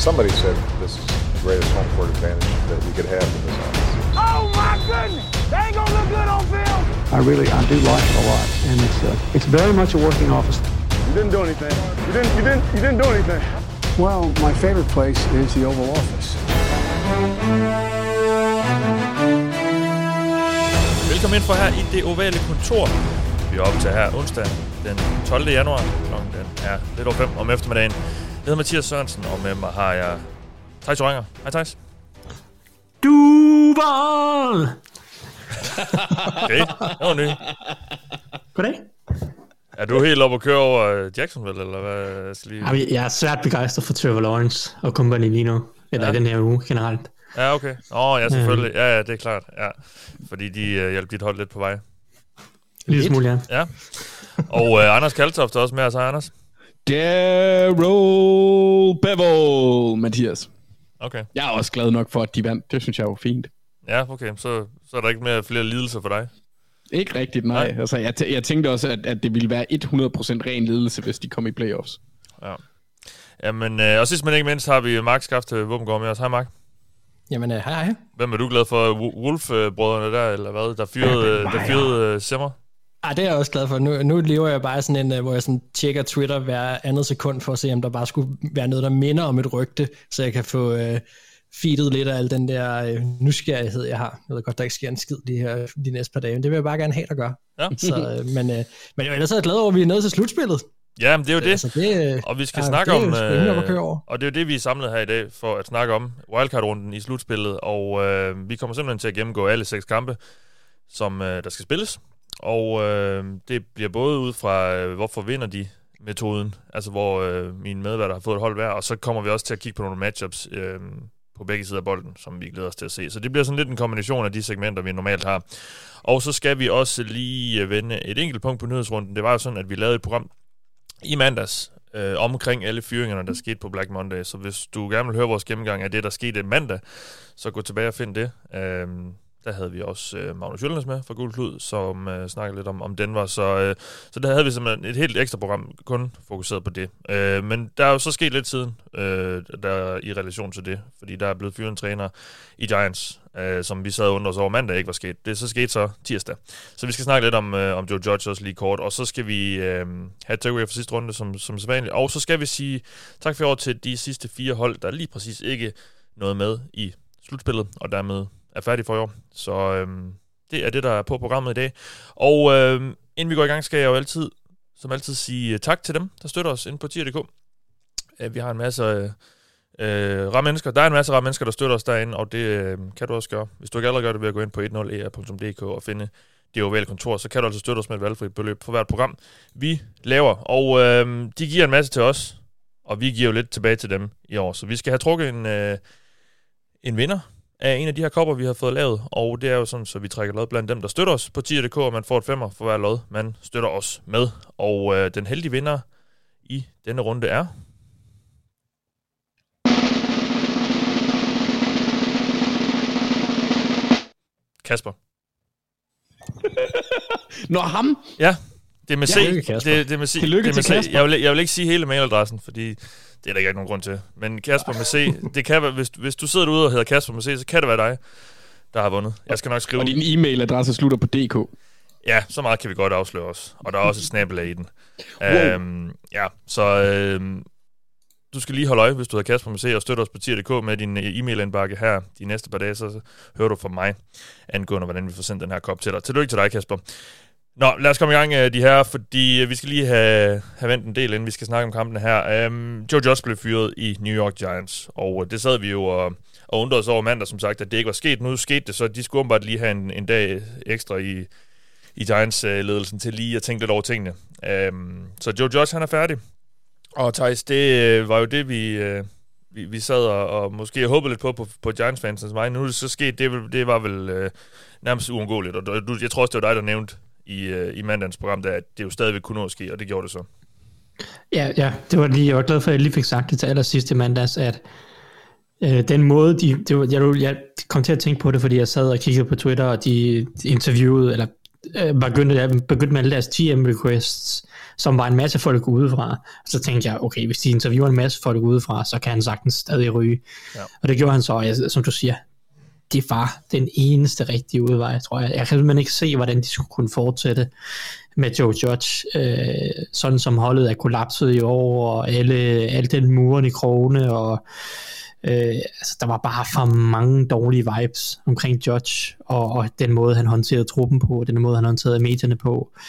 Somebody said this is the greatest home court advantage that we could have in this office. Oh my goodness! They ain't gonna look good on film. I really, I do like it a lot, and it's uh, it's very much a working office. You didn't do anything. You didn't. You didn't. You didn't do anything. Well, my favorite place is the Oval Office. Velkommen ind for her i det ovale kontor. Vi er optaget her onsdag den 12. januar. Klokken den er lidt over 5 om eftermiddagen. Hedder Mathias Sørensen, og med mig har jeg Thijs Oranger. Hej Thijs. Duval! Okay, det var ny. Goddag. Er du helt oppe at køre over øh, Jacksonville, eller hvad? Jeg skal lige... Jamen, Jeg er svært begejstret for Trevor Lawrence og company lige nu. Eller Ja. i den her uge generelt. Ja, okay. Åh, oh, ja, selvfølgelig. Ja, ja, det er klart. Ja. Fordi de uh, hjalp dit hold lidt på vej. Lille smule, ja. Ja. Og uh, Anders Kaltoft er også med os. Hej, Anders. Daryl Bevel, Mathias. Okay. Jeg er også glad nok for, at de vandt. Det synes jeg var fint. Ja, okay. Så, så er der ikke mere flere lidelser for dig. Ikke rigtigt, nej. Nej. Altså, jeg, tæ- jeg tænkte også, at, at det ville være 100% ren ledelse, hvis de kom i playoffs. Ja. Jamen, øh, og sidst men ikke mindst har vi Mark Skaft til Våbengård med os. Hej, Mark. Jamen, øh, hej hej. Hvem er du glad for? Wo- Wolf-brødrene der, eller hvad? Der fyrede, øh, der fyrede uh, Simmer? Ej, det er jeg også glad for. Nu, nu lever jeg bare sådan en, øh, hvor jeg sådan tjekker Twitter hver andet sekund for at se, om der bare skulle være noget, der minder om et rygte, så jeg kan få øh, feedet lidt af al den der øh, nysgerrighed, jeg har. Jeg ved godt, der ikke sker en skid de, her, de næste par dage, men det vil jeg bare gerne have, der gør. Ja. Så, øh, men, øh, men ellers er jeg glad over, at vi er nået til slutspillet. Ja, men det er jo det. Altså, det, øh, Og vi skal ja, snakke det om... over. og det er jo det, vi er samlet her i dag for at snakke om wildcard-runden i slutspillet. Og øh, vi kommer simpelthen til at gennemgå alle seks kampe, som øh, der skal spilles. Og øh, det bliver både ud fra, øh, hvorfor vinder de metoden, altså hvor øh, mine medværter har fået et hold hver, og så kommer vi også til at kigge på nogle matchups øh, på begge sider af bolden, som vi glæder os til at se. Så det bliver sådan lidt en kombination af de segmenter, vi normalt har. Og så skal vi også lige øh, vende et enkelt punkt på nyhedsrunden. Det var jo sådan, at vi lavede et program i mandags øh, omkring alle fyringerne, der skete på Black Monday. Så hvis du gerne vil høre vores gennemgang af det, der skete mandag, så gå tilbage og find det. Øh, der havde vi også øh, Magnus Jølnes med fra Guldklud, som øh, snakkede lidt om, om Denver. Så, øh, så der havde vi simpelthen et helt ekstra program kun fokuseret på det. Øh, men der er jo så sket lidt siden øh, der i relation til det, fordi der er blevet fyret en træner i Giants, øh, som vi sad under os over mandag ikke var sket. Det så skete så tirsdag. Så vi skal snakke lidt om, øh, om Joe Judge også lige kort, og så skal vi øh, have et takeaway for sidste runde, som, som sædvanligt. Og så skal vi sige tak for i år til de sidste fire hold, der lige præcis ikke nåede med i slutspillet, og dermed er færdig for i år. Så øh, det er det, der er på programmet i dag. Og øh, inden vi går i gang, skal jeg jo altid, som altid, sige øh, tak til dem, der støtter os inde på tier.dk. Øh, vi har en masse øh, øh, rare mennesker. Der er en masse rare mennesker, der støtter os derinde, og det øh, kan du også gøre. Hvis du ikke allerede gør det ved at gå ind på 10er.dk e og finde det ovale kontor, så kan du altså støtte os med et valgfrit beløb for hvert program, vi laver. Og øh, de giver en masse til os, og vi giver jo lidt tilbage til dem i år. Så vi skal have trukket en, øh, en vinder af en af de her kopper, vi har fået lavet. Og det er jo sådan, så vi trækker lod blandt dem, der støtter os på tier.dk, og man får et femmer for hver lod, man støtter os med. Og øh, den heldige vinder i denne runde er... Kasper. Nå, ham! Ja, det er med C. Tillykke, Kasper. det, det er med C. Tillykke det er med til C. Jeg vil, jeg vil ikke sige hele mailadressen, fordi det er der ikke nogen grund til. Men Kasper med C, det kan være, hvis, hvis du sidder derude og hedder Kasper med C, så kan det være dig, der har vundet. Jeg skal nok skrive... Og din e-mailadresse slutter på DK. Ja, så meget kan vi godt afsløre os. Og der er også et snabelag i den. Wow. Øhm, ja, så øhm, du skal lige holde øje, hvis du hedder Kasper med C, og støtter os på tier.dk med din øh, e-mailindbakke her de næste par dage, så hører du fra mig angående, hvordan vi får sendt den her kop til dig. Tillykke til dig, Kasper. Nå, lad os komme i gang, øh, de her, fordi øh, vi skal lige have, have vendt en del, inden vi skal snakke om kampen her. Um, Joe Judge blev fyret i New York Giants, og øh, det sad vi jo og, og undrede os over mandag, som sagt, at det ikke var sket. Nu skete det, så de skulle åbenbart lige have en, en dag ekstra i, i Giants-ledelsen til lige at tænke lidt over tingene. Um, så Joe Judge, han er færdig. Og Thijs, det var jo det, vi, vi, vi sad og, og måske håbede lidt på på, på Giants-fansens vej. Nu er det så sket, det, det var vel øh, nærmest uundgåeligt. Og du, jeg tror også, det var dig, der nævnte i, øh, i mandagens program, der, at det jo stadigvæk kunne nå at ske, og det gjorde det så. Ja, ja, det var lige, jeg var glad for, at jeg lige fik sagt det til allersidst i mandags, at øh, den måde, de, det var, jeg, jeg kom til at tænke på det, fordi jeg sad og kiggede på Twitter, og de, de interviewede, eller øh, begyndte, begyndte med alle deres TM requests, som var en masse folk udefra. Så tænkte jeg, okay, hvis de interviewer en masse folk udefra, så kan han sagtens stadig ryge. Ja. Og det gjorde han så, og jeg, som du siger, det var den eneste rigtige udvej, tror jeg. Jeg kan simpelthen ikke se, hvordan de skulle kunne fortsætte med Joe Judge, øh, sådan som holdet er kollapset i år, og alle, alle den muren i krogene, og øh, altså, der var bare for mange dårlige vibes omkring Judge, og, og den måde, han håndterede truppen på, den måde, han håndterede medierne på. Øh,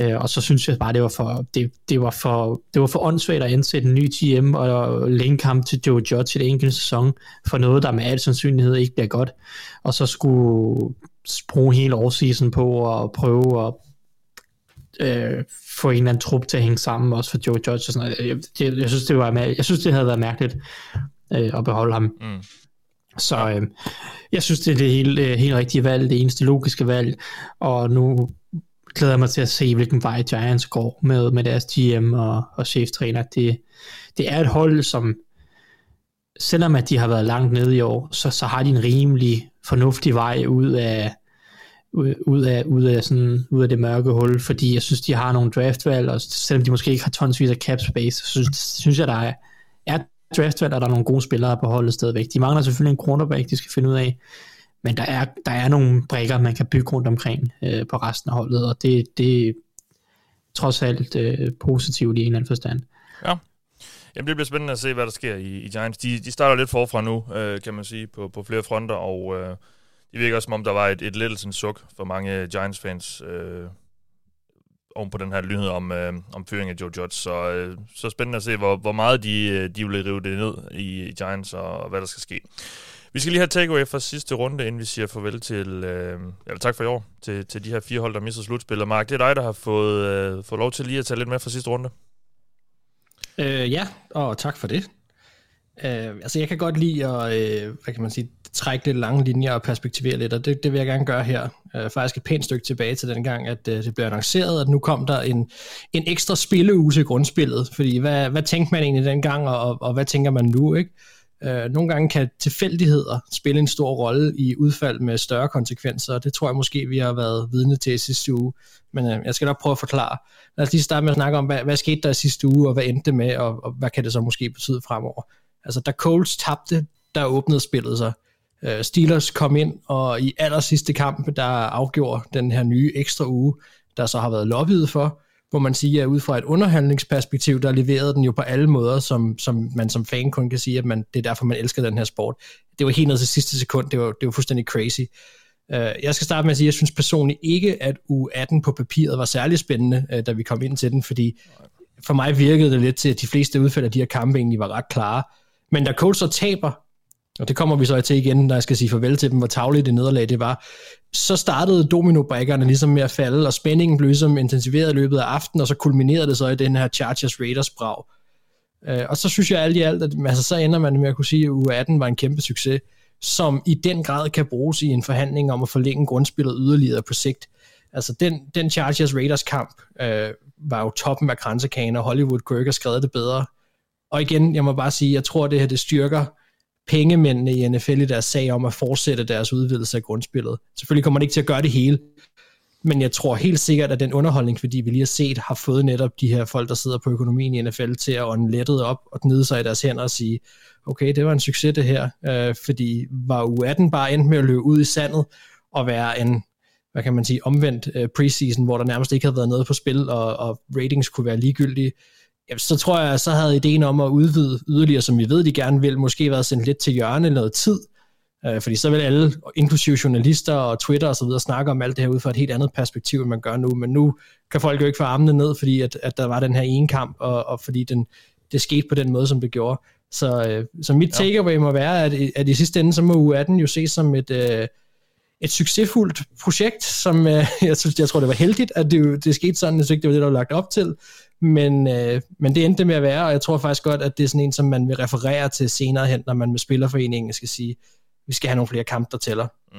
og så synes jeg bare, det var for, det, det var for, det var for åndssvagt at ansætte en ny GM og længe ham til Joe Judge i det enkelte sæson for noget, der med al sandsynlighed ikke bliver godt. Og så skulle bruge hele årsiden på at prøve at øh, få en eller anden trup til at hænge sammen, også for Joe Judge og sådan noget. Jeg, jeg, jeg, synes, det var, jeg synes, det havde været mærkeligt øh, at beholde ham. Mm. Så øh, jeg synes, det er det helt, øh, helt rigtige valg, det eneste logiske valg, og nu glæder mig til at se, hvilken vej Giants går med, med deres GM og, og cheftræner. Det, det er et hold, som selvom at de har været langt nede i år, så, så har de en rimelig fornuftig vej ud af, ud af, ud af, sådan, ud af det mørke hul, fordi jeg synes, de har nogle draftvalg, og selvom de måske ikke har tonsvis af cap space, så synes, synes jeg, der er, er draftvalg, og der er nogle gode spillere på holdet stadigvæk. De mangler selvfølgelig en cornerback, de skal finde ud af, men der er, der er nogle brækker, man kan bygge rundt omkring øh, på resten af holdet, og det, det er trods alt øh, positivt i en eller anden forstand. Ja. Jamen, det bliver spændende at se, hvad der sker i, i Giants. De, de starter lidt forfra nu, øh, kan man sige, på, på flere fronter, og øh, det virker som om, der var et, et lettelsens suk for mange Giants-fans øh, oven på den her nyhed om, øh, om fyring af Joe Judge. Så, øh, så spændende at se, hvor, hvor meget de, øh, de vil rive det ned i, i Giants, og, og hvad der skal ske. Vi skal lige have takeaway fra sidste runde, inden vi siger farvel til, øh, eller tak for i år, til, til de her fire hold, der mister slutspillet. Mark, det er dig, der har fået, øh, fået lov til lige at tage lidt med fra sidste runde. Øh, ja, og tak for det. Øh, altså jeg kan godt lide at, øh, hvad kan man sige, trække lidt lange linjer og perspektivere lidt, og det, det vil jeg gerne gøre her. Øh, faktisk et pænt stykke tilbage til den gang, at øh, det blev annonceret, at nu kom der en, en ekstra spilleuge til grundspillet, fordi hvad, hvad tænkte man egentlig dengang, og, og, og hvad tænker man nu, ikke? Øh, nogle gange kan tilfældigheder spille en stor rolle i udfald med større konsekvenser, og det tror jeg måske, vi har været vidne til i sidste uge. Men øh, jeg skal nok prøve at forklare. Lad os lige starte med at snakke om, hvad, hvad skete der i sidste uge, og hvad endte det med, og, og hvad kan det så måske betyde fremover. Altså, da Coles tabte, der åbnede spillet sig. Øh, Steelers kom ind, og i aller sidste kamp, der afgjorde den her nye ekstra uge, der så har været lobbyet for, hvor man siger, at ud fra et underhandlingsperspektiv, der leverede den jo på alle måder, som, som man som fan kun kan sige, at man, det er derfor, man elsker den her sport. Det var helt ned til sidste sekund, det var, det var fuldstændig crazy. Uh, jeg skal starte med at sige, at jeg synes personligt ikke, at u 18 på papiret var særlig spændende, uh, da vi kom ind til den, fordi for mig virkede det lidt til, at de fleste udfald af de her kampe egentlig var ret klare. Men da Colts så taber, og det kommer vi så til igen, når jeg skal sige farvel til dem, hvor tavligt det nederlag det var, så startede dominobrækkerne ligesom med at falde, og spændingen blev ligesom intensiveret i løbet af aftenen, og så kulminerede det så i den her Chargers Raiders brag. Øh, og så synes jeg alt i alt, at altså, så ender man med at kunne sige, at U18 var en kæmpe succes, som i den grad kan bruges i en forhandling om at forlænge grundspillet yderligere på sigt. Altså den, den Chargers Raiders kamp øh, var jo toppen af kransekagen, og Hollywood kunne ikke have skrevet det bedre. Og igen, jeg må bare sige, jeg tror, det her det styrker pengemændene i NFL i deres sag om at fortsætte deres udvidelse af grundspillet. Selvfølgelig kommer man ikke til at gøre det hele, men jeg tror helt sikkert, at den underholdningsværdi, vi lige har set, har fået netop de her folk, der sidder på økonomien i NFL, til at ånde lettet op og gnide sig i deres hænder og sige, okay, det var en succes det her, øh, fordi var U18 bare endt med at løbe ud i sandet og være en, hvad kan man sige, omvendt øh, preseason, hvor der nærmest ikke havde været noget på spil, og, og ratings kunne være ligegyldige, ja, så tror jeg, så havde ideen om at udvide yderligere, som vi ved, de gerne vil, måske været sendt lidt til hjørne noget tid, øh, fordi så vil alle, inklusive journalister og Twitter og så videre, snakke om alt det her ud fra et helt andet perspektiv, end man gør nu, men nu kan folk jo ikke få armene ned, fordi at, at der var den her ene kamp, og, og fordi den, det skete på den måde, som det gjorde. Så, øh, så mit takeaway må være, at, at i sidste ende, så må U18 jo ses som et, øh, et succesfuldt projekt, som øh, jeg, synes, jeg tror, det var heldigt, at det, det skete sådan, synes ikke, det var det, der var lagt op til, men, øh, men det endte med at være, og jeg tror faktisk godt, at det er sådan en, som man vil referere til senere hen, når man med spillerforeningen skal sige, vi skal have nogle flere kampe, der tæller. Mm.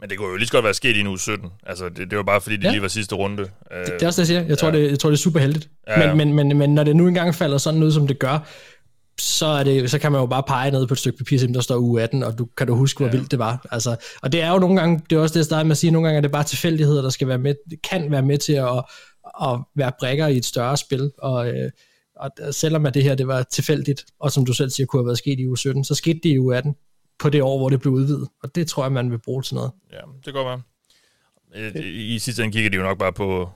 Men det kunne jo lige så godt være sket i nu 17. Altså, det, det var bare fordi, det ja. lige var sidste runde. Det, det er også det, jeg siger. Jeg tror, ja. det, jeg tror, det er super heldigt. Ja, ja. Men, men, men, men når det nu engang falder sådan ud, som det gør, så, er det, så kan man jo bare pege ned på et stykke papir, som der står u 18, og du kan du huske, hvor ja. vildt det var. Altså, og det er jo nogle gange, det er også det, jeg startede med at sige, nogle gange er det bare tilfældigheder, der skal være med, kan være med til at, at være brækker i et større spil, og, øh, og selvom at det her det var tilfældigt, og som du selv siger, kunne have været sket i uge 17, så skete det i uge 18 på det år, hvor det blev udvidet, og det tror jeg, man vil bruge til noget. Ja, det går godt være. I sidste ende kigger de jo nok bare på,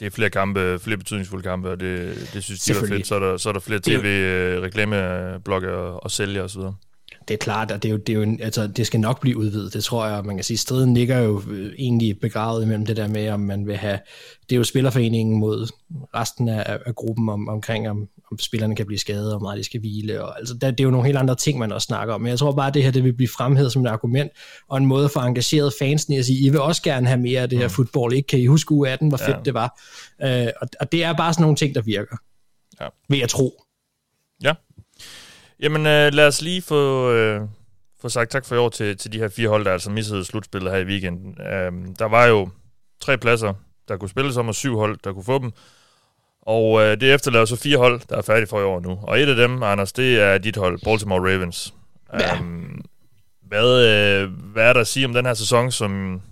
det er flere kampe, flere betydningsfulde kampe, og det, det synes de er fedt. Så er der, så er der flere tv-reklameblokke og, og sælger osv det er klart, at det, er jo, det, er jo en, altså, det skal nok blive udvidet. Det tror jeg, man kan sige. Striden ligger jo øh, egentlig begravet imellem det der med, om man vil have... Det er jo spillerforeningen mod resten af, af gruppen om, omkring, om, om spillerne kan blive skadet, og om meget de skal hvile. Og, altså, det, det er jo nogle helt andre ting, man også snakker om. Men jeg tror bare, at det her det vil blive fremhævet som et argument, og en måde for engageret fansene at sige, I vil også gerne have mere af det her mm. fodbold, ikke? Kan I huske uge 18, hvor fedt ja. det var? Uh, og, og det er bare sådan nogle ting, der virker. Ja. Vil jeg tro. Ja, Jamen, øh, lad os lige få, øh, få sagt tak for i år til, til de her fire hold, der altså missede slutspillet her i weekenden. Øh, der var jo tre pladser, der kunne spilles om, og syv hold, der kunne få dem. Og øh, det efterlader så fire hold, der er færdige for i år nu. Og et af dem, Anders, det er dit hold, Baltimore Ravens. Ja. Um, hvad, øh, hvad er der at sige om den her sæson, som,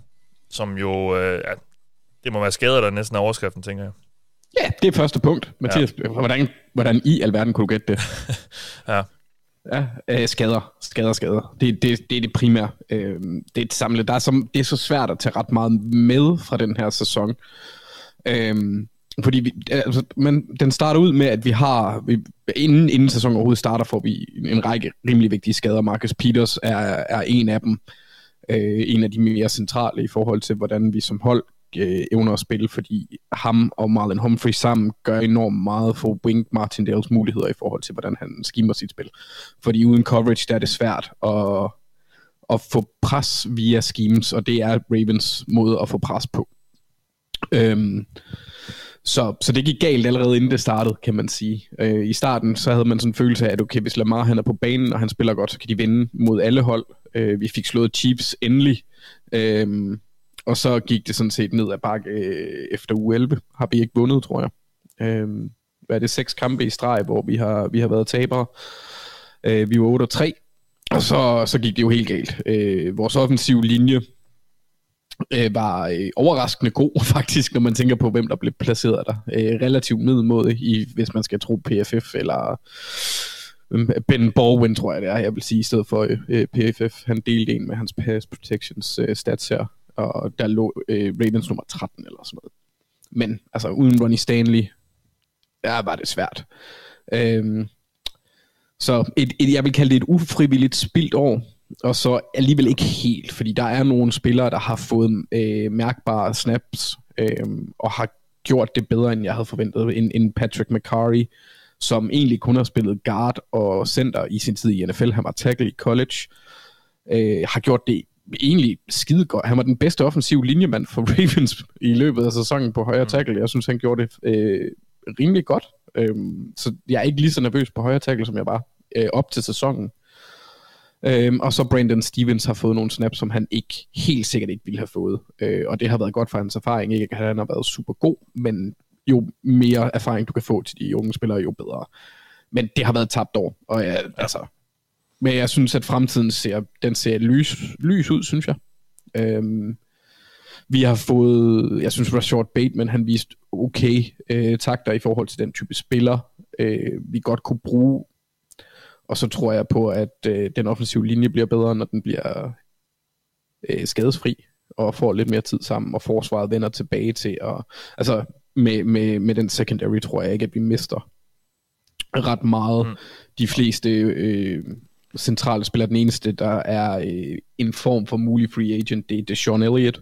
som jo... Øh, ja, det må være skader, der næsten er overskriften, tænker jeg. Ja, det er første punkt. Mathias, ja. hvordan, hvordan i alverden kunne du gætte det? ja. Ja, øh, skader, skader, skader. Det, det, det er det primære. Øh, det er et samlet. Der er så, det er så svært at tage ret meget med fra den her sæson. Øh, fordi vi, altså, men den starter ud med, at vi har, vi, inden, inden sæsonen overhovedet starter, får vi en række rimelig vigtige skader. Marcus Peters er, er en af dem. Øh, en af de mere centrale i forhold til, hvordan vi som hold øh, evner at spille, fordi ham og Marlon Humphrey sammen gør enormt meget for Wink Martindales muligheder i forhold til, hvordan han skimmer sit spil. Fordi uden coverage, der er det svært at, at få pres via schemes, og det er Ravens måde at få pres på. Øhm, så, så det gik galt allerede inden det startede, kan man sige. Øh, I starten så havde man sådan en følelse af, at okay, hvis Lamar han er på banen, og han spiller godt, så kan de vinde mod alle hold. Øh, vi fik slået Chiefs endelig. Øh, og så gik det sådan set ned ad bakke øh, efter u 11. Har vi ikke vundet, tror jeg. Øh, hvad er det, seks kampe i streg, hvor vi har, vi har været tabere. Øh, vi var 8 og 3, og så, så gik det jo helt galt. Øh, vores offensive linje øh, var øh, overraskende god, faktisk, når man tænker på, hvem der blev placeret der. Øh, relativt middelmåde, i, hvis man skal tro PFF, eller mm, Ben Borwin, tror jeg det er, jeg vil sige, i stedet for øh, PFF. Han delte en med hans pass protections øh, stats her og der lå øh, Ravens nummer 13 eller sådan noget. Men altså uden Ronnie Stanley, ja, var det svært. Øhm, så et, et, jeg vil kalde det et ufrivilligt spildt år, og så alligevel ikke helt, fordi der er nogle spillere, der har fået øh, mærkbare snaps, øh, og har gjort det bedre, end jeg havde forventet, end, end Patrick McCarry, som egentlig kun har spillet guard og center i sin tid i NFL. Han var tackle i college. Øh, har gjort det egentlig skide godt. Han var den bedste offensiv linjemand for Ravens i løbet af sæsonen på højre mm. tackle. Jeg synes, han gjorde det øh, rimelig godt. Øhm, så jeg er ikke lige så nervøs på højre tackle, som jeg var øh, op til sæsonen. Øhm, og så Brandon Stevens har fået nogle snaps, som han ikke helt sikkert ikke ville have fået. Øh, og det har været godt for hans erfaring. Ikke at han har været super god, men jo mere erfaring du kan få til de unge spillere, jo bedre. Men det har været tabt år, og ja, altså, men jeg synes, at fremtiden ser, den ser lys, lys ud, synes jeg. Øhm, vi har fået, jeg synes, Rashard Bateman, han viste okay øh, takter i forhold til den type spiller, øh, vi godt kunne bruge. Og så tror jeg på, at øh, den offensive linje bliver bedre, når den bliver øh, skadesfri, og får lidt mere tid sammen, og forsvaret vender tilbage til. Og, altså, med, med, med den secondary tror jeg ikke, at vi mister ret meget. Mm. De fleste øh, centrale spiller. Den eneste, der er øh, en form for mulig free agent, det er Sean Elliott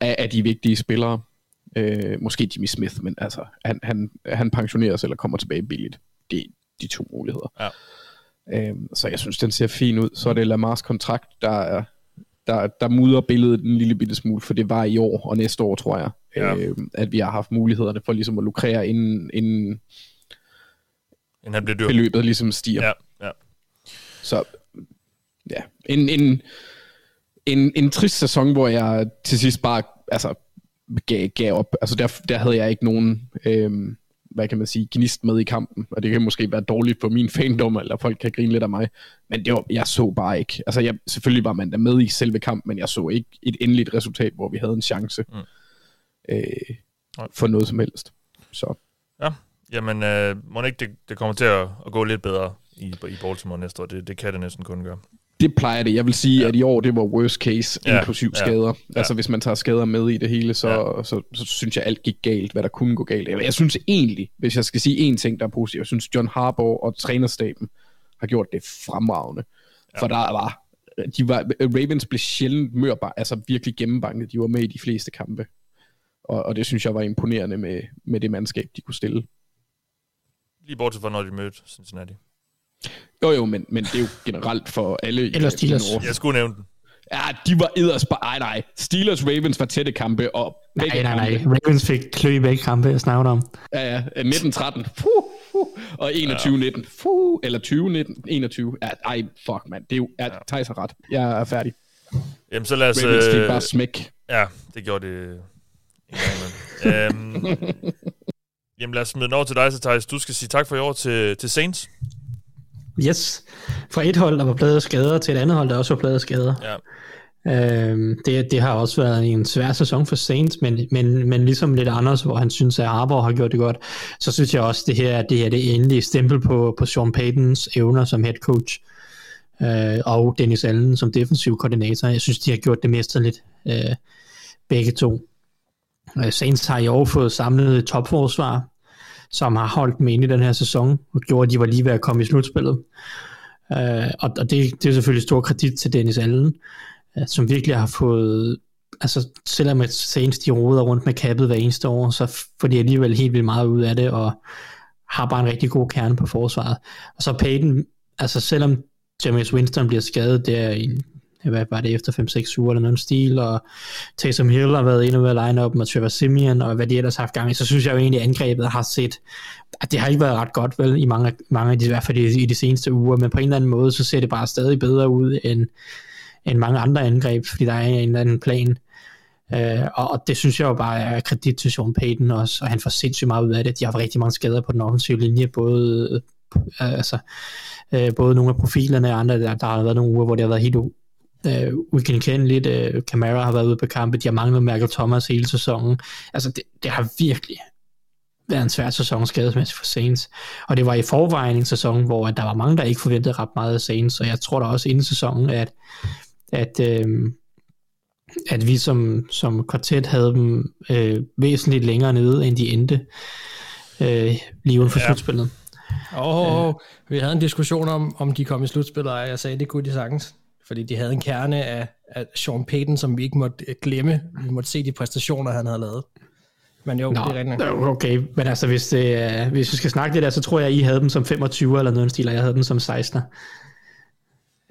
af, af de vigtige spillere. Øh, måske Jimmy Smith, men altså, han, han, han pensioneres eller kommer tilbage billigt. Det er de to muligheder. Ja. Øh, så jeg synes, den ser fin ud. Så er det Lamars kontrakt, der er der, der mudrer billedet en lille bitte smule, for det var i år og næste år, tror jeg, ja. øh, at vi har haft mulighederne for ligesom at lukrere, inden, inden, inden han bliver dyr. beløbet ligesom stiger. Ja, ja. Så ja, en, en, en, en trist sæson, hvor jeg til sidst bare altså, gav, gav op. Altså der, der havde jeg ikke nogen, øhm, hvad kan man sige, gnist med i kampen, og det kan måske være dårligt for min fandom, eller folk kan grine lidt af mig, men det var, jeg så bare ikke. Altså jeg, selvfølgelig var man der med i selve kampen, men jeg så ikke et endeligt resultat, hvor vi havde en chance. Mm. Øh, for noget som helst. Så. Ja, jamen øh, må ikke det, det kommer til at, at gå lidt bedre i, i Baltimore næste år. Det, det kan det næsten kun gøre. Det plejer det. Jeg vil sige, ja. at i år, det var worst case, Ja, inklusiv ja, skader. ja. Altså, hvis man tager skader med i det hele, så, Ja. så, så, så synes jeg, alt gik galt, hvad der kunne gå galt. Jeg, jeg synes egentlig, hvis jeg skal sige én ting, der er positiv, jeg synes, John Harbaugh og trænerstaben har gjort det fremragende. Ja. For der var, de var, Ravens blev sjældent mørbar, altså virkelig gennembanket. De var med i de fleste kampe. Og, og det synes jeg var imponerende med, med det mandskab, de kunne stille. Lige bortset fra, når de mødte Cincinnati. Jo jo, men, men det er jo generelt for alle. i- Eller Steelers. Jeg skulle nævne den. Ja, de var eders bare... Ej, nej. Steelers Ravens var tætte kampe, og Nej, nej, nej. kampe- Ravens fik klø i begge kampe, jeg snakker om. Ja, ja. 19-13. Fuh, fuh. Og 21-19. Fuh. Eller 20-19. 21. Ja, ej, fuck, mand. Det er jo... Ja, Thijs har ret. Jeg er færdig. Jamen, så lad os... Ravens fik øh, bare smæk. Ja, det gjorde det imellem. øhm, jamen, lad os smide den over til dig, så Thijs. Du skal sige tak for i år til, til Saints. Yes. Fra et hold, der var pladet skader, til et andet hold, der også var pladet skader. Ja. Øhm, det, det har også været en svær sæson for Saints, men, men, men ligesom lidt Anders, hvor han synes, at Harbour har gjort det godt, så synes jeg også, det her det her det er endelig stempel på, på Sean Paytons evner som head coach, øh, og Dennis Allen som defensiv koordinator. Jeg synes, de har gjort det mesterligt, øh, begge to. Øh, Saints har i år fået samlet et topforsvar, som har holdt dem inde i den her sæson, og gjorde, at de var lige ved at komme i slutspillet. Øh, og og det, det er selvfølgelig stor kredit til Dennis Allen, øh, som virkelig har fået, altså selvom at Saints de roder rundt med kappet hver eneste år, så får de alligevel helt vildt meget ud af det, og har bare en rigtig god kerne på forsvaret. Og så Peyton, altså selvom James Winston bliver skadet der i, hvad var det, efter 5-6 uger eller nogen stil, og Taysom Hill har været inde ved line op med Trevor Simeon, og hvad de ellers har haft gang i, så synes jeg jo egentlig, at angrebet har set, at det har ikke været ret godt, vel, i mange, mange af de, i hvert fald i, i de seneste uger, men på en eller anden måde, så ser det bare stadig bedre ud, end, end mange andre angreb, fordi der er en eller anden plan. Uh, og, og det synes jeg jo bare er kredit til Sean Payton også, og han får sindssygt meget ud af det. De har haft rigtig mange skader på den offensive linje, både, uh, altså, uh, både nogle af profilerne og andre, der, der har været nogle uger, hvor det har været helt uh, uigenkendeligt. Uh, Camara har været ude på kampe, de har manglet Michael Thomas hele sæsonen. Altså det, det har virkelig været en svær sæson skadesmæssigt for Saints. Og det var i forvejen en sæson, hvor der var mange, der ikke forventede ret meget af Saints, og jeg tror da også inden sæsonen, at, at, øh, at vi som, som kvartet havde dem øh, væsentligt længere nede, end de endte øh, lige uden for Ja. slutspillet. Åh, oh, vi havde en diskussion om, om de kom i slutspillet, og jeg sagde, det kunne de sagtens. Fordi de havde en kerne af, af Sean Payton, som vi ikke måtte øh, glemme. Vi måtte se de præstationer, han havde lavet. Men jo, Nå, det er rigtigt. øh, okay, men altså hvis, det, er- hvis vi skal snakke det der, så tror jeg, I havde dem som 25 eller noget stil, og jeg havde dem som 16'er.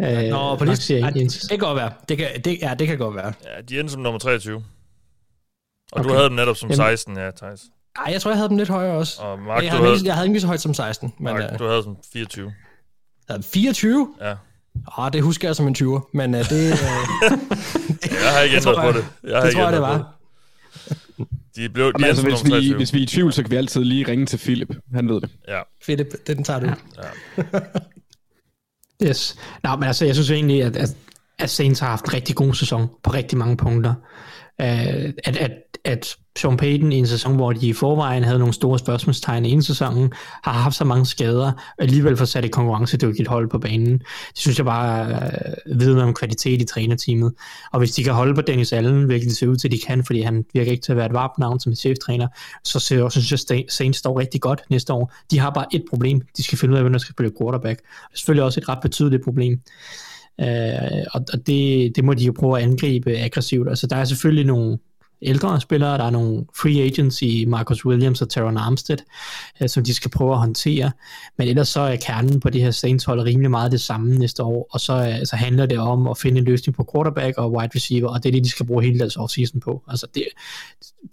Øh, Nå, på ej, ikke det, det kan godt være. Det kan, det, ja, det kan godt være. Ja, de endte som nummer 23. Og okay. du havde dem netop som Jamen. 16, ja, Thijs. Ej, jeg tror, jeg havde dem lidt højere også. Og Mark, jeg, du havde, havde, ikke- jeg havde ikke lige så højt som 16, men Mark, uh, du havde som 24. jeg havde 24? Ja. Ah, det husker jeg som en 20'er, men uh, det, uh, Jeg har ikke ændret på det. Jeg har det ikke tror jeg, det var. De blev de Jamen, altså, hvis, vi, 23. hvis vi er i tvivl, så kan vi altid lige ringe til Philip. Han ved det. Ja. Philip, den tager du. Yes. Nå, men altså, jeg synes egentlig, at, at, at Saints har haft en rigtig god sæson på rigtig mange punkter. Uh, at, at, at Sean Payton i en sæson, hvor de i forvejen havde nogle store spørgsmålstegn i en sæsonen, har haft så mange skader, og alligevel får sat et konkurrencedygtigt hold på banen. Det synes jeg bare øh, vidner om kvalitet i trænerteamet. Og hvis de kan holde på Dennis Allen, hvilket det ser ud til, at de kan, fordi han virker ikke til at være et varmt navn som cheftræner, så ser jeg også, synes jeg, Saints står rigtig godt næste år. De har bare et problem. De skal finde ud af, hvem der skal spille quarterback. Det er selvfølgelig også et ret betydeligt problem. Øh, og og det, det må de jo prøve at angribe aggressivt. Altså der er selvfølgelig nogle ældre spillere, der er nogle free agents i Marcus Williams og Teron Armstead, uh, som de skal prøve at håndtere. Men ellers så er kernen på det her Saints hold rimelig meget det samme næste år, og så, øh, så handler det om at finde en løsning på quarterback og wide receiver, og det er det, de skal bruge hele deres offseason på. Altså det,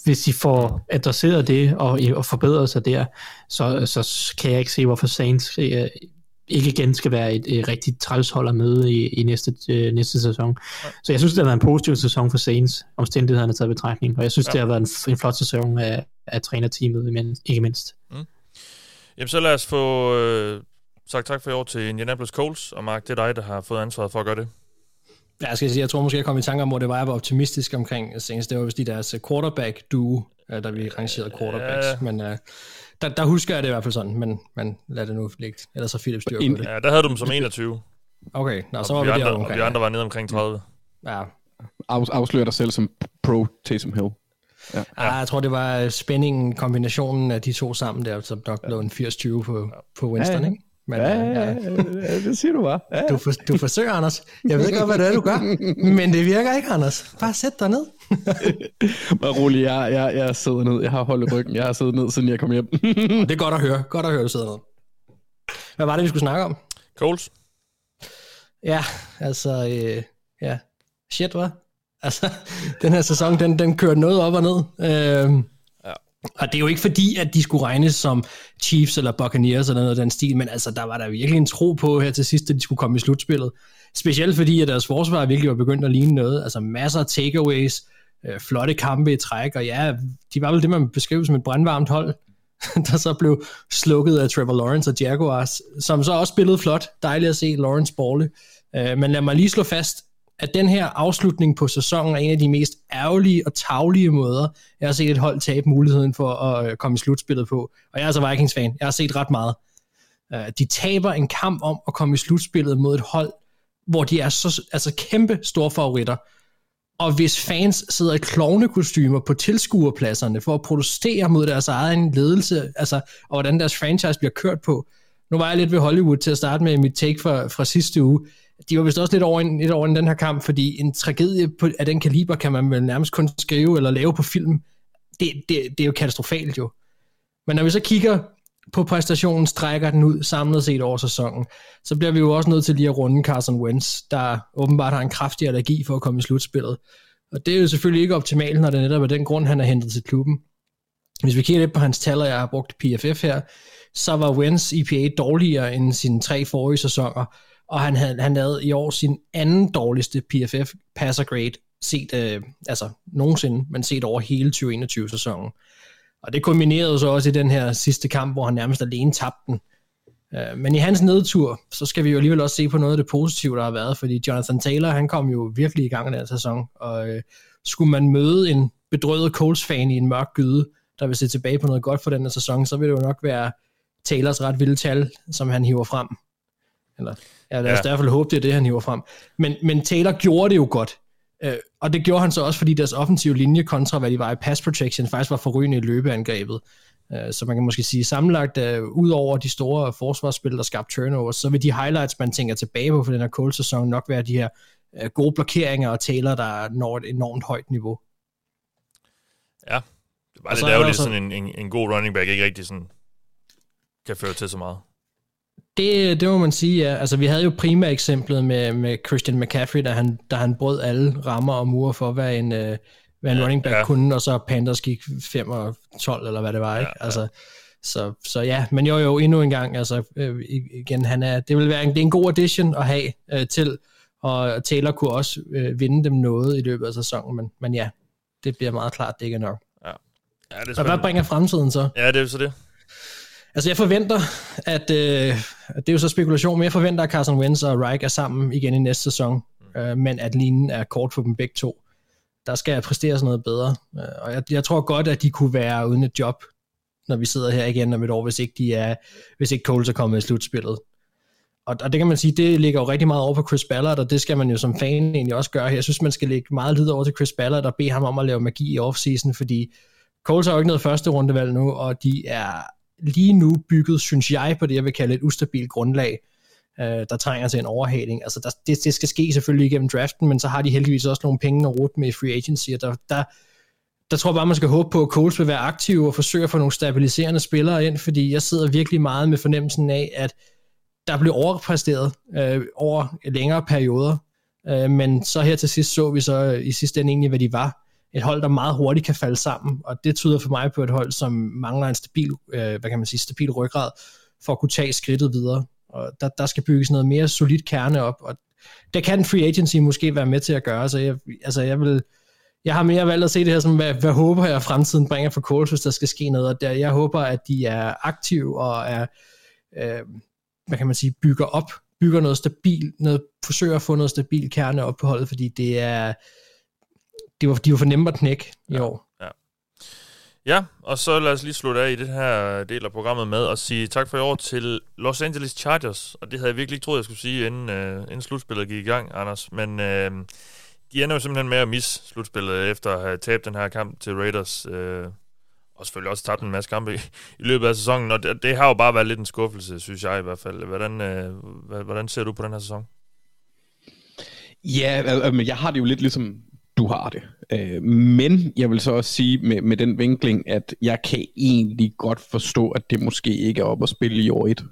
hvis de får adresseret det og, og forbedret sig der, så, så kan jeg ikke se, hvorfor Saints øh, ikke igen skal være et, et rigtig trælshold at møde i, i næste, øh, næste sæson. Så jeg synes, det har været en positiv sæson for Saints, omstændighederne taget betragtning, og jeg synes, Ja. det har været en, en flot sæson af, af trænerteamet, men- ikke mindst. Jamen, så lad os få øh, sagt tak for i år til Indianapolis Colts. Og Mark, det er dig, der har fået ansvaret for at gøre det. Ja, jeg skal sige, jeg tror måske, jeg kom i tanke om, hvor det var, jeg var optimistisk omkring Saints. Det var vist de deres quarterback-duo, øh, der vi rangerede quarterbacks. Ja. Men uh, der, der husker jeg det i hvert fald sådan, men, men lad det nu ligge. Ellers så Philip styr på det. Ja, der havde du dem som 21. Okay, nå, så var vi, andre, der og omkring. vi andre var nede omkring 30. Ja, Af, afslører dig selv som pro Taysom Hill. ja. Ah, jeg tror, det var spændingen, kombinationen af de to sammen der, som nok blev en 80-20 på, på Winston, Ja, ja. ikke? Men, Ja, øh, ja, ja, det siger du bare. Ja. Du, for, du forsøger, Anders. Jeg ved godt, hvad det er, du gør. Men det virker ikke, Anders. Bare sæt dig ned. Bare rolig, jeg, jeg, jeg sidder ned. Jeg har holdt ryggen. Jeg har siddet ned, siden jeg kom hjem. Det er godt at høre. Godt at høre, du sidder ned. Hvad var det, vi skulle snakke om? Coles? Ja, altså, øh, ja. Shit, hvad? Altså, den her sæson, den, den kører noget op og ned. Ja. Og det er jo ikke fordi, at de skulle regnes som Chiefs eller Buccaneers eller noget af den stil, men altså, der var der virkelig en tro på her til sidst, at de skulle komme i slutspillet. Specielt fordi, at deres forsvar virkelig var begyndt at ligne noget. Altså masser af takeaways, øh, flotte kampe i træk, og ja, de var vel det, man beskrev som et brandvarmt hold, der så blev slukket af Trevor Lawrence og Jaguars, som så også spillede flot. Dejligt at se Lawrence Balle. Øh, men lad mig lige slå fast, at den her afslutning på sæsonen er en af de mest ærgerlige og taglige måder, jeg har set et hold tabe muligheden for at øh, komme i slutspillet på. Og jeg er altså Vikings-fan. Jeg har set ret meget. Øh, de taber en kamp om at komme i slutspillet mod et hold, hvor de er så altså kæmpe store favoritter. Og hvis fans sidder i klovnekostymer på tilskuerpladserne for at protestere mod deres egen ledelse, altså, og hvordan deres franchise bliver kørt på. Nu var jeg lidt ved Hollywood til at starte med mit take fra, fra sidste uge. De var vist også lidt over, en, lidt over i den her kamp, fordi en tragedie på, af den kaliber kan man vel nærmest kun skrive eller lave på film. Det, det, det er jo katastrofalt jo. Men når vi så kigger på præstationen, strækker den ud samlet set over sæsonen, så bliver vi jo også nødt til lige at runde Carson Wentz, der åbenbart har en kraftig allergi for at komme i slutspillet. Og det er jo selvfølgelig ikke optimalt, når det netop er den grund, han er hentet til klubben. Hvis vi kigger lidt på hans tal, og jeg har brugt PFF her, så var Wentz EPA dårligere end sine tre forrige sæsoner, og han havde, han havde i år sin anden dårligste PFF passer grade set, øh, altså nogensinde, men set over hele 2021-sæsonen. Og det kulminerede så også i den her sidste kamp, hvor han nærmest alene tabte den. Øh, Men i hans nedtur, så skal vi jo alligevel også se på noget af det positive, der har været, fordi Jonathan Taylor, han kom jo virkelig i gang i den her sæson, og øh, skulle man møde en bedrøvet Coles-fan i en mørk gyde, der vil se tilbage på noget godt for den her sæson, så vil det jo nok være Taylors ret vilde tal, som han hiver frem. Eller, ja, lad os Ja. i hvert fald håbe, det er det, han hiver frem. Men, men Taylor gjorde det jo godt. Øh, og det gjorde han så også, fordi deres offensive linje kontra, hvad de var i pass protection, faktisk var forrygende i løbeangrebet. Øh, så man kan måske sige sammenlagt, uh, ud over de store forsvarsspil, der skabte turnovers, så vil de highlights, man tænker tilbage på for den her Colts-sæson, nok være de her uh, gode blokeringer og Taylor, der når et enormt højt niveau. Ja. Det var lidt er ærgerligt, også- sådan en, en, en god running back ikke rigtig sådan kan føre til så meget. Det, det må man sige, ja. Altså, vi havde jo primært eksemplet med, med Christian McCaffrey, da han, da han brød alle rammer og murer for, hvad en, øh, hvad en Ja, running back ja. kunne, og så Panthers gik 5 og 12, eller hvad det var, ikke? Ja, ja. Altså, så, så ja, men jo jo, endnu en gang, altså, øh, igen, han er, det vil være en, det er en god addition at have øh, til, og Taylor kunne også øh, vinde dem noget i løbet af sæsonen, men, men ja, det bliver meget klart, det ikke er nok. Ja, det er Og hvad bringer fremtiden så? Ja, det er jo så det. Altså jeg forventer, at øh, det er jo så spekulation, men jeg forventer, at Carson Wentz og Reich er sammen igen i næste sæson, øh, men at linjen er kort for dem begge to. Der skal jeg præstere sådan noget bedre, øh, og jeg, jeg tror godt, at de kunne være uden et job, når vi sidder her igen om et år, hvis ikke, de er, hvis ikke Coles er kommet i slutspillet. Og, og det kan man sige, det ligger jo rigtig meget over på Chris Ballard, og det skal man jo som fan egentlig også gøre her. Jeg synes, man skal lægge meget lid over til Chris Ballard og bede ham om at lave magi i offseason, fordi Coles har jo ikke noget første rundevalg nu, og de er lige nu bygget, synes jeg, på det, jeg vil kalde et ustabilt grundlag, øh, der trænger til en overhaling. Altså, der, det, det skal ske selvfølgelig igennem draften, men så har de heldigvis også nogle penge at rute med i free agency, og der, der, der tror jeg bare, man skal håbe på, at Coles vil være aktiv og forsøge at få nogle stabiliserende spillere ind, fordi jeg sidder virkelig meget med fornemmelsen af, at der blev overpræsteret øh, over længere perioder, øh, men så her til sidst så vi så øh, i sidste ende egentlig, hvad de var. Et hold, der meget hurtigt kan falde sammen, og det tyder for mig på et hold, som mangler en stabil, øh, hvad kan man sige, stabil ryggrad, for at kunne tage skridtet videre. Og der, der skal bygges noget mere solidt kerne op, og det kan free agency måske være med til at gøre, så jeg, altså jeg vil, jeg har mere valgt at se det her som, hvad, hvad håber jeg, fremtiden bringer for Coles, hvis der skal ske noget, og der, jeg håber, at de er aktive og er, øh, hvad kan man sige, bygger op, bygger noget stabil, noget, forsøger at få noget stabil kerne op på holdet, fordi det er, det var, de var for nemme at knække i Ja. år. Ja, og så lad os lige slutte af i det her del af programmet med at sige tak for i år til Los Angeles Chargers. Og det havde jeg virkelig ikke troet, jeg skulle sige, inden, øh, inden slutspillet gik i gang, Anders. Men øh, de ender jo simpelthen med at misse slutspillet efter at have tabt den her kamp til Raiders. Øh, og selvfølgelig også tabt en masse kampe i, i løbet af sæsonen. Og det, det har jo bare været lidt en skuffelse, synes jeg i hvert fald. Hvordan, øh, hvordan ser du på den her sæson? Ja, men jeg har det jo lidt ligesom du har det. Øh, men jeg vil så også sige med, med den vinkling, at jeg kan egentlig godt forstå, at det måske ikke er op at spille i år 1.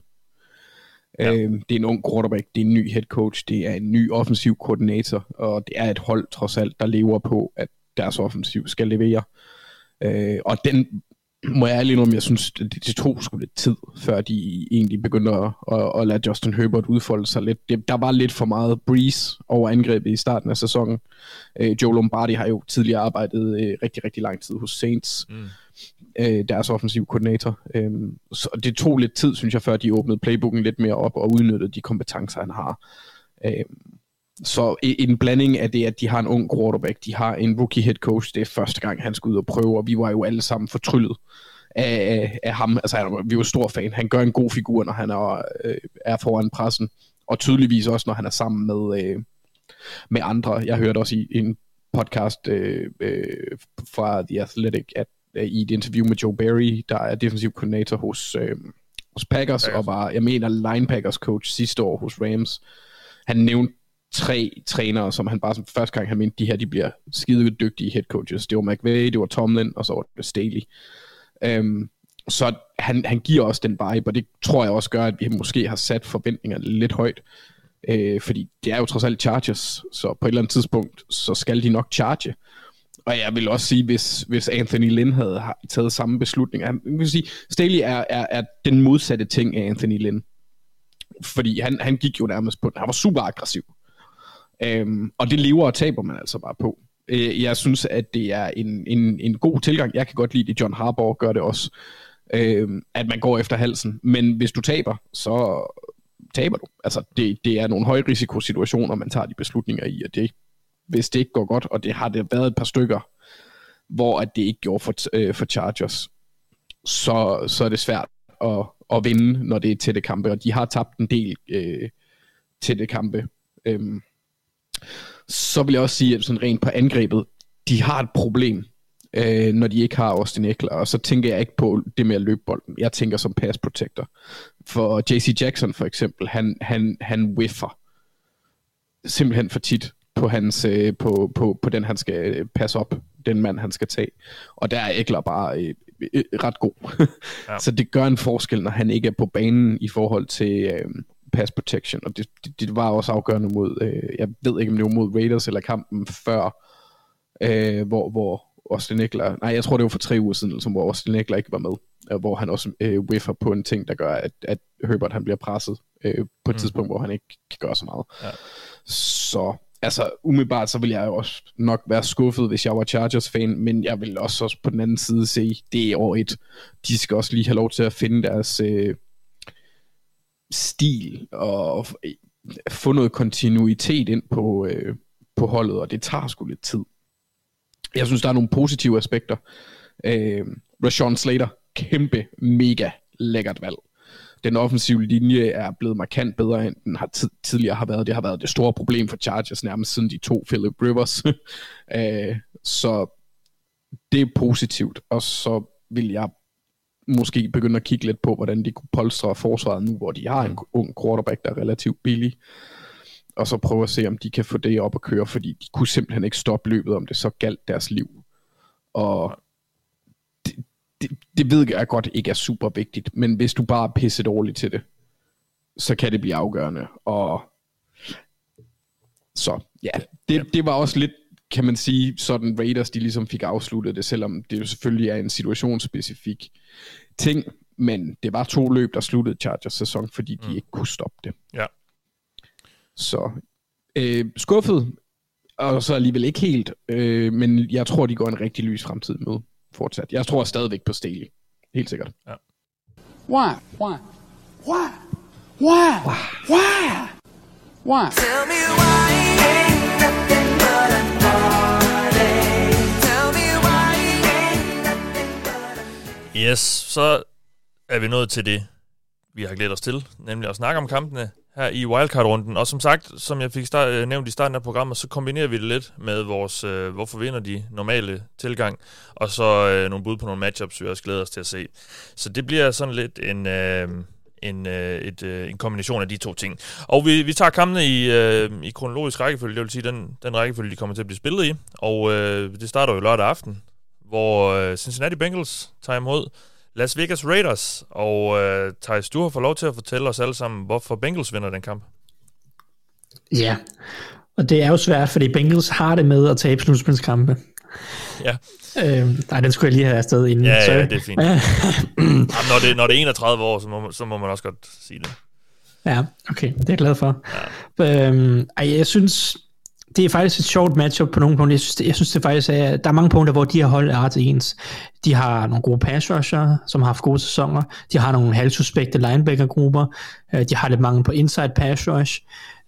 Ja. Øh, det er en ung quarterback, det er en ny head coach, det er en ny offensiv koordinator, og det er et hold trods alt, der lever på, at deres offensiv skal levere. Øh, og den må jeg ærlig om, jeg synes, det, det tog sgu lidt tid, før de egentlig begyndte at, at, at lade Justin Herbert udfolde sig lidt. Det, der var lidt for meget breeze over angrebet i starten af sæsonen. Øh, Joe Lombardi har jo tidligere arbejdet øh, rigtig, rigtig lang tid hos Saints, Mm. øh, deres offensiv koordinator. Øh, så det tog lidt tid, synes jeg, før de åbnede playbooken lidt mere op og udnyttede de kompetencer, han har. Øh, så en blanding af det, at de har en ung quarterback, de har en rookie head coach, det er første gang, han skal ud og prøve, og vi var jo alle sammen fortryllet af, af, ham. Altså, han, vi er jo stor fan. Han gør en god figur, når han er, øh, er foran pressen, og tydeligvis også, når han er sammen med, øh, med andre. Jeg hørte også i en podcast øh, øh, fra The Athletic, at øh, i et interview med Joe Barry, der er defensiv koordinator hos, øh, hos Packers, og var, jeg mener, linebackers coach sidste år hos Rams. Han nævnte tre trænere, som han bare som første gang, han mente, de her, de bliver skide dygtige head coaches. Det var McVay, det var Tomlin, og så var det Staley. Øhm, så han, han giver også den vibe, og det tror jeg også gør, at vi måske har sat forventningerne lidt højt. Øh, fordi det er jo trods alt Chargers, så på et eller andet tidspunkt, så skal de nok charge. Og jeg vil også sige, hvis, hvis Anthony Lynn havde har- taget samme beslutning. Jeg vil sige, Staley er, er, er den modsatte ting af Anthony Lynn. Fordi han, han gik jo nærmest på den. Han var super aggressiv. Øhm, og det lever og taber man altså bare på. Øh, jeg synes, at det er en, en, en god tilgang. Jeg kan godt lide det, John Harbaugh gør det også. Øhm, at man går efter halsen. Men hvis du taber, så taber du. Altså, det, det er nogle højrisikosituationer, man tager de beslutninger i, og det, hvis det ikke går godt, og det har det været et par stykker, hvor at det ikke gjorde for, øh, for Chargers, så, så er det svært at, at vinde, når det er tætte kampe, og de har tabt en del øh, tætte kampe. Øhm, så vil jeg også sige, at sådan rent på angrebet, de har et problem, øh, når de ikke har Austin Eckler, og så tænker jeg ikke på det med at løbe bolden. Jeg tænker som pass protector. For JC Jackson for eksempel, han, han, han whiffer simpelthen for tit på, hans, øh, på, på, på den, han skal øh, passe op, den mand, han skal tage. Og der er Eckler bare øh, øh, ret god. Ja. ja. Så det gør en forskel, når han ikke er på banen i forhold til øh, pass protection. Og det, det, det var også afgørende mod, øh, jeg ved ikke, om det var mod Raiders eller kampen før, øh, hvor, hvor Austin Eckler, nej, jeg tror det var for tre uger siden, som hvor Austin Eckler ikke var med, øh, hvor han også øh, whiffer på en ting, der gør, at, at Herbert han bliver presset øh, på et Mm. tidspunkt, hvor han ikke kan gøre så meget. Ja. Så altså umiddelbart, så vil jeg jo også nok være skuffet, hvis jeg var Chargers-fan, men jeg vil også, også på den anden side se, det er år et. De skal også lige have lov til at finde deres øh, stil og få noget kontinuitet ind på, øh, på holdet, og det tager sgu lidt tid. Jeg synes, der er nogle positive aspekter. Øh, Rashawn Slater, kæmpe, mega lækkert valg. Den offensive linje er blevet markant bedre, end den har tid- tidligere har været. Det har været det store problem for Chargers nærmest siden de to Philip Rivers. øh, så det er positivt. Og så vil jeg måske begynde at kigge lidt på, hvordan de kunne polstre forsvaret nu, hvor de har en ung quarterback, der er relativt billig. Og så prøve at se, om de kan få det op at køre, fordi de kunne simpelthen ikke stoppe løbet, om det så galt deres liv. Og det, det, det ved jeg godt ikke er super vigtigt, men hvis du bare er pisse dårlig til det, så kan det blive afgørende. Og så ja, det, det var også lidt, kan man sige, sådan Raiders, de ligesom fik afsluttet det, selvom det jo selvfølgelig er en situationsspecifik ting, men det var to løb, der sluttede Chargers sæson, fordi de Mm. ikke kunne stoppe det. Ja. Så øh, skuffet, og så alligevel ikke helt, øh, men jeg tror, de går en rigtig lys fremtid med fortsat. Jeg tror stadigvæk på Staley. Helt sikkert. Why? Why? Why? Why? Why? Why? Tell me why Yes, så er vi nået til det, vi har glædet os til, nemlig at snakke om kampene her i wildcard-runden. Og som sagt, som jeg fik start, øh, nævnt i starten af programmet, så kombinerer vi det lidt med vores, øh, hvorfor vinder de normale tilgang, og så øh, nogle bud på nogle matchups, vi også glæder os til at se. Så det bliver sådan lidt en... Øh, en, øh, et, øh, en kombination af de to ting. Og vi, vi tager kampene i, øh, i kronologisk rækkefølge, det vil sige den, den rækkefølge, de kommer til at blive spillet i. Og øh, det starter jo lørdag aften, hvor øh, Cincinnati Bengals tager imod Las Vegas Raiders, og øh, Thijs, du har fået lov til at fortælle os alle sammen, hvorfor Bengals vinder den kamp. Ja, og det er jo svært, fordi Bengals har det med at tabe slutspilskampe. Ja. Øh, nej, den skulle jeg lige have afsted inden. Ja, Sorry. ja, det er fint. Jamen, når, det, når det er 31 år, så må, så må man også godt sige det. Ja, okay, det er jeg glad for. Ja. Øhm, ej, jeg synes, det er faktisk et sjovt matchup på nogle punkter. Jeg synes, det, jeg synes det faktisk er, der er mange punkter, hvor de her hold er ret ens. De har nogle gode pass rusher, som har haft gode sæsoner. De har nogle halvsuspekte linebacker-grupper. Øh, de har lidt mange på inside pass rush.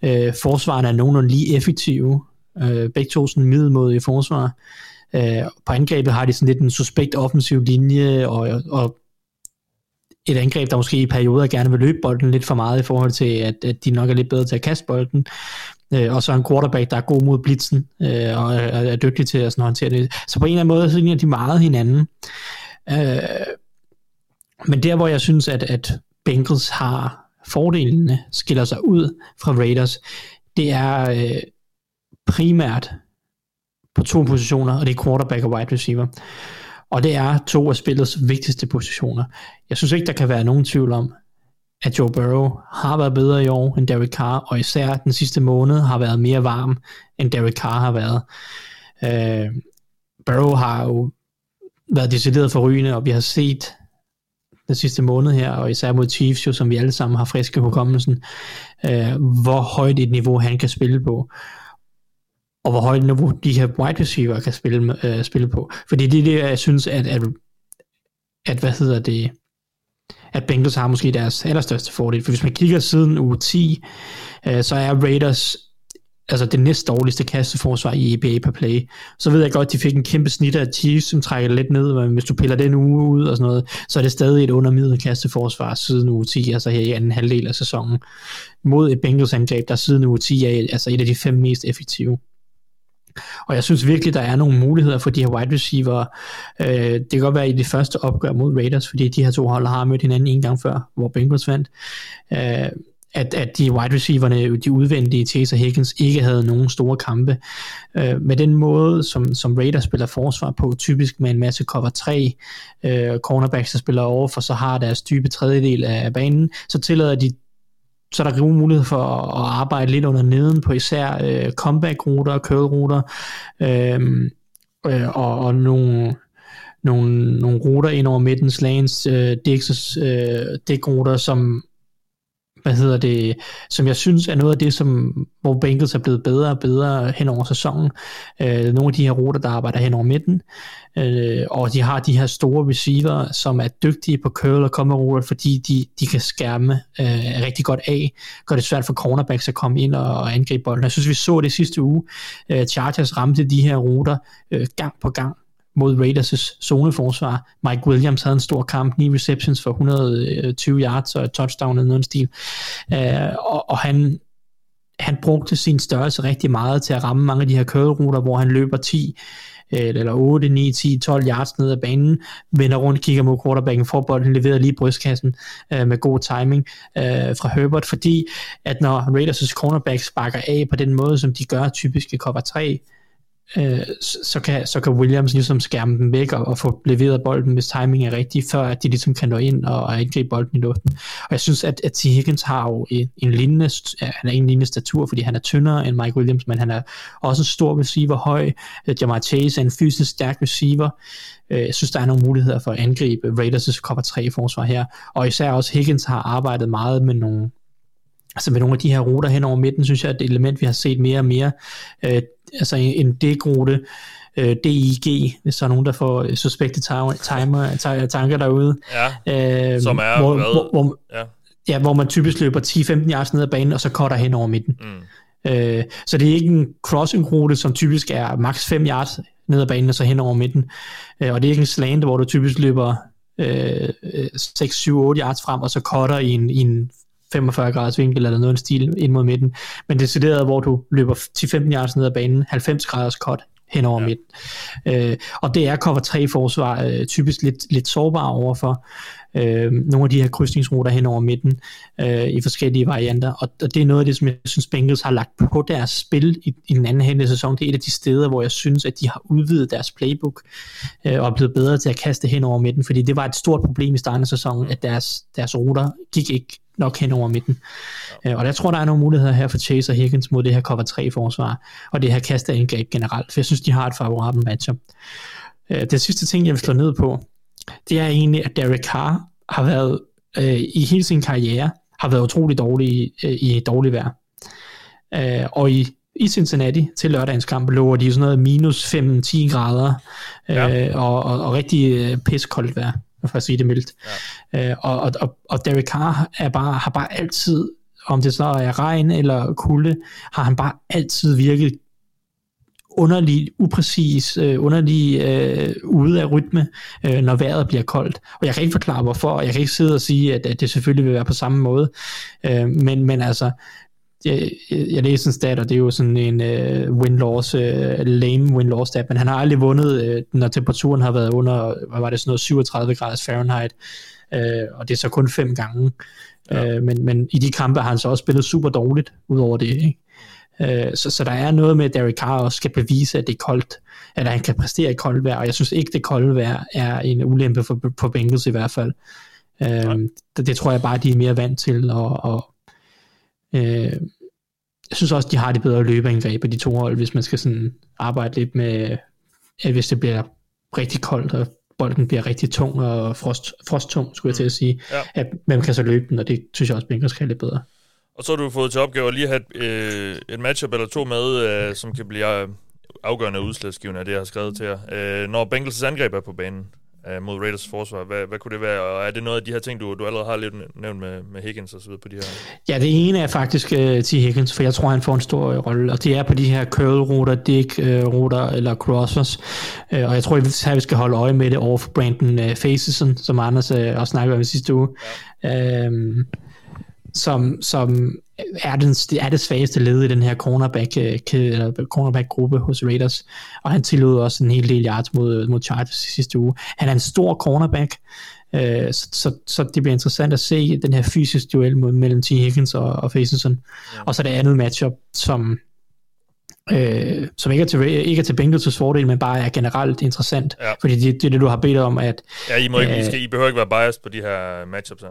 Øh, Forsvarerne er nogenlunde lige effektive. Øh, begge to sådan middelmådige forsvar. Øh, på angrebet har de sådan lidt en suspekt offensiv linje, og, og et angreb, der måske i perioder gerne vil løbe bolden lidt for meget i forhold til, at, at de nok er lidt bedre til at kaste bolden. Øh, og så en quarterback, der er god mod blitzen, øh, og er, er dygtig til at sådan håndtere det. Så på en eller anden måde, så ligner de meget hinanden. Øh, men der, hvor jeg synes, at, at Bengals har fordelene, skiller sig ud fra Raiders, det er øh, primært på to positioner, og det er quarterback og wide receiver. Og det er to af spillets vigtigste positioner. Jeg synes ikke, der kan være nogen tvivl om, at Joe Burrow har været bedre i år end Derek Carr, og især den sidste måned har været mere varm, end Derek Carr har været. Øh, Burrow har jo været decideret forrygende, og vi har set den sidste måned her, og især mod Chiefs, jo, som vi alle sammen har friske hukommelsen, øh, hvor højt et niveau han kan spille på og hvor højt niveau de her wide receiver kan spille, øh, spille på. Fordi det er det, jeg synes, at, at, at hvad hedder det, at Bengals har måske deres allerstørste fordel. For hvis man kigger siden uge 10, øh, så er Raiders altså det næst dårligste kasteforsvar i EBA per play. Så ved jeg godt, at de fik en kæmpe snit af Chiefs, som trækker lidt ned, men hvis du piller den uge ud og sådan noget, så er det stadig et undermiddel kasteforsvar siden uge 10, altså her i anden halvdel af sæsonen, mod et Bengals angreb, der siden uge 10 er altså et af de fem mest effektive. Og jeg synes virkelig, der er nogle muligheder for de her wide receiver. Øh, det kan godt være i det første opgør mod Raiders, fordi de her to hold har mødt hinanden en gang før, hvor Bengals vandt. Øh, at, at de wide receiverne, de udvendige, Chase og Higgins, ikke havde nogen store kampe. Øh, med den måde, som, som Raiders spiller forsvar på, typisk med en masse cover 3, øh, cornerbacks, der spiller over, for så har deres dybe tredjedel af banen, så tillader de så er der gode mulighed for at arbejde lidt under neden på især øh, comeback-ruter og curl-ruter, øh, øh, og, og nogle, nogle, nogle ruter ind over midten, slagens øh, dicks, øh, som hvad hedder det, som jeg synes er noget af det, som, hvor Bengals er blevet bedre og bedre hen over sæsonen. Øh, nogle af de her ruter, der arbejder hen over midten, øh, og de har de her store receiver, som er dygtige på curl og kommer ruter, fordi de, de kan skærme øh, rigtig godt af, gør det svært for cornerbacks at komme ind og, og angribe bolden. Jeg synes, vi så det sidste uge. Øh, Chargers ramte de her ruter øh, gang på gang, mod Raiders' zoneforsvar. Mike Williams havde en stor kamp, 9 receptions for 120 yards og et touchdown eller noget stil. Uh, og, og han, han brugte sin størrelse rigtig meget til at ramme mange af de her curlruter, hvor han løber 10 øh, eller 8, 9, 10, 12 yards ned ad banen, vender rundt, kigger mod quarterbacken, får bolden leveret lige i brystkassen øh, med god timing øh, fra Herbert, fordi at når Raiders' cornerbacks sparker af på den måde, som de gør typisk i cover 3, øh, så, kan, så kan Williams ligesom skærme dem væk og, og få leveret bolden, hvis timing er rigtig, før at de ligesom kan nå ind og, og angribe bolden i luften. Og jeg synes, at, at T. Higgins har jo en, en lignende, han er en lignende statur, fordi han er tyndere end Mike Williams, men han er også en stor receiver, høj. Øh, Jamar Chase er en fysisk stærk receiver. Øh, jeg synes, der er nogle muligheder for at angribe Raiders' cover 3 forsvar her, og især også Higgins har arbejdet meget med nogle altså med nogle af de her ruter hen over midten, synes jeg, at det element, vi har set mere og mere, øh, altså en D-rute, øh, DIG, hvis der er nogen, der får suspekte timer, tanker derude. Ja, øh, som er, hvor, hvad? Hvor, hvor, ja. ja, hvor man typisk løber 10-15 yards ned ad banen, og så cutter hen over midten. Mm. Øh, så det er ikke en crossing-rute, som typisk er maks 5 yards ned ad banen, og så hen over midten. Øh, og det er ikke en slant, hvor du typisk løber øh, 6-7-8 yards frem, og så cutter i en, i en 45 graders vinkel eller noget stil ind mod midten. Men det er decideret, hvor du løber 10-15 yards ned ad banen, 90 graders cut hen over ja. midten. Øh, og det er cover 3 forsvar øh, typisk lidt, lidt sårbar overfor øh, nogle af de her krydsningsruter hen over midten øh, i forskellige varianter. Og, og det er noget af det, som jeg synes Bengals har lagt på deres spil i, i den anden af sæsonen. Det er et af de steder, hvor jeg synes, at de har udvidet deres playbook øh, og er blevet bedre til at kaste hen over midten, fordi det var et stort problem i starten af sæsonen, at deres, deres ruter gik ikke nok hen over midten. Ja. Og jeg tror, der er nogle muligheder her for Chase og Higgins mod det her cover 3 forsvar, og det her kasteangreb generelt, for jeg synes, de har et favorabelt matchup. Øh, det sidste ting, jeg vil slå ned på, det er egentlig, at Derek Carr har været øh, i hele sin karriere, har været utrolig dårlig i, øh, i dårlig vejr. Øh, og i, i Cincinnati til lørdagens kamp lå de sådan noget minus 5-10 grader, øh, ja. og, og, og rigtig øh, piskoldt vejr, for at sige det mildt. Ja. Øh, og, og, og, Derek Carr er bare, har bare altid, om det så er regn eller kulde, har han bare altid virket underlig, upræcis, øh, underlig øh, ude af rytme, øh, når vejret bliver koldt. Og jeg kan ikke forklare hvorfor, og jeg kan ikke sidde og sige, at, at det selvfølgelig vil være på samme måde. Øh, men, men altså, jeg, jeg læste en stat, og det er jo sådan en uh, win-loss, uh, lame win-loss stat, men han har aldrig vundet, uh, når temperaturen har været under, hvad var det, sådan noget 37 graders Fahrenheit, uh, og det er så kun fem gange. Ja. Uh, men, men i de kampe har han så også spillet super dårligt, udover det, ikke? Uh, så, så der er noget med, at Derek Carr også skal bevise, at det er koldt, eller han kan præstere i koldt vejr, og jeg synes ikke, det kolde vejr er en ulempe for, for Bengals i hvert fald. Uh, det, det tror jeg bare, de er mere vant til, og, og Øh, jeg synes også, de har det bedre løbeangreb af de to hold, hvis man skal sådan arbejde lidt med, at hvis det bliver rigtig koldt, og bolden bliver rigtig tung og frost, frosttung, skulle jeg til at sige, Ja. at hvem kan så løbe den, og det synes jeg også, Bengals kan lidt bedre. Og så har du fået til opgave at lige have et, øh, et matchup eller to med, øh, som kan blive øh, afgørende udslagsgivende af det, jeg har skrevet til jer. Øh, når Bengals' angreb er på banen øh, mod Raiders forsvar, hvad, hvad kunne det være? Og er det noget af de her ting, du, du allerede har lidt nævnt med, med Higgins og så videre på de her? Ja, det ene er faktisk uh, T. Higgins, for jeg tror, han får en stor øh, rolle, og det er på de her curl-ruter, dig-ruter uh, eller crossers, uh, og jeg tror, at vi skal holde øje med det over for Brandon uh, Faceson, som Anders uh, også snakkede om i sidste uge. Ja. Um, som, som er, den, er det svageste led i den her cornerback, øh, eller cornerback-gruppe hos Raiders, og han tillod også en hel del yards mod, mod Chargers i sidste uge. Han er en stor cornerback, øh, så, så, så det bliver interessant at se den her fysiske duel mellem T. Higgins og, og Facenson. Ja. Og så det andet matchup, som øh, som ikke er, til, ikke er til Bengals' fordel, men bare er generelt interessant, Ja. fordi det, det er det, du har bedt om, at Ja, I, må ikke, I, Øh, skal, I behøver ikke være biased på de her matchups her.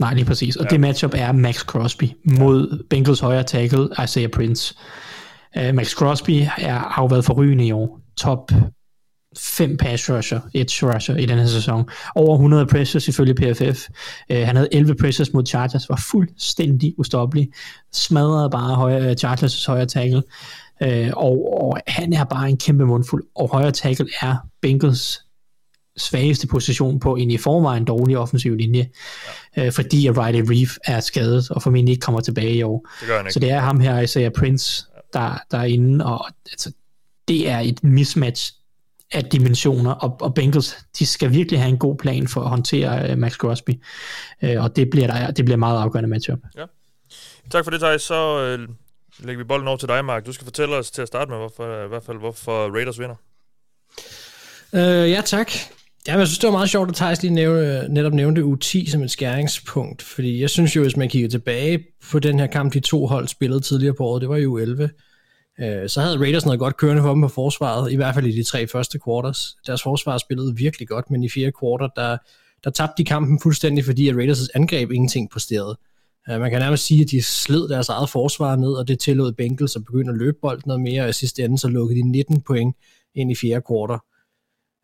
Nej, lige præcis. Og Ja. det matchup er Max Crosby mod Bengals højre tackle, Isaiah Prince. Uh, Max Crosby er, har jo været forrygende i år. Top 5 pass rusher, edge rusher i den her sæson. Over 100 pressures ifølge PFF. Uh, han havde 11 pressures mod Chargers, var fuldstændig ustoppelig. Smadrede bare højre, Chargers' højre tackle. Uh, og, og han er bare en kæmpe mundfuld. Og højre tackle er Bengals svageste position på en i forvejen dårlig offensiv linje, ja. øh, fordi at Riley Reef er skadet og formentlig ikke kommer tilbage i år. Det gør han ikke. Så det er ham her, Isaiah Prince, der, der er inde, og altså, det er et mismatch af dimensioner, og, og Bengals, de skal virkelig have en god plan for at håndtere uh, Max Crosby, uh, og det bliver, der, det bliver meget afgørende matchup. Tak for det, Thijs. Så øh, lægger vi bolden over til dig, Mark. Du skal fortælle os til at starte med, hvorfor, i hvert fald, hvorfor Raiders vinder. Øh, ja, tak. Ja, men jeg synes, det var meget sjovt, at Thijs lige nævne, netop nævnte U10 som et skæringspunkt, fordi jeg synes jo, hvis man kigger tilbage på den her kamp, de to hold spillede tidligere på året, det var jo 11, øh, så havde Raiders noget godt kørende for dem på forsvaret, i hvert fald i de tre første quarters. Deres forsvar spillede virkelig godt, men i fire quarter, der, der tabte de kampen fuldstændig, fordi at Raiders' angreb ingenting præsterede. Øh, Man kan nærmest sige, at de sled deres eget forsvar ned, og det tillod Bengals at begynde at løbe bolden noget mere, og i sidste ende så lukkede de 19 point ind i fjerde quarter.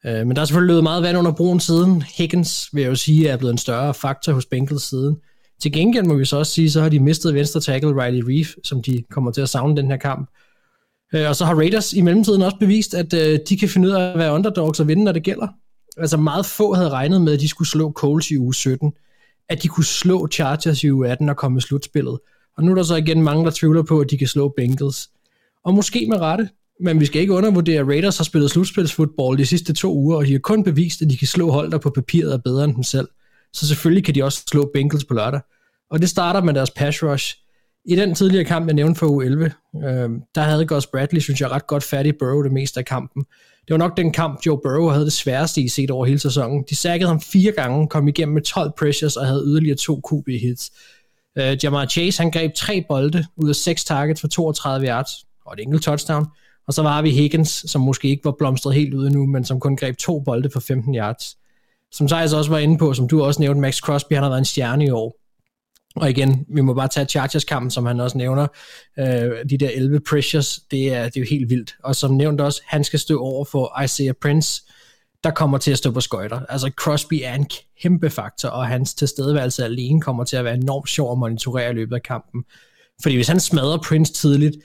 Øh, Men der er selvfølgelig løbet meget vand under broen siden. Higgins, vil jeg jo sige, er blevet en større faktor hos Bengals siden. Til gengæld må vi så også sige, så har de mistet venstre tackle Riley Reef, som de kommer til at savne den her kamp. Øh, Og så har Raiders i mellemtiden også bevist, at øh, de kan finde ud af at være underdogs og vinde, når det gælder. Altså meget få havde regnet med, at de skulle slå Coles i uge 17. at de kunne slå Chargers i uge 18 og komme i slutspillet. Og nu er der så igen mange, der tvivler på, at de kan slå Bengals. Og måske med rette, men vi skal ikke undervurdere, at Raiders har spillet slutspilsfodbold de sidste to uger, og de har kun bevist, at de kan slå hold, der på papiret er bedre end dem selv. Så selvfølgelig kan de også slå Bengals på lørdag. Og det starter med deres pass rush. I den tidligere kamp, jeg nævnte for U11, øh, der havde Gus Bradley, synes jeg, ret godt fat i Burrow det meste af kampen. Det var nok den kamp, Joe Burrow havde det sværeste i set over hele sæsonen. De sækkede ham fire gange, kom igennem med 12 pressures og havde yderligere to QB-hits. Øh, Jamar Chase, han greb tre bolde ud af seks targets for 32 yards og et enkelt touchdown. Og så var vi Higgins, som måske ikke var blomstret helt ud endnu, men som kun greb to bolde for 15 yards. Som Thijs også var inde på, som du også nævnte, Max Crosby, han har været en stjerne i år. Og igen, vi må bare tage Chargers-kampen, som han også nævner. Øh, de der 11 pressures, det er, det er jo helt vildt. Og som nævnt også, han skal stå over for Isaiah Prince, der kommer til at stå på skøjter. Altså Crosby er en kæmpe faktor, og hans tilstedeværelse alene kommer til at være enormt sjov at monitorere i løbet af kampen. Fordi hvis han smadrer Prince tidligt,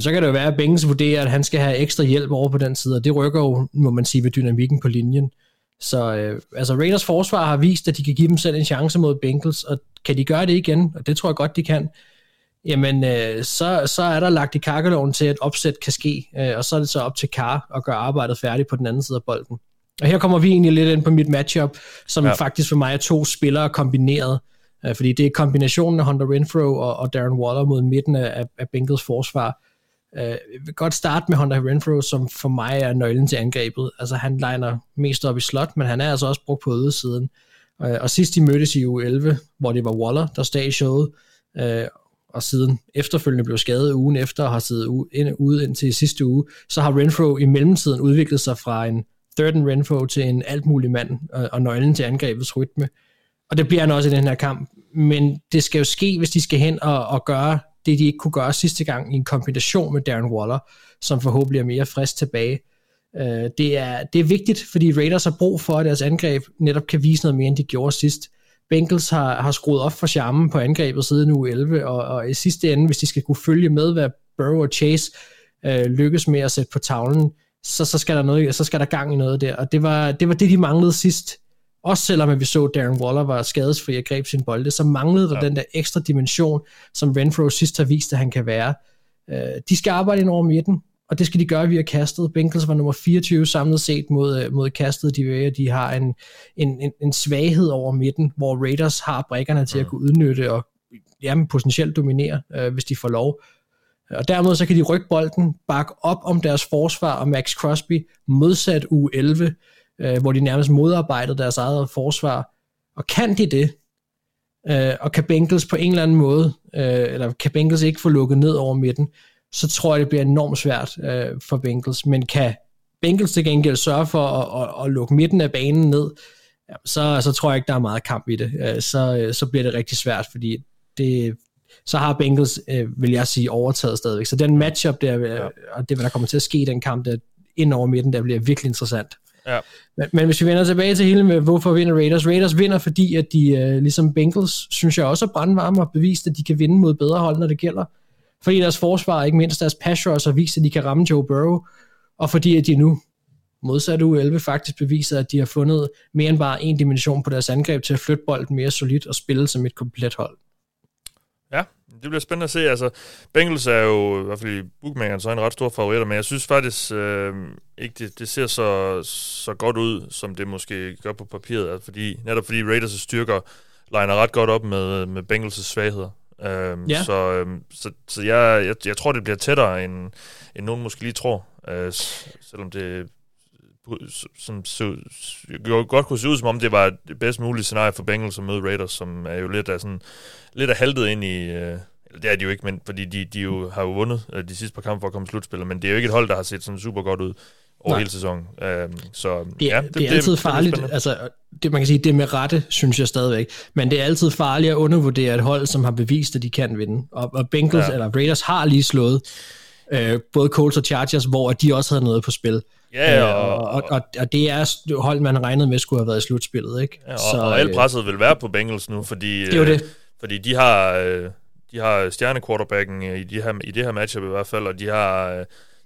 så kan det jo være, at Bengals vurderer, at han skal have ekstra hjælp over på den side, og det rykker jo, må man sige, ved dynamikken på linjen. Så øh, altså Raiders forsvar har vist, at de kan give dem selv en chance mod Bengals, og kan de gøre det igen, og det tror jeg godt, de kan, jamen øh, så, så er der lagt i kakkeloven til, at opsæt kan ske, øh, og så er det så op til Carr at gøre arbejdet færdigt på den anden side af bolden. Og her kommer vi egentlig lidt ind på mit matchup, som ja. faktisk for mig er to spillere kombineret, øh, fordi det er kombinationen af Hunter Renfro og, og Darren Waller mod midten af, af Bengals forsvar. Øh, jeg vil godt starte med Hunter Renfro, som for mig er nøglen til angrebet. Altså han liner mest op i slot, men han er altså også brugt på ydersiden. Øh, og sidst de mødtes i uge 11, hvor det var Waller, der stod i showet, øh, og siden efterfølgende blev skadet ugen efter og har siddet ude, ind, ude indtil sidste uge, så har Renfro i mellemtiden udviklet sig fra en third and Renfro til en alt mulig mand og, og nøglen til angrebets rytme. Og det bliver han også i den her kamp. Men det skal jo ske, hvis de skal hen og, og gøre det, de ikke kunne gøre sidste gang i en kombination med Darren Waller, som forhåbentlig er mere frisk tilbage. Øh, det, er, det er vigtigt, fordi Raiders har brug for, at deres angreb netop kan vise noget mere, end de gjorde sidst. Bengals har, har skruet op for charmen på angrebet siden uge 11, og, og i sidste ende, hvis de skal kunne følge med, hvad Burrow og Chase øh, lykkes med at sætte på tavlen, så, så, skal der noget, så skal der gang i noget der. Og det var det, var det de manglede sidst. Også selvom vi så, at Darren Waller var skadesfri og greb sin bolde, så manglede der ja. den der ekstra dimension, som Renfro sidst har vist, at han kan være. Øh, de skal arbejde ind over midten, og det skal de gøre via kastet. Bengals var nummer 24 samlet set mod, øh, mod kastet. De, ved, de har en, en, en, en svaghed over midten, hvor Raiders har brækkerne til at kunne udnytte og jamen, potentielt dominere, øh, hvis de får lov. Og dermed så kan de rykke bolden, bakke op om deres forsvar og Max Crosby, modsat u 11, øh, hvor de nærmest modarbejdede deres eget forsvar. Og kan de det, øh, og kan Bengals på en eller anden måde, øh, eller kan Bengals ikke få lukket ned over midten, så tror jeg, det bliver enormt svært øh, for Bengals. Men kan Bengals til gengæld sørge for at, at, at lukke midten af banen ned, så, så tror jeg ikke, der er meget kamp i det. Øh, så, øh, så bliver det rigtig svært, fordi det, så har Bengals, øh, vil jeg sige, overtaget stadigvæk. Så den matchup der, og det, hvad der kommer til at ske i den kamp, der ind over midten, der bliver virkelig interessant. Ja. Men, men hvis vi vender tilbage til hele med, hvorfor vinder Raiders? Raiders vinder, fordi at de, øh, ligesom Bengals, synes jeg også er brandvarme og bevist, at de kan vinde mod bedre hold, når det gælder. Fordi deres forsvar, ikke mindst deres pass rush, har vist, at de kan ramme Joe Burrow, og fordi at de nu, modsat u 11, faktisk beviser, at de har fundet mere end bare en dimension på deres angreb til at flytte bolden mere solidt og spille som et komplet hold. Ja, det bliver spændende at se. Altså, Bengals er jo, i hvert fald i bookmakeren, så er en ret stor favoritter, men jeg synes faktisk øh, ikke, det, det ser så, så godt ud, som det måske gør på papiret, altså, fordi, netop fordi Raiders' styrker liner ret godt op med, med Bengals' svagheder. Øhm, Ja. Så, øhm, så, så jeg, jeg, jeg tror, det bliver tættere, end, end nogen måske lige tror. Øh, selvom det som så, jo godt kunne se ud, som om det var det bedst mulige scenarie for Bengals at møde Raiders, som er jo lidt af sådan, lidt af haltet ind i, øh, det er de jo ikke, men fordi de, de jo har jo vundet øh, de sidste par kampe for at komme i slutspillet, men det er jo ikke et hold, der har set sådan super godt ud over Nej. hele sæsonen. Øh, så Det er, ja, det, det er altid det farligt, spændende. altså det, man kan sige, det er med rette, synes jeg stadigvæk, men det er altid farligt at undervurdere et hold, som har bevist, at de kan vinde. Og, og Bengals, ja. eller Raiders, har lige slået øh, både Colts og Chargers, hvor de også havde noget på spil. Ja, Øh, og, og, og, og det er hold, man regnede med skulle have været i slutspillet, ikke? Ja, og, så, og alt øh, presset vil være på Bengals nu, fordi, Det er øh, det. fordi de har, de har stjernequarterbacken i, de her, i det her matchup i hvert fald, og de har,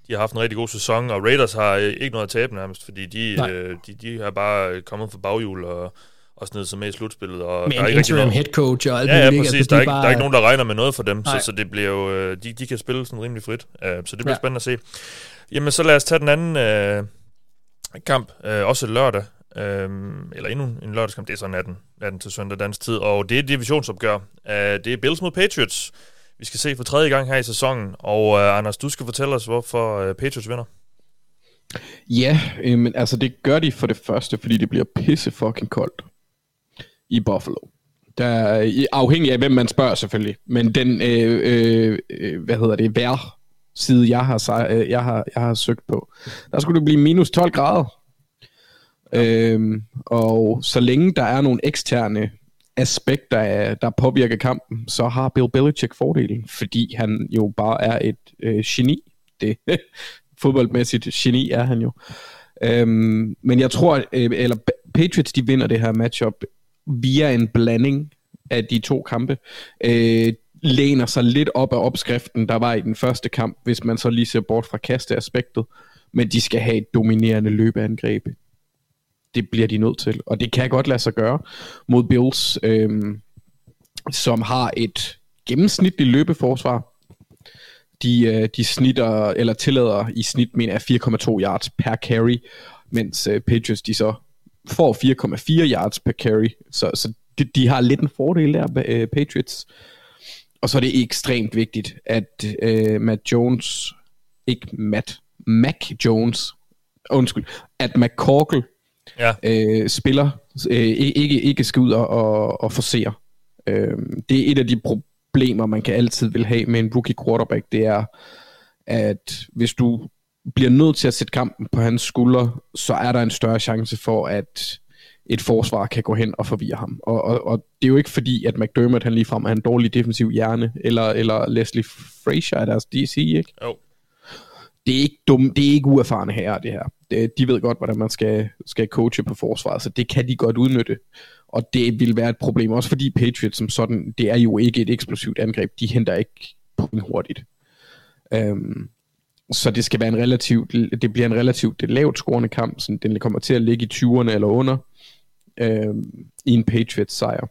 de har haft en rigtig god sæson, og Raiders har ikke noget at tabe nærmest, fordi de, øh, de, de har bare kommet fra baghjul og, at snide sig med i slutspillet. Og Med der er en ikke interim noget- head coach og alt Ja, ja, muligt, præcis. altså, der, er ikke, bare- der er ikke nogen, der regner med noget for dem, så, Nej. så det bliver jo, øh, de, de kan spille sådan rimelig frit. Uh, så det bliver Ja. ja. spændende at se. Jamen, så lad os tage den anden øh, kamp, øh, også lørdag. Øh, eller endnu en lørdagskamp, det er så natten, natten til søndag dansk tid. Og det er divisionsopgør. Uh, det er Bills mod Patriots. Vi skal se for tredje gang her i sæsonen. Og uh, Anders, du skal fortælle os, hvorfor uh, Patriots vinder. Ja, øh, men altså det gør de for det første, fordi det bliver pisse fucking koldt i Buffalo. Der er afhængig af, hvem man spørger selvfølgelig. Men den, øh, øh, øh, hvad hedder det, vejr side, jeg har, øh, jeg, har, jeg har søgt på, der skulle det blive minus 12 grader. Øhm, og så længe der er nogle eksterne aspekter, der påvirker kampen, så har Bill Belichick fordelen, fordi han jo bare er et øh, geni. Det fodboldmæssigt geni er han jo. Øhm, men jeg tror, øh, eller Patriots de vinder det her matchup via en blanding af de to kampe. Øh, læner sig lidt op af opskriften, der var i den første kamp, hvis man så lige ser bort fra kasteaspektet. Men de skal have et dominerende løbeangreb. Det bliver de nødt til, og det kan godt lade sig gøre mod Bills, øh, som har et gennemsnitligt løbeforsvar. De, øh, de snitter, eller tillader i snit, mener 4,2 yards per carry, mens øh, Patriots de så får 4,4 yards per carry. Så, så de, de har lidt en fordel der, øh, Patriots. Og så er det ekstremt vigtigt, at øh, Matt Jones, ikke Matt, Mac Jones, undskyld, at McCorkle Ja. øh, spiller, øh, ikke, ikke skal ud og, og, og forsere. Øh, det er et af de problemer, man kan altid vil have med en rookie quarterback, det er, at hvis du bliver nødt til at sætte kampen på hans skuldre, så er der en større chance for, at et forsvar kan gå hen og forvirre ham. Og, og, og det er jo ikke fordi, at McDermott han ligefrem er en dårlig defensiv hjerne, eller, eller Leslie Frazier er deres DC, ikke? Jo. det er ikke dum, det er ikke uerfarne herrer, det her. Det, de ved godt, hvordan man skal, skal coache på forsvaret, så det kan de godt udnytte. Og det vil være et problem, også fordi Patriots som sådan, det er jo ikke et eksplosivt angreb. De henter ikke point hurtigt. Um, så det skal være en relativt, det bliver en relativt lavt scorende kamp, så den kommer til at ligge i 20'erne eller under øh, i en Patriots sejr.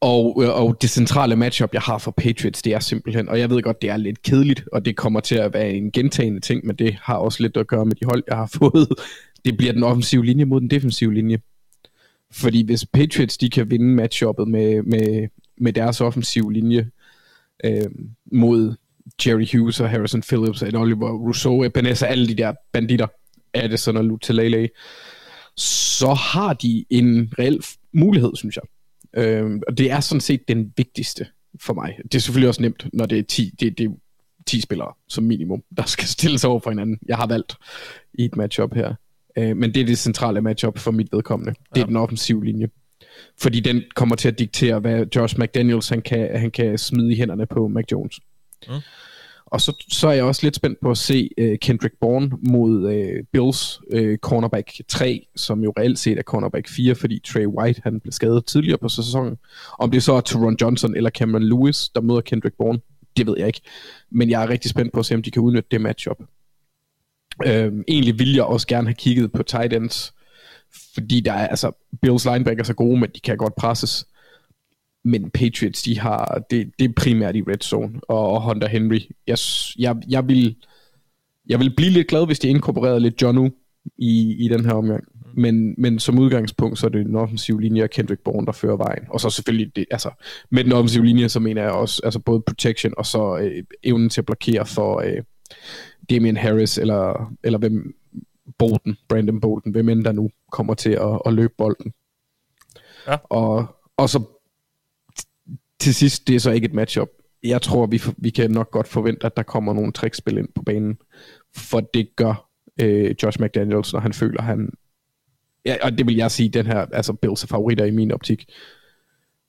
Og, øh, og det centrale matchup, jeg har for Patriots, det er simpelthen, og jeg ved godt, det er lidt kedeligt, og det kommer til at være en gentagende ting, men det har også lidt at gøre med de hold, jeg har fået. Det bliver den offensive linje mod den defensive linje. Fordi hvis Patriots, de kan vinde matchuppet med, med, med deres offensive linje øh, mod Jerry Hughes og Harrison Phillips, og Oliver Rousseau, Ebenezer, alle de der banditter, Addison og Lutelele, så har de en reel mulighed, synes jeg. Øh, og det er sådan set den vigtigste for mig. Det er selvfølgelig også nemt, når det er 10, det, det er 10 spillere som minimum, der skal stilles over for hinanden. Jeg har valgt i et matchup her. Øh, men det er det centrale matchup for mit vedkommende. Det er den offensive linje. Fordi den kommer til at diktere, hvad Josh McDaniels han kan, han kan smide i hænderne på Mac Jones. Mm. Og så, så er jeg også lidt spændt på at se uh, Kendrick Bourne mod uh, Bills uh, cornerback 3, som jo reelt set er cornerback 4, fordi Trey White han blev skadet tidligere på sæsonen. Om det så er Teron Johnson eller Cameron Lewis, der møder Kendrick Bourne, det ved jeg ikke. Men jeg er rigtig spændt på at se, om de kan udnytte det matchup. Øhm, egentlig vil jeg også gerne have kigget på tight ends, fordi der er, altså, Bills linebacker er gode, men de kan godt presses. Men Patriots, de har, det, det er primært i red zone, og, og Hunter Henry. Jeg, jeg, jeg, vil, jeg vil blive lidt glad, hvis de inkorporerede lidt John i, i den her omgang. Men, men som udgangspunkt, så er det den offensive linje og Kendrick Bourne, der fører vejen. Og så selvfølgelig, det, altså, med den offensive linje, så mener jeg også, altså både protection og så øh, evnen til at blokere for øh, Damian Harris, eller, eller hvem, Bolton, Brandon Bolton, hvem end der nu kommer til at, at løbe bolden. Ja. Og, og så til sidst, det er så ikke et matchup. Jeg tror, vi, vi kan nok godt forvente, at der kommer nogle trickspil ind på banen. For det gør øh, Josh McDaniels, når han føler, han... Ja, og det vil jeg sige, den her, altså Bills er favoritter i min optik.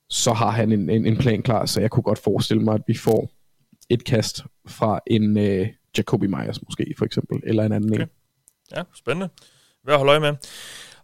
Så har han en, en, en plan klar, så jeg kunne godt forestille mig, at vi får et kast fra en øh, Jacoby Myers måske, for eksempel, eller en anden Okay. en. Ja, spændende. Hvad at holde øje med.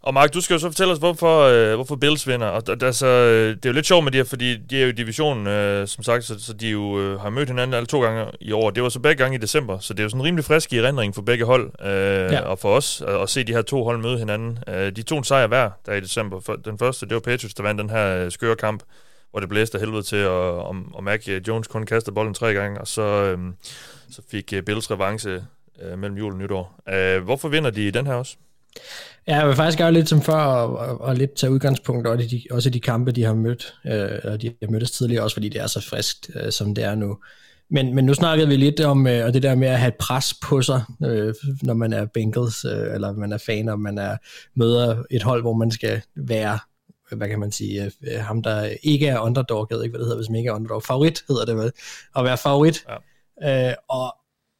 Og Mark, du skal jo så fortælle os, hvorfor, øh, hvorfor Bills vinder. Og d- altså, øh, det er jo lidt sjovt med de her, fordi de er jo i divisionen, øh, som sagt, så, så de jo øh, har mødt hinanden alle to gange i år. Det var så begge gange i december, så det er jo sådan rimelig frisk i erindring for begge hold. Øh, ja. Og for os at, at se de her to hold møde hinanden. Øh, de tog en sejr hver der i december. For, den første, det var Patriots, der vandt den her øh, skøre kamp, hvor det blæste af helvede til, og, og, og Mac Jones kun kastede bolden tre gange, og så, øh, så fik øh, Bills revanche øh, mellem jul og nytår. Øh, hvorfor vinder de den her også? Ja, jeg vil faktisk gøre lidt som før, og, og, og lidt tage udgangspunkt også i de, også i de kampe, de har mødt, øh, og de har mødtes tidligere, også fordi det er så friskt, øh, som det er nu. Men, men nu snakkede vi lidt om øh, og det der med at have et pres på sig, øh, når man er Bengals, øh, eller man er fan, og man er, møder et hold, hvor man skal være, hvad kan man sige, øh, ham der ikke er underdog, jeg ved ikke, hvad det hedder, hvis man ikke er underdog, favorit hedder det vel, at være favorit. Ja. Øh, og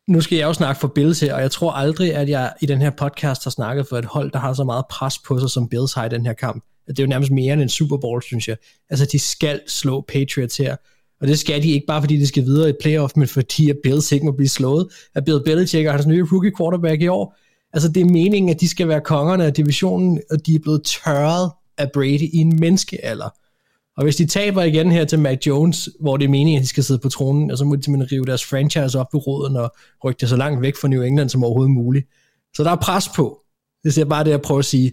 nu skal jeg jo snakke for Bills her, og jeg tror aldrig, at jeg i den her podcast har snakket for et hold, der har så meget pres på sig, som Bills har i den her kamp. Det er jo nærmest mere end en Super Bowl, synes jeg. Altså, de skal slå Patriots her. Og det skal de ikke bare, fordi de skal videre i playoff, men fordi at Bills ikke må blive slået At Bill Belichick og hans nye rookie quarterback i år. Altså, det er meningen, at de skal være kongerne af divisionen, og de er blevet tørret af Brady i en menneskealder. Og hvis de taber igen her til Mac Jones, hvor det er meningen, at de skal sidde på tronen, så må de simpelthen rive deres franchise op i roden og rykke det så langt væk fra New England som overhovedet muligt. Så der er pres på. Det er bare det, jeg prøver at sige.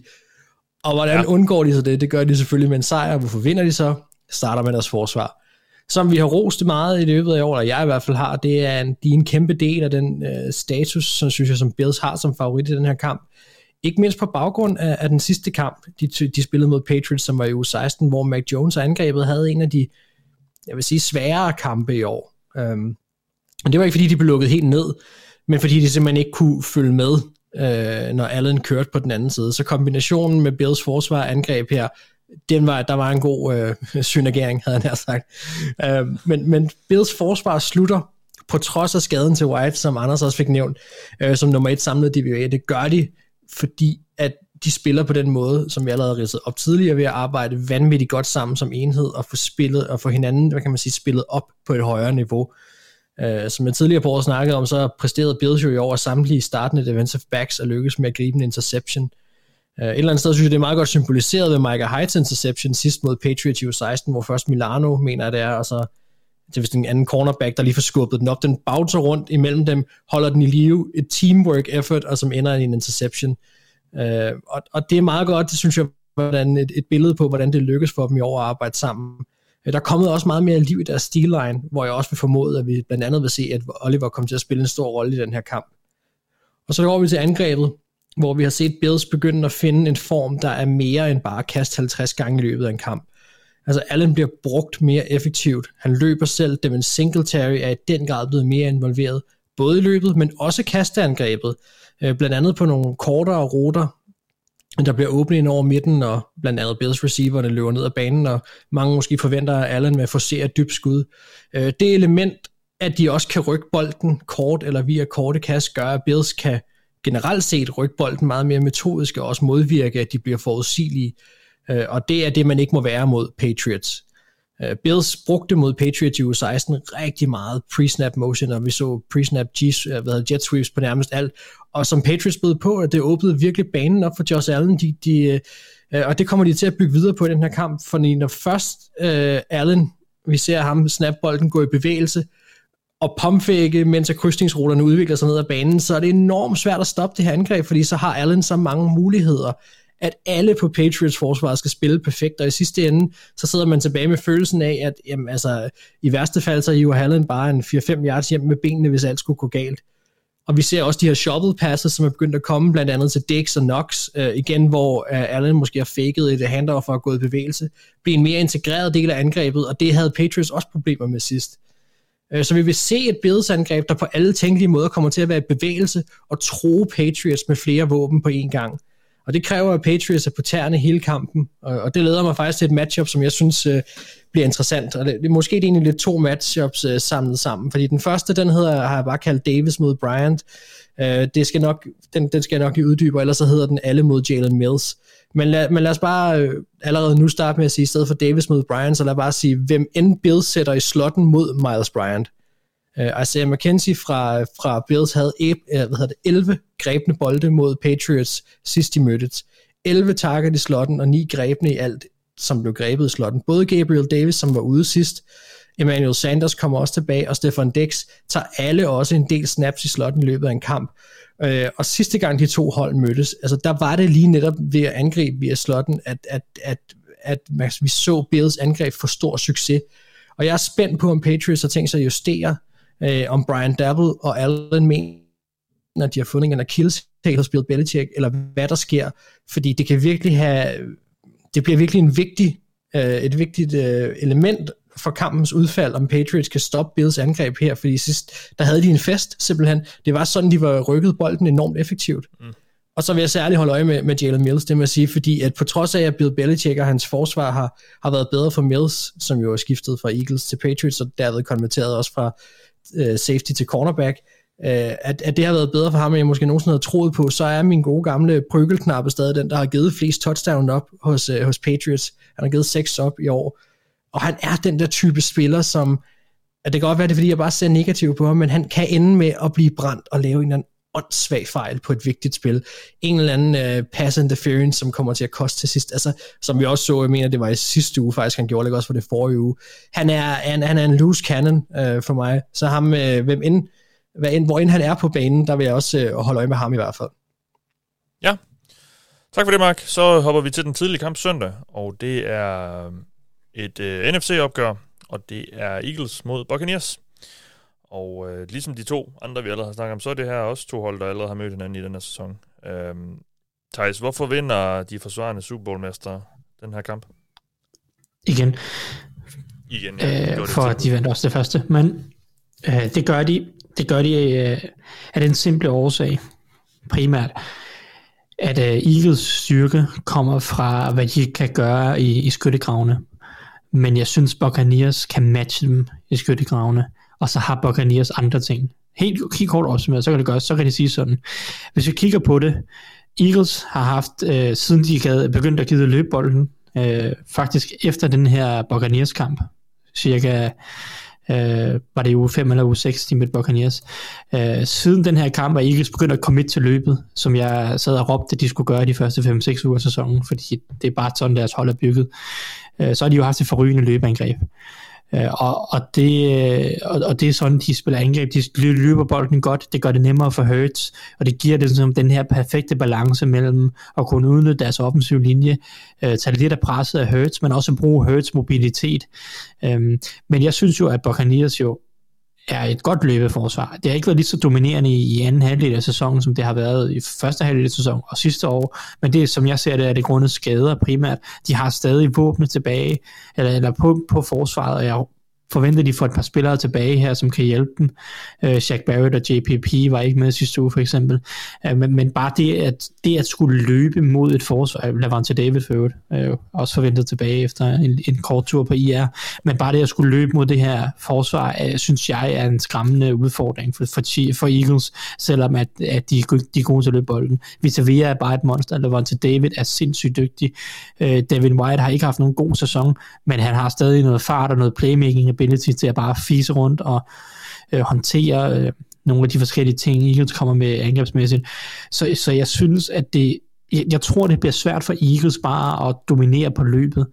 Og hvordan ja. undgår de så det? Det gør de selvfølgelig med en sejr. Hvorfor vinder de så? Starter med deres forsvar. Som vi har rost meget i løbet af år, eller jeg i hvert fald har, det er en, de er en kæmpe del af den øh, status, som synes jeg, som Bills har som favorit i den her kamp. Ikke mindst på baggrund af, af den sidste kamp, de, de spillede mod Patriots, som var i uge 16, hvor Mac Jones angrebet havde en af de, jeg vil sige, sværere kampe i år. Um, og det var ikke fordi, de blev lukket helt ned, men fordi de simpelthen ikke kunne følge med, øh, når Allen kørte på den anden side. Så kombinationen med Bills forsvar og angreb her, den var, der var en god øh, synergering, havde han her sagt. Øh, men, men Bills forsvar slutter på trods af skaden til White, som Anders også fik nævnt, øh, som nummer et samlet DVA. Det gør de, fordi at de spiller på den måde, som vi allerede ridset op tidligere, ved at arbejde vanvittigt godt sammen som enhed, og få spillet, og få hinanden, hvad kan man sige, spillet op på et højere niveau. Uh, som jeg tidligere på året snakkede om, så præsterede Bills jo i år samtlige startende defensive backs og lykkedes med at gribe en interception. Uh, et eller andet sted synes jeg, det er meget godt symboliseret ved Micah Hyde's interception sidst mod Patriots i 16, hvor først Milano mener det er, og så Altså, det er vist en anden cornerback, der lige får skubbet den op. Den bouncer rundt imellem dem, holder den i live, et teamwork effort, og som ender i en interception. Øh, og, og det er meget godt, det synes jeg, hvordan et, et billede på, hvordan det lykkes for dem i år at arbejde sammen. Øh, der er kommet også meget mere liv i deres stilline, hvor jeg også vil formode, at vi blandt andet vil se, at Oliver kommer til at spille en stor rolle i den her kamp. Og så går vi til angrebet, hvor vi har set Bills begynde at finde en form, der er mere end bare at kaste 50 gange i løbet af en kamp. Altså Allen bliver brugt mere effektivt. Han løber selv. Devin Singletary er i den grad blevet mere involveret, både i løbet, men også kasteangrebet. Øh, blandt andet på nogle kortere ruter, der bliver åbnet ind over midten, og blandt andet Bills receiverne løber ned ad banen, og mange måske forventer at Allen med at forcere dybt skud. Øh, det element, at de også kan rykke bolden kort eller via korte kast, gør, at Bills kan generelt set rykke bolden meget mere metodisk, og også modvirke, at de bliver forudsigelige. Øh, og det er det, man ikke må være mod Patriots. Øh, Bills brugte mod Patriots i u 16 rigtig meget pre-snap motion, og vi så pre-snap øh, jet sweeps på nærmest alt, og som Patriots bød på, at det åbnede virkelig banen op for Josh Allen, de, de, og det kommer de til at bygge videre på i den her kamp, for når først øh, Allen, vi ser ham snapbolden gå i bevægelse, og pumpfække, mens krydsningsruterne udvikler sig ned ad banen, så er det enormt svært at stoppe det her angreb, fordi så har Allen så mange muligheder, at alle på Patriots forsvar skal spille perfekt, og i sidste ende, så sidder man tilbage med følelsen af, at jamen, altså, i værste fald, så hiver Allen bare en 4-5 yards hjem med benene, hvis alt skulle gå galt. Og vi ser også de her shovel passes, som er begyndt at komme, blandt andet til Dix og Knox, øh, igen, hvor øh, Allen måske har faked et handoff for at gå i bevægelse, blive en mere integreret del af angrebet, og det havde Patriots også problemer med sidst. Øh, så vi vil se et Bills angreb, der på alle tænkelige måder kommer til at være i bevægelse og tro Patriots med flere våben på én gang. Og det kræver, at Patriots er på tæerne hele kampen, og, og det leder mig faktisk til et matchup, som jeg synes øh, bliver interessant. Og det, det er måske egentlig lidt to matchups øh, samlet sammen, fordi den første, den hedder, har jeg bare kaldt Davis mod Bryant. Øh, det skal nok, den, den skal jeg nok lige uddybe, og ellers så hedder den alle mod Jalen Mills. Men lad, men lad os bare øh, allerede nu starte med at sige, i stedet for Davis mod Bryant, så lad bare sige, hvem end Bills sætter i slotten mod Miles Bryant. Uh, Isaiah McKenzie fra, fra Bills havde uh, hvad hedder det, 11 grebne bolde mod Patriots sidst de mødtes. 11 target i slotten og 9 grebne i alt, som blev grebet i slotten. Både Gabriel Davis, som var ude sidst, Emmanuel Sanders kommer også tilbage, og Stefan Dex tager alle også en del snaps i slotten i løbet af en kamp. Øh, og sidste gang de to hold mødtes, altså der var det lige netop ved at angribe via slotten, at, at, at, at man, vi så Bills angreb få stor succes. Og jeg er spændt på, om Patriots har tænkt sig at justere, øh, om Brian Dabble og Allen mener, at de har fundet en akilleshæl hos Bill Belichick, eller hvad der sker, fordi det kan virkelig have, det bliver virkelig en vigtig, øh, et vigtigt øh, element for kampens udfald, om Patriots kan stoppe Bills angreb her, fordi sidst, der havde de en fest, simpelthen. Det var sådan, de var rykket bolden enormt effektivt. Mm. Og så vil jeg særligt holde øje med, med Jalen Mills, det må jeg sige, fordi at på trods af, at Bill Belichick og hans forsvar har, har været bedre for Mills, som jo er skiftet fra Eagles til Patriots, og derved konverteret også fra øh, safety til cornerback, øh, at, at det har været bedre for ham, end jeg måske nogensinde havde troet på, så er min gode gamle prykkelknappe stadig den, der har givet flest touchdown op hos, øh, hos Patriots. Han har givet seks op i år. Og han er den der type spiller, som, at det kan godt være, det er, fordi jeg bare ser negativt på ham, men han kan ende med at blive brændt og lave en eller anden åndssvag fejl på et vigtigt spil. En eller anden uh, pass interference, som kommer til at koste til sidst. Altså, som vi også så, jeg mener, det var i sidste uge faktisk, han gjorde det også for det forrige uge. Han er, han, han er en loose cannon uh, for mig, så ham, uh, hvem end, hvad end, hvor end han er på banen, der vil jeg også uh, holde øje med ham i hvert fald. Ja. Tak for det, Mark. Så hopper vi til den tidlige kamp søndag, og det er et uh, NFC-opgør, og det er Eagles mod Buccaneers. Og uh, ligesom de to andre, vi allerede har snakket om, så er det her også to hold, der allerede har mødt hinanden i den her sæson. Uh, Thijs, hvorfor vinder de forsvarende Super Bowl-mestre den her kamp? Igen. Igen, ja. Øh, for de vandt også det første. Men øh, det gør de, det gør de øh, af den simple årsag, primært, at øh, Eagles styrke kommer fra, hvad de kan gøre i, i skyttegravene. Men jeg synes, Buccaneers kan matche dem i skyttegravene, og så har Buccaneers andre ting. Helt, helt kort opsummeret, så kan det gøres, så kan det sige sådan. Hvis vi kigger på det, Eagles har haft, øh, siden de havde begyndt at give løbebolden, øh, faktisk efter den her Buccaneers kamp, cirka øh, var det uge 5 eller uge 6, de mødte Buccaneers. Øh, siden den her kamp er Eagles begyndt at komme til løbet, som jeg sad og råbte, at de skulle gøre de første 5-6 uger af sæsonen, fordi det er bare sådan, deres hold er bygget. Øh, så har de jo haft et forrygende løbeangreb. Øh, Øh, og, og, det, øh, og, og det er sådan, de spiller angreb. De løber bolden godt. Det gør det nemmere for Hurts, og det giver det som den her perfekte balance mellem at kunne udnytte deres offensive linje, øh, tage lidt af presset af Hurts, men også bruge Hurts mobilitet. Øhm, men jeg synes jo, at Buccaneers jo er et godt løbeforsvar. Det har ikke været lige så dominerende i anden halvdel af sæsonen, som det har været i første halvdel af sæsonen og sidste år, men det som jeg ser det, er det grundet skader primært. De har stadig våbne tilbage, eller, eller på, på forsvaret, og jeg forventer, de får et par spillere tilbage her, som kan hjælpe dem. Øh, Shaq Barrett og JPP var ikke med sidste uge, for eksempel. Øh, men, men bare det at, det at skulle løbe mod et forsvar, øh, Lavante David for øvrigt, øh, også forventet tilbage efter en, en kort tur på IR, men bare det at skulle løbe mod det her forsvar, øh, synes jeg er en skræmmende udfordring for, for, for Eagles, selvom at, at de, de er gode til at løbe bolden. Vitavia er bare et monster, Lavante David er sindssygt dygtig. Øh, David White har ikke haft nogen god sæson, men han har stadig noget fart og noget playmaking ability til at bare fise rundt og øh, håndtere øh, nogle af de forskellige ting, Eagles kommer med angrebsmæssigt. Så, så jeg synes, at det, jeg, jeg tror, det bliver svært for Eagles bare at dominere på løbet.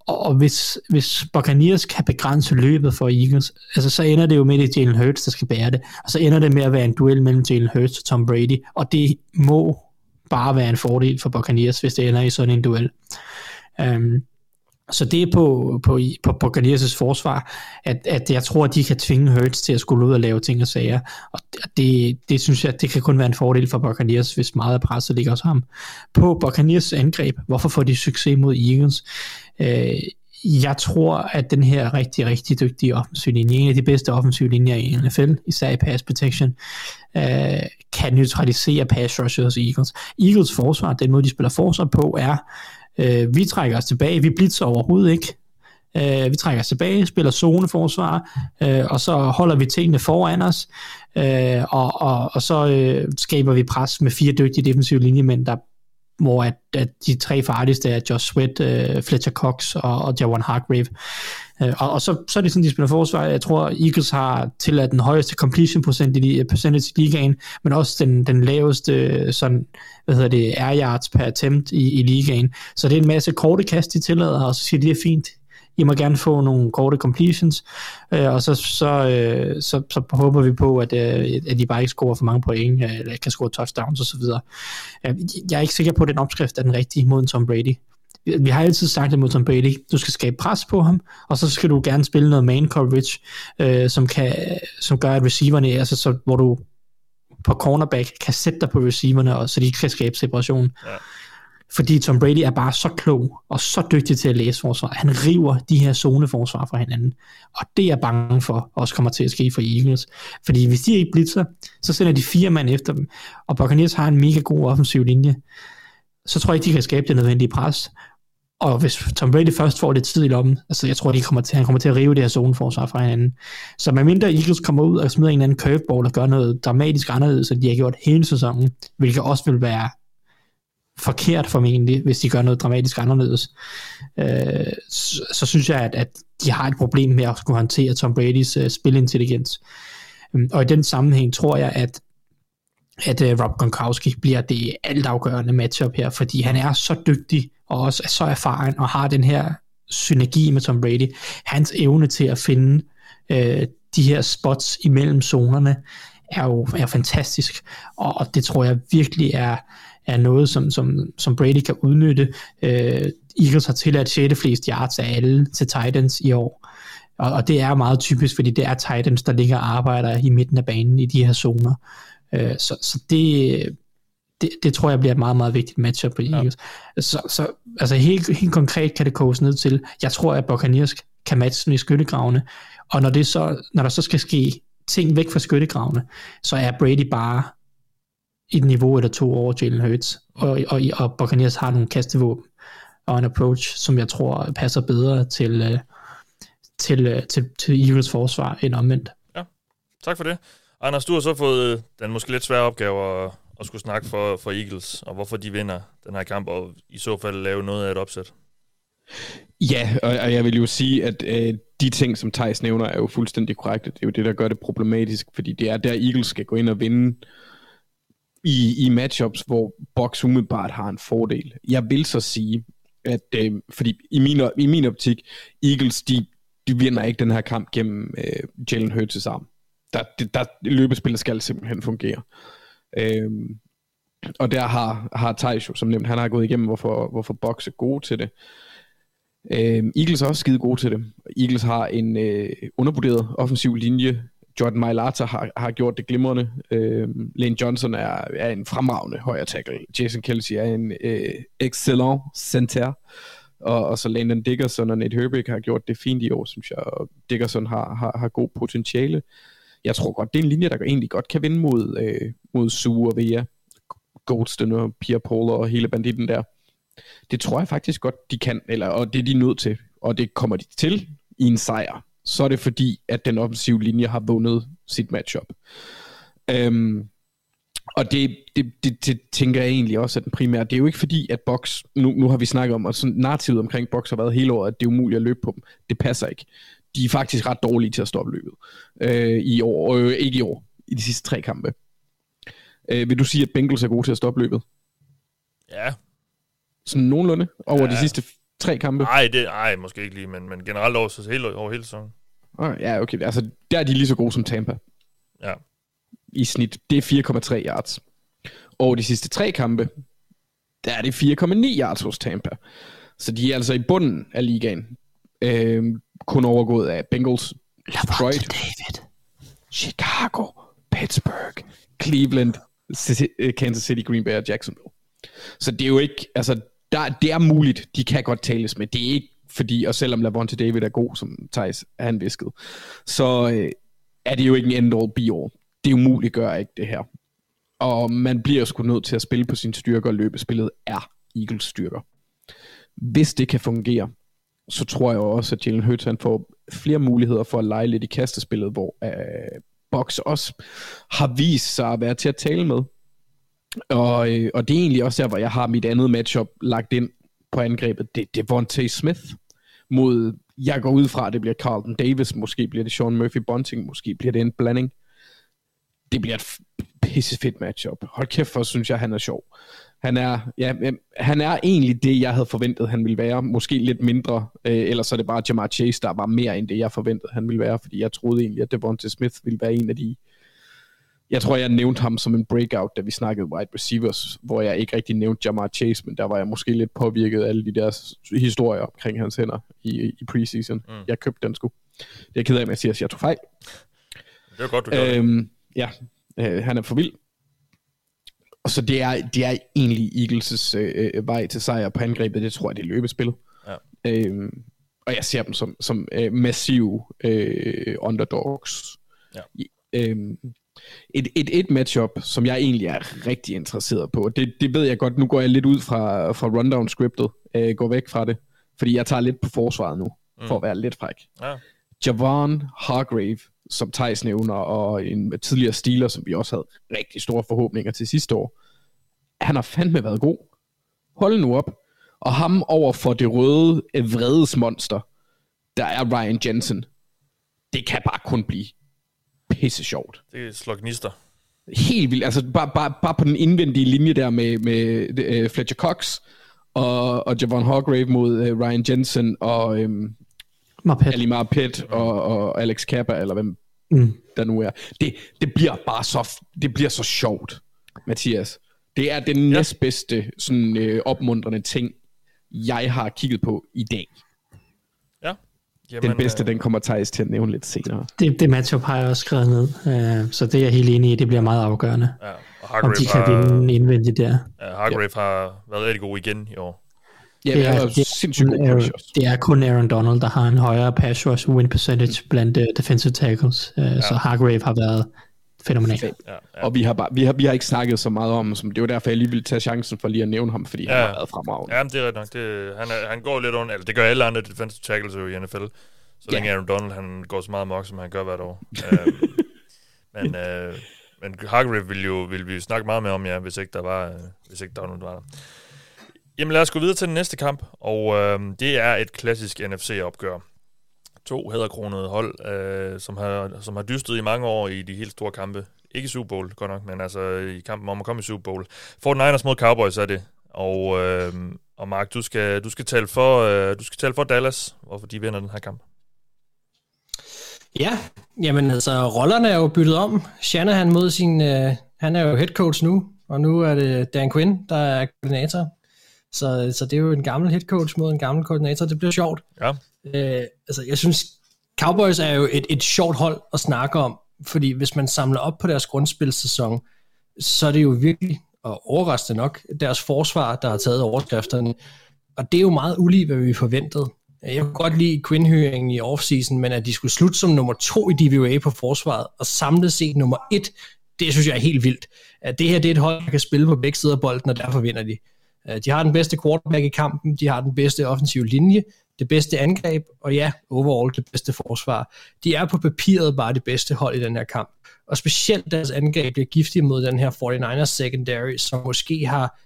Og, og hvis, hvis Buccaneers kan begrænse løbet for Eagles, altså så ender det jo med, at det er Jalen Hurts, der skal bære det. Og så ender det med at være en duel mellem Jalen Hurts og Tom Brady. Og det må bare være en fordel for Buccaneers, hvis det ender i sådan en duel. Um, så det er på, på, på Buccaneers' forsvar, at, at jeg tror, at de kan tvinge Hurts til at skulle ud og lave ting og sager. Og det, det synes jeg, det kan kun være en fordel for Buccaneers, hvis meget af presset ligger hos ham. På Buccaneers angreb, hvorfor får de succes mod Eagles? Øh, jeg tror, at den her rigtig, rigtig dygtige offensiv linje, en af de bedste offensive linjer i NFL, især i pass protection, øh, kan neutralisere pass rushes hos Eagles. Eagles forsvar, den måde de spiller forsvar på, er Øh, vi trækker os tilbage, vi blitzer overhovedet ikke. Øh, vi trækker os tilbage, spiller zoneforsvar, øh, og så holder vi tingene foran os, øh, og, og, og så øh, skaber vi pres med fire dygtige defensive linjemænd, der hvor at, at de tre farligste er Josh Sweat, øh, Fletcher Cox og, og Javon Hargrave. Øh, og, og så, så er det sådan, de spiller forsvar. Jeg tror, Eagles har tilladt den højeste completion procent i, øh, percentage i ligaen, men også den, den laveste øh, sådan, hvad hedder det, air yards per attempt i, i ligaen. Så det er en masse korte kast, de tillader, og så siger de, det er fint. I må gerne få nogle korte completions, øh, og så, så, øh, så, så håber vi på, at, øh, at de bare ikke scorer for mange point, øh, eller kan score touchdowns osv. Øh, jeg er ikke sikker på, at den opskrift er den rigtige mod en Tom Brady. Vi- har altid sagt det mod Tom Brady, du skal skabe pres på ham, og så skal du gerne spille noget man coverage, øh, som, kan, som gør, at receiverne, altså så, hvor du på cornerback kan sætte dig på receiverne, og så de kan skabe separation. Ja. Fordi Tom Brady er bare så klog og så dygtig til at læse forsvar. Han river de her zoneforsvar fra hinanden. Og det er jeg bange for også kommer til at ske for Eagles. Fordi hvis de ikke blitzer, så sender de fire mand efter dem. Og Buccaneers har en mega god offensiv linje. Så tror jeg ikke, de kan skabe det nødvendige pres. Og hvis Tom Brady først får det tid i lommen, altså jeg tror, de kommer til, han kommer til at rive det her zoneforsvar fra hinanden. Så medmindre Eagles kommer ud og smider en eller anden curveball og gør noget dramatisk anderledes, end de har gjort hele sæsonen, hvilket også vil være forkert formentlig, hvis de gør noget dramatisk anderledes, øh, så, så synes jeg, at, at de har et problem med at skulle håndtere Tom Bradys øh, spilintelligens. Øhm, og i den sammenhæng tror jeg, at at øh, Rob Gronkowski bliver det altafgørende matchup her, fordi han er så dygtig og også er så erfaren og har den her synergi med Tom Brady. Hans evne til at finde øh, de her spots imellem zonerne er jo er fantastisk, og, og det tror jeg virkelig er, er noget, som, som, som Brady kan udnytte. Øh, Eagles har tilladt 6. flest yards af alle til Titans i år, og, og det er meget typisk, fordi det er Titans, der ligger og arbejder i midten af banen i de her zoner. Øh, så, så det, det, det tror jeg bliver et meget, meget vigtigt matchup på Eagles. Ja. Så, så altså helt, helt konkret kan det koges ned til, jeg tror, at Buccaneers kan matche i skyttegravene, og når, det så, når der så skal ske ting væk fra skyttegravene, så er Brady bare et niveau eller to over Jalen Hurts, og, og, og Buccaneers har nogle kastevåben og en approach, som jeg tror passer bedre til, øh, til, øh, til, til Eagles forsvar end omvendt. Tak for det. Anders, du har så fået øh, den måske lidt svære opgave at, at skulle snakke for, for Eagles, og hvorfor de vinder den her kamp, og i så fald lave noget af et opsæt. Ja, og, og jeg vil jo sige, at øh, de ting, som Thijs nævner, er jo fuldstændig korrekte. Det er jo det, der gør det problematisk, fordi det er der, Eagles skal gå ind og vinde i, i matchups, hvor Box umiddelbart har en fordel. Jeg vil så sige, at øh, fordi i min, i min optik, Eagles, de, de vinder ikke den her kamp gennem øh, Jalen Hurts' arm. Der, der, løbespillet skal simpelthen fungere. Øh, og der har, har Thijs jo, som nævnt, han har gået igennem, hvorfor, hvorfor Bucks er gode til det. Øh, Eagles er også skide gode til det. Eagles har en øh, undervurderet offensiv linje. Jordan Mailata har, har gjort det glimrende. Øh, Lane Johnson er, er en fremragende højre tackle. Jason Kelsey er en øh, excellent center. Og, og så Landon Dickerson og Nate Herbig har gjort det fint i år, synes jeg. Og Dickerson har, har, har god potentiale. Jeg tror godt, det er en linje, der egentlig godt kan vinde mod, øh, mod Sue og Vea. Goldstone og Pierre Paula og hele banditten der. Det tror jeg faktisk godt, de kan, eller, og det er de nødt til, og det kommer de til i en sejr. Så er det fordi, at den offensive linje har vundet sit matchup. Øhm, og det, det, det, det tænker jeg egentlig også er den primære. Det er jo ikke fordi, at Box, nu, nu har vi snakket om, og sådan narrativet omkring Box har været hele året, at det er umuligt at løbe på dem. Det passer ikke. De er faktisk ret dårlige til at stoppe løbet øh, i år. Øh, ikke i år, i de sidste tre kampe. Øh, vil du sige, at Bengals er gode til at stoppe løbet? Ja. Sådan nogenlunde over Ja. de sidste tre kampe? Nej, det, ej, måske ikke lige, men, men generelt over, så hele, over hele sæsonen. Ah, ja, okay. Altså, der er de lige så gode som Tampa. Ja. I snit. Det er 4,3 yards. Over de sidste tre kampe, der er det 4,9 yards hos Tampa. Så de er altså i bunden af ligaen. Øhm, kun overgået af Bengals, Detroit, David. Chicago, Pittsburgh, Cleveland, øh, Kansas City, Green Bay og Jacksonville. Så det er jo ikke, altså, der, det er muligt, de kan godt tales med. Det er ikke fordi, og selvom Lavonte David er god, som Thijs han viskede, så øh, er det jo ikke en end all be all. Det umuligt gør ikke det her. Og man bliver sgu nødt til at spille på sine styrker, og løbespillet er Eagles styrker. Hvis det kan fungere, så tror jeg også, at Jalen Hurts han får flere muligheder for at lege lidt i kastespillet, hvor øh, Box også har vist sig at være til at tale med. Og, øh, og det er egentlig også der, hvor jeg har mit andet matchup lagt ind på angrebet. Det, det er Vontae Smith mod, jeg går ud fra, at det bliver Carlton Davis, måske bliver det Sean Murphy Bunting, måske bliver det en blanding. Det bliver et f- pissefedt matchup. Hold kæft, for synes jeg, han er sjov. Han er, ja, han er egentlig det, jeg havde forventet, han ville være. Måske lidt mindre, øh, ellers så er det bare Jamar Chase, der var mere end det, jeg forventede, han ville være. Fordi jeg troede egentlig, at Devontae Smith ville være en af de... Jeg tror, jeg nævnte ham som en breakout, da vi snakkede wide receivers, hvor jeg ikke rigtig nævnte Jamar Chase, men der var jeg måske lidt påvirket af alle de der historier omkring hans hænder i, i preseason. Mm. Jeg købte den sgu. Det er jeg ked af, at jeg siger, at jeg tog fejl. Det var godt, du gjorde det. Øhm, ja, øh, han er for vild. Og så det er, det er egentlig Eagles' øh, øh, vej til sejr på angrebet. Det tror jeg, det er løbespillet. Ja. Øhm, og jeg ser dem som, som øh, massive øh, underdogs. Ja. Øhm, et, et, et matchup, som jeg egentlig er rigtig interesseret på. Det, det ved jeg godt, nu går jeg lidt ud fra, fra rundown-scriptet. Øh, går væk fra det. Fordi jeg tager lidt på forsvaret nu, mm. for at være lidt fræk. Ja. Javon Hargrave, som Thijs nævner, og en tidligere Steeler, som vi også havde rigtig store forhåbninger til sidste år. Han har fandme været god. Hold nu op. Og ham over for det røde øh, vredesmonster, der er Ryan Jensen. Det kan bare kun blive pisse sjovt. Det slår gnister. Helt vildt. Altså bare, bare, bare på den indvendige linje der med, med uh, Fletcher Cox og, og Javon Hargrave mod uh, Ryan Jensen og um, Marpet. Ali Marpet og, og Alex Kappa, eller hvem Mm. der nu er. Det, det bliver bare så, det bliver så sjovt, Mathias. Det er den ja. næstbedste sådan, øh, opmuntrende ting, jeg har kigget på i dag. Ja. Den bedste, den kommer Thijs til at nævne lidt senere. Det, det matchup har jeg også skrevet ned, øh, så det er jeg helt enig i, det bliver meget afgørende. Ja, og Om Hargrave de kan har, vinde indvendigt der. ja, Hargrave har været rigtig god igen i år. Ja, det, er, er det, er sindssygt Aaron, rushers. det er kun Aaron Donald, der har en højere pass rush win percentage blandt uh, defensive tackles, uh, ja. så Hargrave har været fænomenal. Ja, ja. Og vi har, bare, vi, har, vi har ikke snakket så meget om ham, som det var derfor, jeg lige ville tage chancen for lige at nævne ham, fordi ja. han har været fremragende. Ja, men det er rigtigt nok. Det, han, er, han går lidt under, eller det gør alle andre defensive tackles jo i NFL. Så Ja. længe Aaron Donald, han går så meget mok, som han gør hvert år. øhm, men, øh, men Hargrave ville, jo, ville vi jo snakke meget mere om, ja, hvis ikke der var, øh, hvis ikke der var nogen, der var der. Jamen lad os gå videre til den næste kamp, og øh, det er et klassisk NFC-opgør. To hæderkronede hold, øh, som, har, som har dystet i mange år i de helt store kampe. Ikke i Super Bowl, godt nok, men altså i kampen om at komme i Super Bowl. 49ers mod Cowboys er det. Og, øh, og Mark, du skal, du, skal tale for, øh, du skal tale for Dallas, hvorfor de vinder den her kamp. Ja, jamen altså, rollerne er jo byttet om. Shanahan mod sin, øh, han er jo head coach nu, og nu er det Dan Quinn, der er koordinator. Så, så det er jo en gammel head coach mod en gammel koordinator. Det bliver sjovt. Ja. Øh, altså, jeg synes, Cowboys er jo et, et sjovt hold at snakke om, fordi hvis man samler op på deres grundspilsæson, så er det jo virkelig, og overraskende nok, deres forsvar, der har taget overskrifterne. Og det er jo meget ulige, hvad vi forventede. Jeg kunne godt lide Quinn-høringen i offseason, men at de skulle slutte som nummer to i DVOA på forsvaret, og samlet set nummer et, det synes jeg er helt vildt. At det her det er et hold, der kan spille på begge sider af bolden, og derfor vinder de. Øh, de har den bedste quarterback i kampen, de har den bedste offensive linje, det bedste angreb, og ja, overall det bedste forsvar. De er på papiret bare det bedste hold i den her kamp. Og specielt deres angreb bliver giftige mod den her 49ers secondary, som måske har,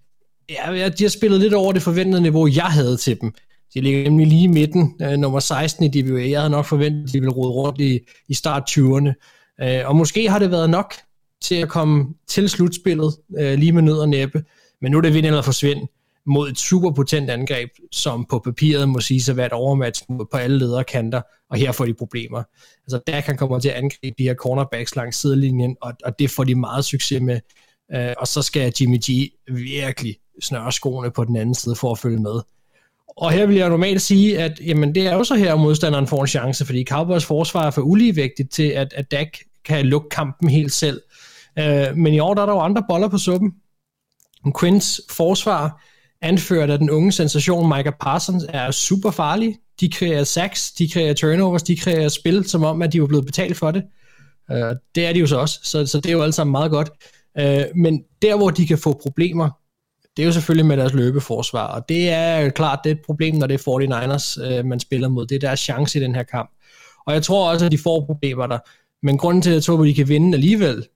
ja, de har spillet lidt over det forventede niveau, jeg havde til dem. De ligger nemlig lige i midten, øh, nummer 16 i DBA. Jeg havde nok forventet, at de ville rode rundt i, i start 20'erne. Øh, og måske har det været nok til at komme til slutspillet, øh, lige med nød og næppe. Men nu er det vind eller forsvind mod et superpotent angreb, som på papiret må sige sig være et overmatch på alle lederkanter, og her får de problemer. Altså der kan komme til at angribe de her cornerbacks langs sidelinjen, og, og det får de meget succes med. Øh, og så skal Jimmy G virkelig snøre skoene på den anden side for at følge med. Og her vil jeg normalt sige, at jamen, det er jo så her, at modstanderen får en chance, fordi Cowboys forsvar er for uligevægtigt til, at, at Dak kan lukke kampen helt selv. Øh, men i år der er der jo andre boller på suppen. Quinns forsvar, anført af den unge sensation Micah Parsons, er super farlig. De kreerer sacks, de kreerer turnovers, de kreerer spil, som om, at de var blevet betalt for det. Øh, det er de jo så også, så, så det er jo alt sammen meget godt. Øh, men der, hvor de kan få problemer, det er jo selvfølgelig med deres løbeforsvar, og det er jo klart, det er et problem, når det er 49ers, øh, man spiller mod. Det er deres chance i den her kamp. Og jeg tror også, at de får problemer der. Men grunden til, at jeg tror, at de kan vinde alligevel,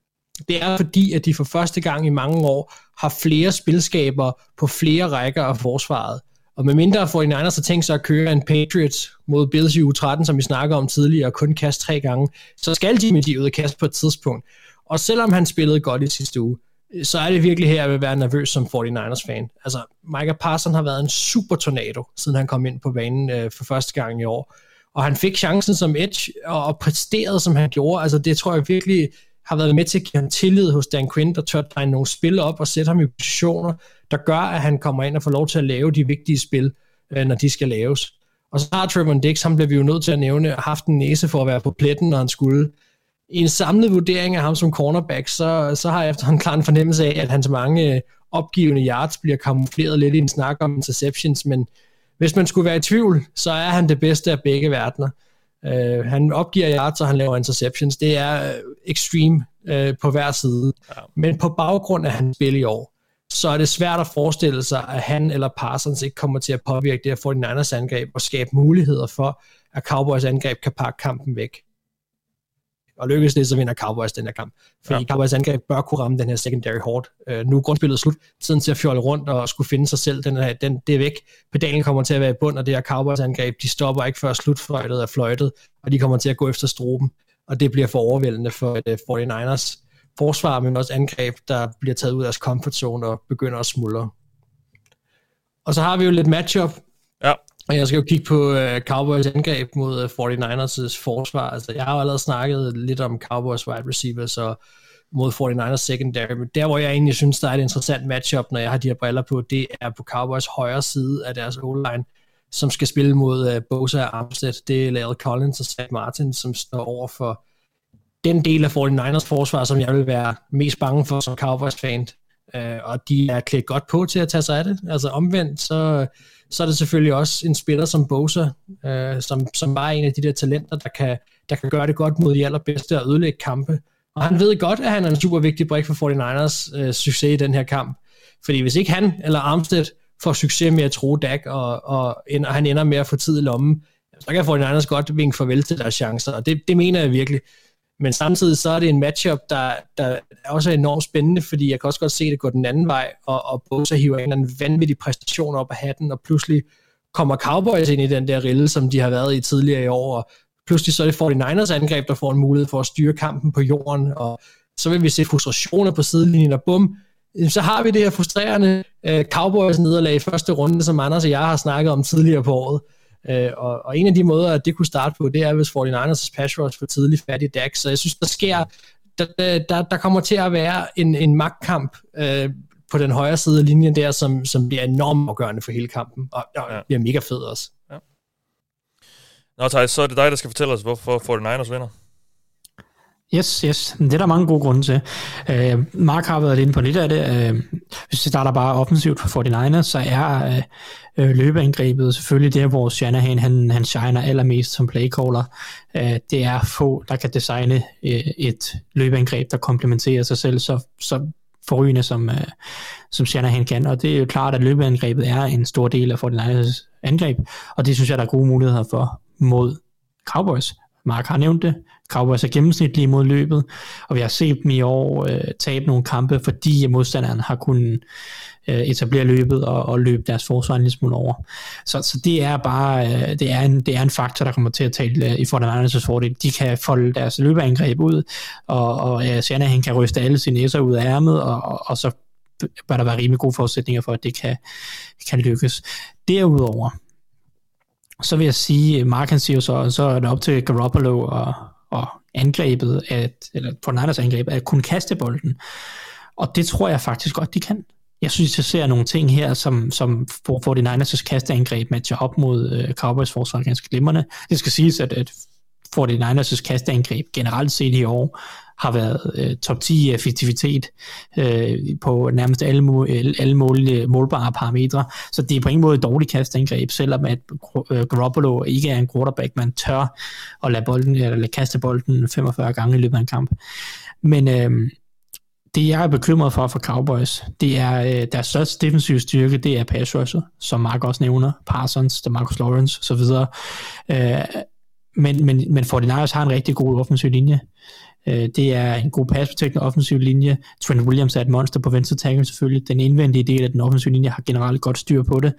det er fordi, at de for første gang i mange år har flere spilskaber på flere rækker af forsvaret. Og med mindre 49ers har tænkt sig at køre en Patriots mod Bills i U13, som vi snakker om tidligere, og kun kaste tre gange, så skal Jimmy G ud og kaste på et tidspunkt. Og selvom han spillede godt i sidste uge, så er det virkelig her, jeg vil være nervøs som 49ers-fan. Altså, Micah Parson har været en super tornado, siden han kom ind på banen øh, for første gang i år. Og han fik chancen som edge, og, og præsterede, som han gjorde. Altså, det tror jeg virkelig har været med til at give ham tillid hos Dan Quinn, der tør tegne nogle spil op og sætte ham i positioner, der gør, at han kommer ind og får lov til at lave de vigtige spil, øh, når de skal laves. Og så har Trevor Dix, ham bliver vi jo nødt til at nævne, haft en næse for at være på pletten, når han skulle. I en samlet vurdering af ham som cornerback, så, så har jeg efter en klar en fornemmelse af, at hans mange øh, opgivende yards bliver kamufleret lidt i en snak om interceptions, men hvis man skulle være i tvivl, så er han det bedste af begge verdener. Uh, han opgiver yards, og han laver interceptions. Det er uh, extreme uh, på hver side. Ja. Men på baggrund af hans spil i år, så er det svært at forestille sig, at han eller Parsons ikke kommer til at påvirke det her 49ers angreb og skabe muligheder for, at Cowboys angreb kan pakke kampen væk. Og lykkes det, så vinder Cowboys den her kamp. Fordi ja. Cowboys angreb bør kunne ramme den her secondary hårdt. Uh, nu er grundspillet slut. Tiden til at fjolle rundt og skulle finde sig selv. Den her, den, det er væk. Pedalen kommer til at være i bund, og det her Cowboys angreb, de stopper ikke før slutfløjtet er fløjtet, og de kommer til at gå efter stroben. Og det bliver for overvældende for uh, 49ers forsvar, men også angreb, der bliver taget ud af deres comfort zone og begynder at smuldre. Og så har vi jo lidt matchup. Ja. Og jeg skal jo kigge på uh, Cowboys angreb mod uh, 49ers' forsvar. Altså, jeg har jo allerede snakket lidt om Cowboys wide receivers og mod 49ers secondary, men der hvor jeg egentlig synes, der er et interessant matchup, når jeg har de her briller på, det er på Cowboys højre side af deres O-line, som skal spille mod uh, Bosa og Armstead. Det er Lale Collins og Zach Martin, som står over for den del af 49ers forsvar, som jeg vil være mest bange for som Cowboys-fan. Uh, og de er klædt godt på til at tage sig af det. Altså omvendt, så, så er det selvfølgelig også en spiller som Bosa, øh, som, som bare er en af de der talenter, der kan, der kan gøre det godt mod de allerbedste og ødelægge kampe. Og han ved godt, at han er en super vigtig brik for 49ers øh, succes i den her kamp. Fordi hvis ikke han eller Armstead får succes med at tro Dak, og, og, og han ender med at få tid i lommen, så kan 49ers godt vinke farvel til deres chancer. Og det, det mener jeg virkelig. Men samtidig så er det en matchup, der, der også er enormt spændende, fordi jeg kan også godt se det gå den anden vej, og, og Bosa hiver en eller anden vanvittig præstation op af hatten, og pludselig kommer Cowboys ind i den der rille, som de har været i tidligere i år, og pludselig så er det 49ers angreb, der får en mulighed for at styre kampen på jorden, og så vil vi se frustrationer på sidelinjen, og bum, så har vi det her frustrerende uh, Cowboys nederlag i første runde, som Anders og jeg har snakket om tidligere på året. Uh, og, og en af de måder, at det kunne starte på, det er, hvis 49ers pass rush for tidligt fat i Dak. Så jeg synes, der sker, der, der, der kommer til at være en, en magtkamp uh, på den højre side af linjen der, som, som bliver enormt afgørende for hele kampen, og, og ja. bliver mega fed også. Ja. Nå, Thijs, så er det dig, der skal fortælle os, hvorfor 49ers vinder. Yes, yes. Det er der mange gode grunde til. Uh, Mark har været inde på lidt af det. Uh, hvis vi starter bare offensivt for 49ers, så er uh, løbeangrebet selvfølgelig det, hvor Shanahan han, han shiner allermest som playcaller. Uh, det er få, der kan designe uh, et løbeangreb, der komplementerer sig selv så, så forrygende, som, uh, som Shanahan kan. Og det er jo klart, at løbeangrebet er en stor del af 49ers angreb, og det synes jeg, der er gode muligheder for mod Cowboys. Mark har nævnt det. Cowboys er gennemsnitlige mod løbet, og vi har set dem i år øh, tabe nogle kampe, fordi modstanderen har kunnet øh, etablere løbet og, og løbe deres forsvar en lille smule over. Så, så det er bare øh, det, er en, det er en faktor, der kommer til at tale øh, i Fortnite's fordel. De kan folde deres løbeangreb ud, og, og øh, Shanahan kan ryste alle sine næser ud af ærmet, og, og, og så bør der være rimelig gode forudsætninger for, at det kan, kan lykkes. Derudover, så vil jeg sige, Mark han siger så, så er det op til Garoppolo og, og angrebet, at, eller på Niners angreb, at kunne kaste bolden. Og det tror jeg faktisk godt, de kan. Jeg synes, jeg ser nogle ting her, som, som får, får de Niners' kasteangreb matcher op mod øh, Cowboys forsvar ganske glimrende. Det skal siges, at, at 49ers' kasteangreb generelt set i år har været øh, top 10 effektivitet øh, på nærmest alle, må, alle mål, målbare parametre. Så det er på ingen måde et dårligt kastangreb, selvom at øh, Garoppolo ikke er en quarterback, man tør at lade, bolden, eller lade kaste bolden 45 gange i løbet af en kamp. Men øh, det jeg er bekymret for for Cowboys, det er øh, deres største defensive styrke, det er pass rusher, som Mark også nævner, Parsons, Marcus Lawrence osv. Øh, men, men, men 49ers har en rigtig god offensiv linje. Øh, det er en god pass offensiv linje. Trent Williams er et monster på venstre tackle selvfølgelig. Den indvendige del af den offensive linje har generelt godt styr på det.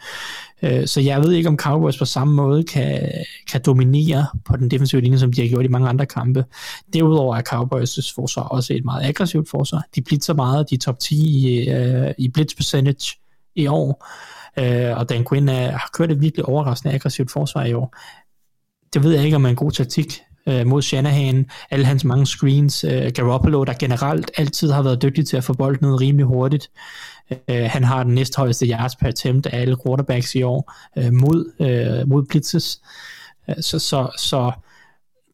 Øh, så jeg ved ikke, om Cowboys på samme måde kan, kan dominere på den defensive linje, som de har gjort i mange andre kampe. Derudover er Cowboys' forsvar også et meget aggressivt forsvar. De blitzer meget, de er top 10 i, øh, i blitz percentage i år. Uh, og Dan Quinn er, har kørt et virkelig overraskende aggressivt forsvar i år. Det ved jeg ikke, om er en god taktik øh, mod Shanahan, alle hans mange screens, øh, Garoppolo, der generelt altid har været dygtig til at få bolden ud rimelig hurtigt. Øh, han har den næsthøjeste yards per attempt af alle quarterbacks i år øh, mod, øh, mod blitzes. Øh, så, så, så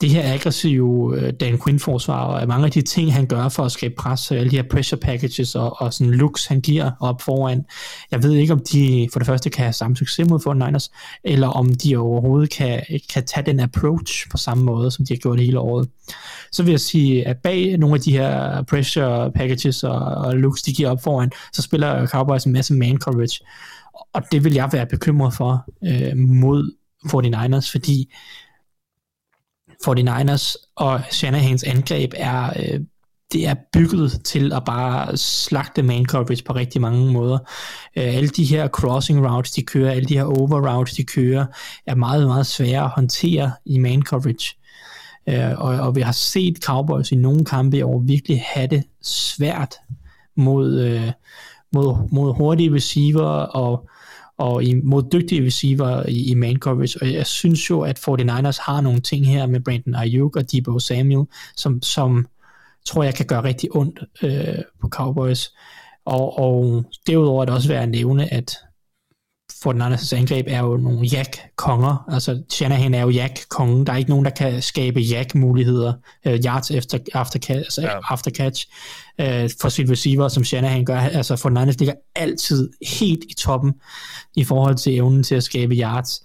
det her aggressive øh, Dan Quinn-forsvar, og mange af de ting, han gør for at skabe pres, alle de her pressure packages og, og sådan looks, han giver op foran, jeg ved ikke, om de for det første kan have samme succes mod 49ers, eller om de overhovedet kan, kan tage den approach på samme måde, som de har gjort hele året. Så vil jeg sige, at bag nogle af de her pressure packages og, og looks, de giver op foran, så spiller Cowboys en masse man coverage, og det vil jeg være bekymret for øh, mod 49ers, fordi 49ers og Shanahans angreb er, øh, det er bygget til at bare slagte man coverage på rigtig mange måder. Øh, alle de her crossing routes, de kører, alle de her over routes, de kører, er meget, meget svære at håndtere i man coverage. Øh, og, og vi har set Cowboys i nogle kampe i år virkelig have det svært mod, øh, mod, mod hurtige receiver og og i, mod dygtige receiver i, i man coverage, og jeg synes jo, at 49ers har nogle ting her med Brandon Ayuk og Debo Samuel, som, som tror jeg kan gøre rigtig ondt øh, på Cowboys. Og, og derudover er det også værd at nævne, at 49ers angreb er jo nogle jack-konger. Altså Shanahan er jo jack-kongen. Der er ikke nogen, der kan skabe jack-muligheder, uh, yards efter, after, altså ja. after catch uh, for sit receiver, som Shanahan gør. Altså 49ers ligger altid helt i toppen i forhold til evnen til at skabe yards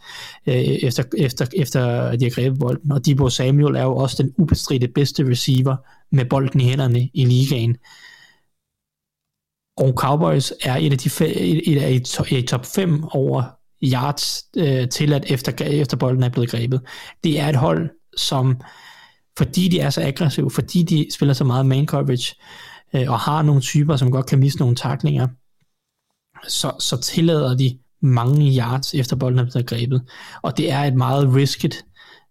uh, efter, efter, efter de har grebet bolden. Og Debo Samuel er jo også den ubestridte bedste receiver med bolden i hænderne i ligaen. Og Cowboys er et af de fe- et af i, i top 5 over yards øh, til at efter, efter bolden er blevet grebet. Det er et hold, som fordi de er så aggressive, fordi de spiller så meget man coverage, øh, og har nogle typer, som godt kan miste nogle taklinger, så, så tillader de mange yards efter bolden er blevet grebet. Og det er et meget risket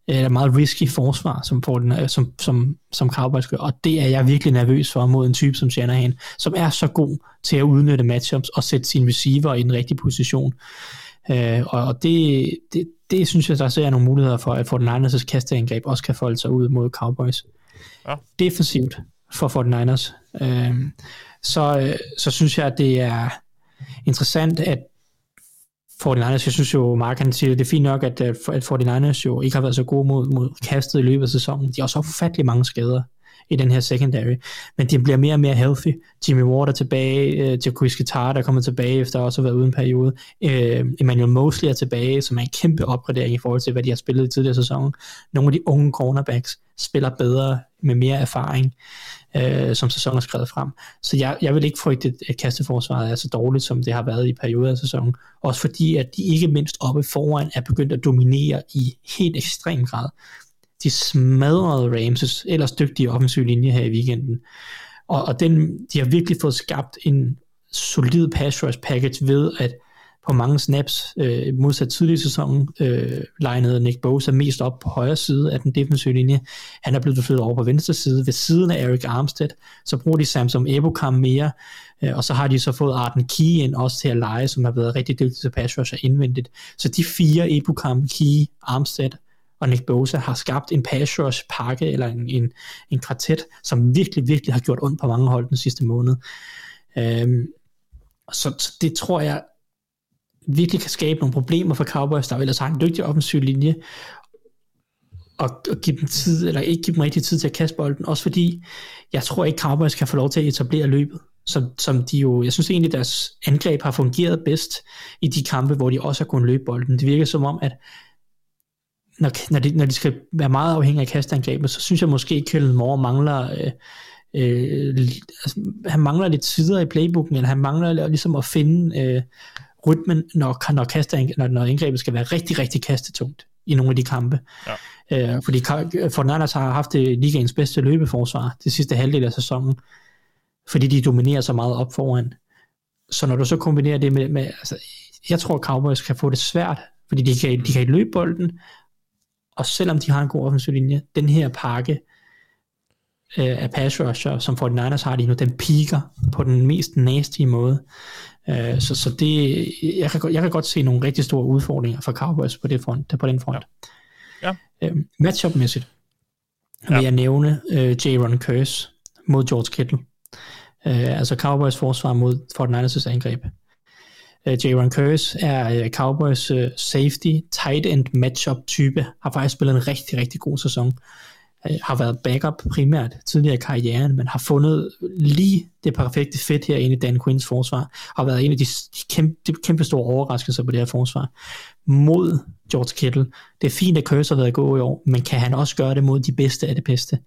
eller meget risky forsvar, som, får den, som, som, som Cowboys gør, og det er jeg virkelig nervøs for mod en type som Shanahan, som er så god til at udnytte matchups og sætte sin receiver i den rigtige position. Øh, og og det, det, det synes jeg, der ser nogle muligheder for, at Fortnite kasteangreb også kan folde sig ud mod Cowboys. Ja. Defensivt for 49ers. Øh, så, øh, så synes jeg, at det er interessant, at 49ers, jeg synes jo, Mark han siger, det er fint nok, at, øh, at 49ers jo ikke har været så gode mod, mod kastet i løbet af sæsonen. De har også ufattelig mange skader i den her secondary, men de bliver mere og mere healthy. Jimmy Ward er tilbage, øh, Jacques Guitar der kommer tilbage efter også at have været uden periode. Øh, Emmanuel Mosley er tilbage, som er en kæmpe opgradering i forhold til, hvad de har spillet i tidligere sæson. Nogle af de unge cornerbacks spiller bedre med mere erfaring, øh, som sæsonen er skrevet frem. Så jeg, jeg vil ikke frygte, at kasteforsvaret er så dårligt, som det har været i perioder af sæsonen. Også fordi, at de ikke mindst oppe foran er begyndt at dominere i helt ekstrem grad. De smadrede Ramses ellers dygtige offensiv linje her i weekenden. Og, og den, de har virkelig fået skabt en solid pass rush package ved, at på mange snaps, øh, modsat tidligere sæson, øh, legnede Nick Bosa mest op på højre side af den defensive linje. Han er blevet flyttet over på venstre side, ved siden af Eric Armstead. Så bruger de Samson Ebukam mere, øh, og så har de så fået Arden Key ind også til at lege, som har været rigtig dygtig til pass rusher og indvendigt. Så de fire, Ebukam, Key, Armstead og Nick Bosa, har skabt en pass rush pakke, eller en, en, en kvartet, som virkelig, virkelig har gjort ondt på mange hold den sidste måned. Øh, så det tror jeg virkelig kan skabe nogle problemer for Cowboys, der ellers har en dygtig offensiv linje, og, og give dem tid, eller ikke give dem rigtig tid til at kaste bolden, også fordi, jeg tror ikke Cowboys kan få lov til at etablere løbet, som, som de jo, jeg synes egentlig deres angreb har fungeret bedst i de kampe, hvor de også har kunnet løbe bolden. Det virker som om, at når, når, de, når de skal være meget afhængige af kastangrebet, så synes jeg måske, at Kellen Moore mangler øh, øh, altså, han mangler lidt tider i playbooken, eller han mangler ligesom at finde øh, rytmen, når, når, kasteang, når, når indgrebet skal være rigtig, rigtig kastetungt i nogle af de kampe. Ja. Øh, fordi Fortnite har haft det ligaens bedste løbeforsvar det sidste halvdel af sæsonen, fordi de dominerer så meget op foran. Så når du så kombinerer det med, med altså, jeg tror, at Cowboys kan få det svært, fordi de kan, de kan ikke løbe bolden, og selvom de har en god offensiv linje, den her pakke øh, af pass rusher, som 49ers har lige nu, den piker på den mest nasty måde. Øh, så, så det, jeg, kan, jeg kan godt se nogle rigtig store udfordringer for Cowboys på, det front, på den front. Ja. Øh, matchup-mæssigt vil jeg nævne øh, J. Curse mod George Kittle. Øh, altså Cowboys forsvar mod 49ers angreb. Øh, J. Curse er øh, Cowboys øh, safety, tight end matchup type, har faktisk spillet en rigtig, rigtig god sæson. Øh, har været backup primært tidligere i karrieren, men har fundet lige det perfekte fit her inde i Dan Quinns forsvar, har været en af de, kæmpe, de kæmpe store overraskelser på det her forsvar mod George Kittle. Det er fint, at Curse har været god i år, men kan han også gøre det mod de bedste af det bedste?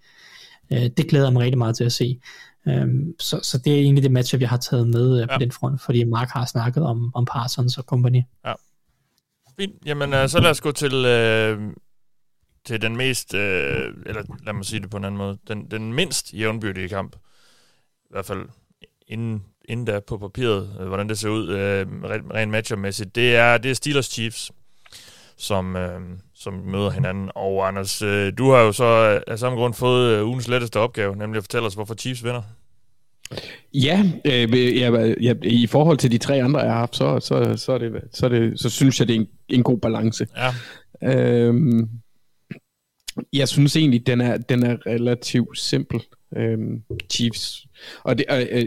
Øh, det glæder jeg mig rigtig meget til at se. Øhm, så, så det er egentlig det matchup, jeg har taget med øh, på Ja. den front, fordi Mark har snakket om, om Parsons og company. Fint. Jamen, så lad os gå til, øh, til den mest, øh, eller lad mig sige det på en anden måde, den, den mindst jævnbyrdige kamp. I hvert fald inden, inden der på papiret, øh, hvordan det ser ud øh, rent, matchup-mæssigt. Det er, det er Steelers Chiefs, som, øh, som møder hinanden. Og Anders, øh, du har jo så øh, af samme grund fået øh, ugens letteste opgave, nemlig at fortælle os, hvorfor Chiefs vinder. Ja, øh, ja, ja, i forhold til de tre andre, jeg har haft, så, så, så, er det, så, er det, så synes jeg, det er en, en god balance. Ja. Øhm, jeg synes egentlig, den er, den er relativt simpel. Øhm, Chiefs. Og det, øh,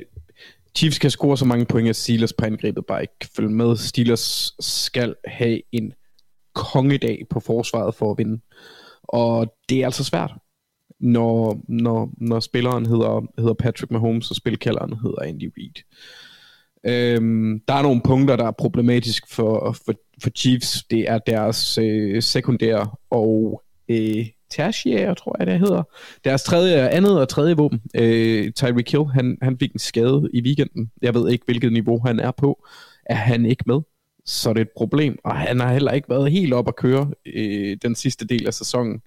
Chiefs kan score så mange point, at Steelers på angrebet bare ikke kan følge med. Steelers skal have en kongedag på forsvaret for at vinde. Og det er altså svært, når, når, når spilleren hedder, hedder Patrick Mahomes, og spilkalderen hedder Andy Reid. Øhm, der er nogle punkter, der er problematisk for, for, for Chiefs. Det er deres øh, sekundære og øh, tertiære, tror jeg det hedder. Deres tredje, andet og tredje våben. Øh, Tyreek Hill, han, han fik en skade i weekenden. Jeg ved ikke, hvilket niveau han er på. Er han ikke med, så er det et problem. Og han har heller ikke været helt op at køre øh, den sidste del af sæsonen.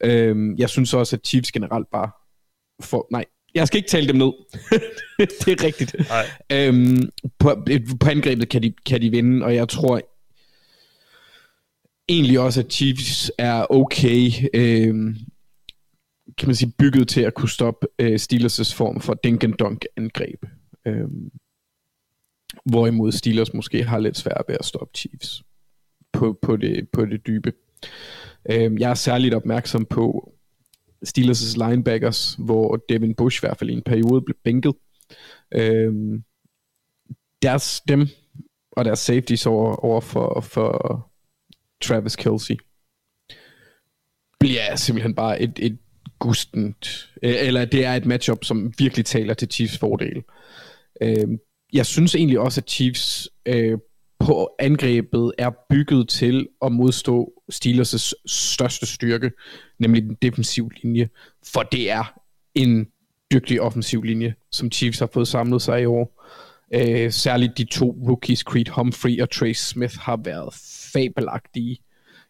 Øh, jeg synes også, at Chiefs generelt bare får... Nej, jeg skal ikke tale dem ned. det er rigtigt. Nej. Øhm, på, på angrebet kan de, kan de vinde, og jeg tror egentlig også, at Chiefs er okay, øh, kan man sige, bygget til at kunne stoppe øh, Steelers' form for dink and dunk angreb. Øh, hvorimod Steelers måske har lidt svært ved at stoppe Chiefs på, på, det, på det dybe. Øh, jeg er særligt opmærksom på Steelers' linebackers, hvor Devin Bush i hvert fald i en periode blev bænket. Øh, deres, dem og deres safeties over, over for, for Travis Kelsey bliver simpelthen bare et, et gustent, øh, eller det er et matchup, som virkelig taler til Chiefs fordel. Øhm, jeg synes egentlig også, at Chiefs øh, på angrebet er bygget til at modstå Steelers' største styrke, nemlig den defensive linje, for det er en dygtig offensiv linje, som Chiefs har fået samlet sig i år. Øh, særligt de to rookies, Creed Humphrey og Trace Smith, har været fabelagtige.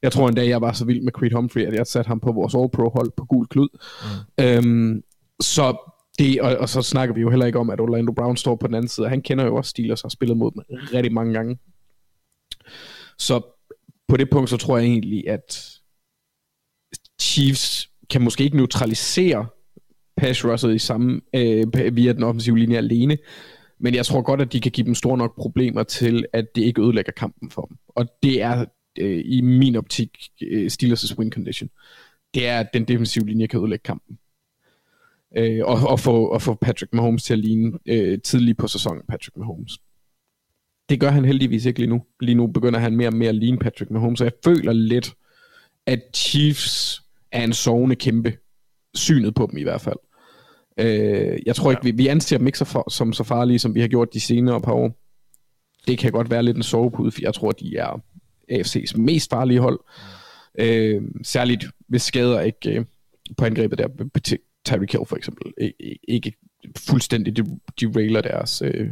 Jeg tror endda, jeg var så vild med Creed Humphrey, at jeg satte ham på vores All-Pro-hold på gul klud. Mm. Øhm, så det, og, og så snakker vi jo heller ikke om, at Orlando Brown står på den anden side. Han kender jo også Steelers og har spillet mod dem rigtig mange gange. Så på det punkt, så tror jeg egentlig, at Chiefs kan måske ikke neutralisere pass rushet i samme, øh, via den offensive linje alene, men jeg tror godt, at de kan give dem store nok problemer til, at det ikke ødelægger kampen for dem. Og det er øh, i min optik øh, Steelers' win condition. Det er, at den defensive linje kan ødelægge kampen. Øh, og, og, få, og få Patrick Mahomes til at ligne øh, tidligt på sæsonen Patrick Mahomes. Det gør han heldigvis ikke lige nu. Lige nu begynder han mere og mere at ligne Patrick Mahomes, og jeg føler lidt, at Chiefs er en sovende kæmpe. Synet på dem i hvert fald. Øh, jeg tror ikke, vi, vi anser dem ikke så for, som så farlige, som vi har gjort de senere par år. Det kan godt være lidt en sovepude, for jeg tror, de er AFC's mest farlige hold. Øh, særligt hvis skader ikke øh, på angrebet der, Tyreek Hill for eksempel, ikke, fuldstændig derailer deres, øh,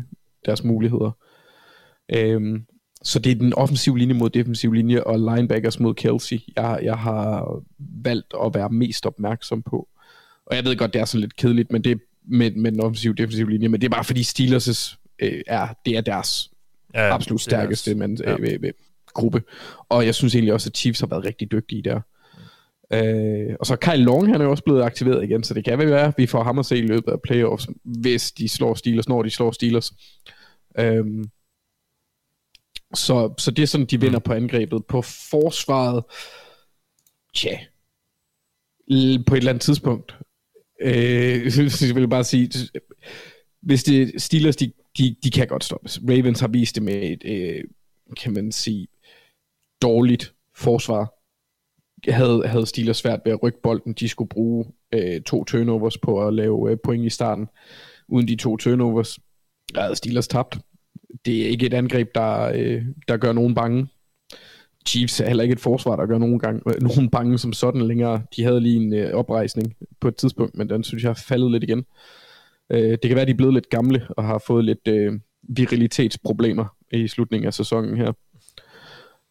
deres muligheder. Øh, så det er den offensive linje mod defensiv linje, og linebackers mod Kelsey, jeg, jeg har valgt at være mest opmærksom på. Og jeg ved godt, det er sådan lidt kedeligt, men det med, med den offensive defensive linje, men det er bare fordi Steelers' øh, er, det er deres Ja, absolut stærkeste men, ja. øh, øh, øh, gruppe. Og jeg synes egentlig også, at Chiefs har været rigtig dygtige der. Øh, og så Kyle Long, han er jo også blevet aktiveret igen, så det kan vel være, at vi får ham at se i løbet af playoffs, hvis de slår Steelers, når de slår Steelers. Øhm, så, så det er sådan, de vinder på angrebet. På forsvaret, tja, på et eller andet tidspunkt, øh, så jeg vil bare sige, hvis det Steelers, de, de, de kan godt stoppes. Ravens har vist det med et, øh, kan man sige, dårligt forsvar. Havde, havde Steelers svært ved at rykke bolden. De skulle bruge øh, to turnovers på at lave øh, point i starten. Uden de to turnovers, der havde Steelers tabt. Det er ikke et angreb, der, øh, der gør nogen bange. Chiefs er heller ikke et forsvar, der gør nogen, gang, øh, nogen bange som sådan længere. De havde lige en øh, oprejsning på et tidspunkt, men den synes jeg er faldet lidt igen. Øh, det kan være, at de er blevet lidt gamle og har fået lidt øh, virilitetsproblemer i slutningen af sæsonen her.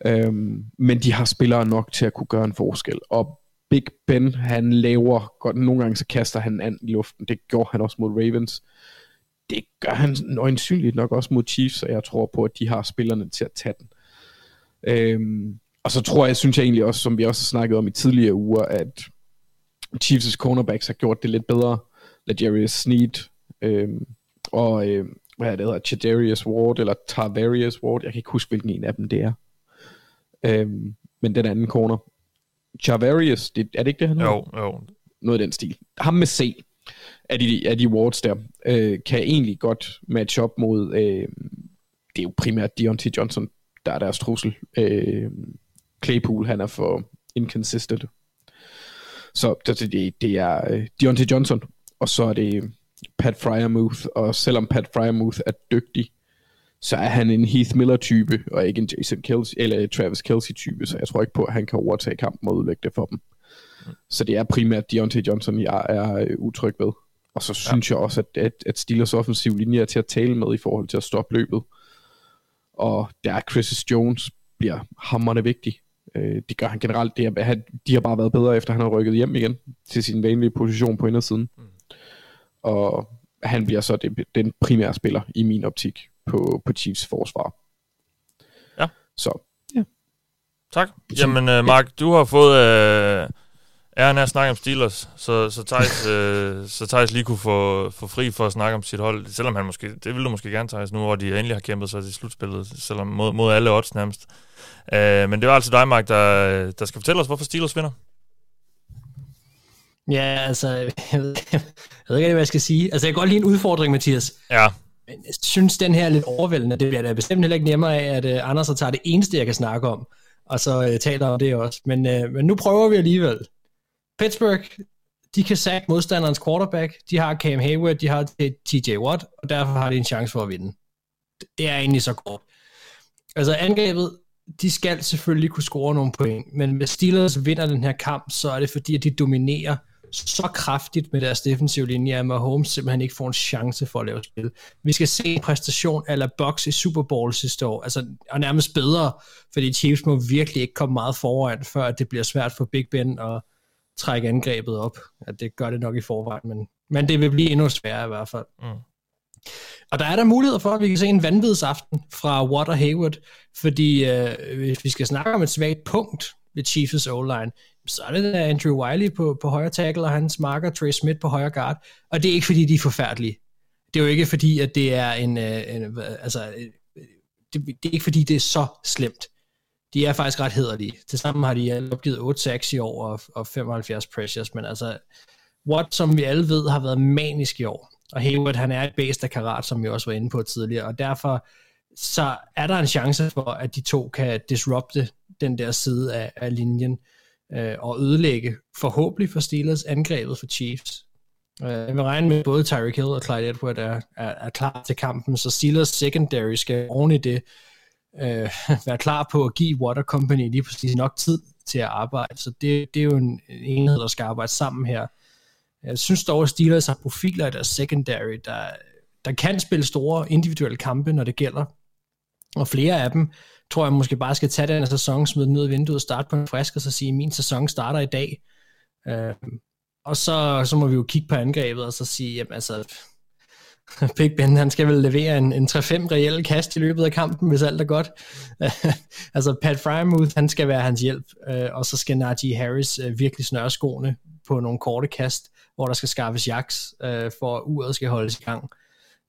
Øhm, men de har spillere nok til at kunne gøre en forskel. Og Big Ben, han laver godt, nogle gange så kaster han an i luften. Det gjorde han også mod Ravens. Det gør han øjensynligt nok også mod Chiefs, og jeg tror på, at de har spillerne til at tage den. Øhm, og så tror jeg, synes jeg egentlig også, som vi også har snakket om i tidligere uger, at Chiefs' cornerbacks har gjort det lidt bedre. Legarius Sneed øhm, og øh, hvad er det hedder, Chadarius Ward eller Tarvarius Ward, jeg kan ikke huske, hvilken en af dem det er. Øhm, men den anden corner. Charvarius, det, er det ikke det, han hedder? Jo, jo. Noget af den stil. Ham med C af de, af de wards der, øh, kan egentlig godt matche op mod, øh, det er jo primært Deontay Johnson, der er deres trussel. Øh, Claypool, han er for inconsistent. Så det, det, det er øh, Deontay Johnson, og så er det Pat Fryermuth, og selvom Pat Fryermuth er dygtig, så er han en Heath Miller-type, og ikke en Jason Kelsey, eller Travis Kelsey-type, så jeg tror ikke på, at han kan overtage kampen og udlægge det for dem. Så det er primært Deontay Johnson, jeg er øh, utryg ved. Og så synes ja. jeg også, at, at, at Steelers offensiv linje er til at tale med i forhold til at stoppe løbet. Og der er Chris Jones bliver hammerne vigtig. Øh, det gør han generelt. Det er, han, de har bare været bedre, efter han har rykket hjem igen til sin vanlige position på indersiden. Mm. Og han bliver så det, den primære spiller i min optik på, på Chiefs forsvar. Ja. Så, ja. Tak. Jamen, uh, Mark, du har fået uh, æren af at snakke om Steelers, så, så Thijs, uh, så Thijs lige kunne få, få fri for at snakke om sit hold, selvom han måske, det ville du måske gerne, Thijs, nu hvor de endelig har kæmpet sig til slutspillet, selvom mod, mod alle odds nærmest. Uh, men det var altså dig, Mark, der, der skal fortælle os, hvorfor Steelers vinder. Ja, altså, jeg ved, jeg ved ikke, hvad jeg skal sige. Altså, jeg kan godt lide en udfordring, Mathias. Ja. Men jeg synes, den her er lidt overvældende. Det bliver da bestemt heller ikke nemmere af, at uh, Anders så tager det eneste, jeg kan snakke om, og så uh, taler om det også. Men, uh, men nu prøver vi alligevel. Pittsburgh, de kan sack modstanderens quarterback. De har Cam Hayward, de har TJ Watt, og derfor har de en chance for at vinde. Det er egentlig så kort. Altså angrebet, de skal selvfølgelig kunne score nogle point, men hvis Steelers vinder den her kamp, så er det fordi, at de dominerer så kraftigt med deres defensive linje, at Mahomes simpelthen ikke får en chance for at lave spil. Vi skal se en præstation af Bucks i Super Bowl sidste år, altså, og nærmest bedre, fordi Chiefs må virkelig ikke komme meget foran, før det bliver svært for Big Ben at trække angrebet op. Ja, det gør det nok i forvejen, men, men det vil blive endnu sværere i hvert fald. Mm. Og der er der muligheder for, at vi kan se en vanvidsaften fra Watt og Hayward, fordi øh, hvis vi skal snakke om et svagt punkt ved Chiefs O-line, så er det der Andrew Wiley på, på højre tackle, og hans marker Trey Smith på højre guard. Og det er ikke fordi, de er forfærdelige. Det er jo ikke fordi, at det er en... Øh, en altså, øh, det, det er ikke fordi, det er så slemt. De er faktisk ret hederlige. Tilsammen har de opgivet 8 sacks i år og, og 75 pressures, men altså, Watt, som vi alle ved, har været manisk i år. Og Hayward, han er et bæst af karat, som vi også var inde på tidligere, og derfor så er der en chance for, at de to kan disrupte den der side af, af linjen øh, og ødelægge forhåbentlig for Steelers angrebet for Chiefs. Øh, jeg vil regne med, at både Tyreek Hill og Clyde Edward er, er, er klar til kampen, så Steelers secondary skal oven i det øh, være klar på at give Water Company lige præcis nok tid til at arbejde. Så det, det er jo en enhed, der skal arbejde sammen her. Jeg synes dog, at Steelers har profiler i deres secondary, der, der kan spille store individuelle kampe, når det gælder. Og flere af dem tror jeg måske bare skal tage den her sæson, smide den ud af vinduet og starte på en frisk, og så sige, min sæson starter i dag. Øh, og så, så må vi jo kigge på angrebet, og så sige, jamen altså, Big Ben, han skal vel levere en, en 3-5 reelle kast i løbet af kampen, hvis alt er godt. altså Pat Frymouth, han skal være hans hjælp, øh, og så skal Najee Harris øh, virkelig snøre skoene på nogle korte kast, hvor der skal skaffes jaks, øh, for at uret skal holdes i gang.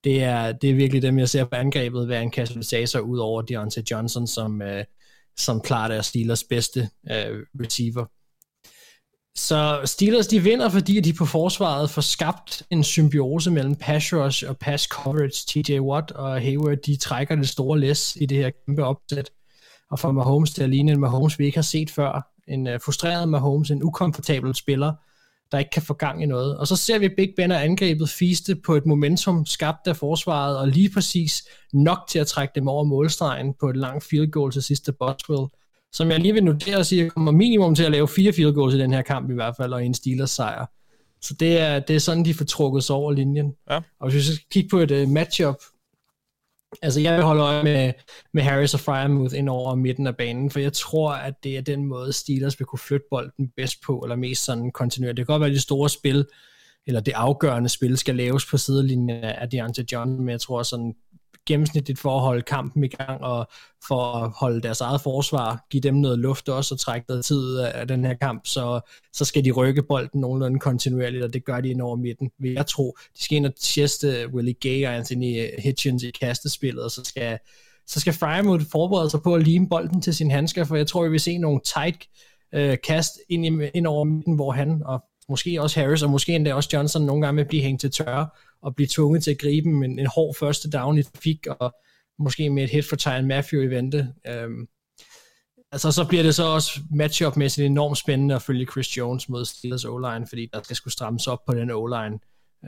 Det er, det er virkelig dem, jeg ser på angrebet, være en katalysator ud over Deontay Johnson, som, øh, som klart er Steelers bedste øh, receiver. Så Steelers de vinder, fordi de på forsvaret får skabt en symbiose mellem pass rush og pass coverage. TJ Watt og Hayward, de trækker det store læs i det her kæmpe opsæt. Og får Mahomes til at ligne en Mahomes, vi ikke har set før. En uh, frustreret Mahomes, en ukomfortabel spiller, der ikke kan få gang i noget. Og så ser vi Big Ben og angrebet fiste på et momentum skabt af forsvaret, og lige præcis nok til at trække dem over målstregen på et langt field goal til sidste Boswell som jeg lige vil notere og sige, kommer minimum til at lave fire field goals i den her kamp i hvert fald, og en Steelers sejr. Så det er, det er sådan, de får trukket sig over linjen. Ja. Og hvis vi skal kigge på et uh, matchup, altså jeg vil holde øje med, med Harris og Fryermuth ind over midten af banen, for jeg tror, at det er den måde, Steelers vil kunne flytte bolden bedst på, eller mest sådan kontinuerligt. Det kan godt være, at de store spil, eller det afgørende spil, skal laves på sidelinjen af Deontay John, men jeg tror sådan gennemsnitligt for at holde kampen i gang, og for at holde deres eget forsvar, give dem noget luft også, og trække noget tid af den her kamp, så, så skal de rykke bolden nogenlunde kontinuerligt, og det gør de ind over midten, vil jeg tro. De skal ind og teste Willie Gay og Anthony Hitchens i kastespillet, og så skal, så skal Fryermuth forberede sig på at lime bolden til sin handsker, for jeg tror, vi vil se nogle tight øh, kast ind, i, ind over midten, hvor han og måske også Harris, og måske endda også Johnson nogle gange vil blive hængt til tørre, og blive tvunget til at gribe en, en hård første down i trafik, og måske med et hit for Tyron Matthew i vente. Øhm, altså så bliver det så også matchup-mæssigt enormt spændende at følge Chris Jones mod Steelers O-line, fordi der skal skulle strammes op på den O-line,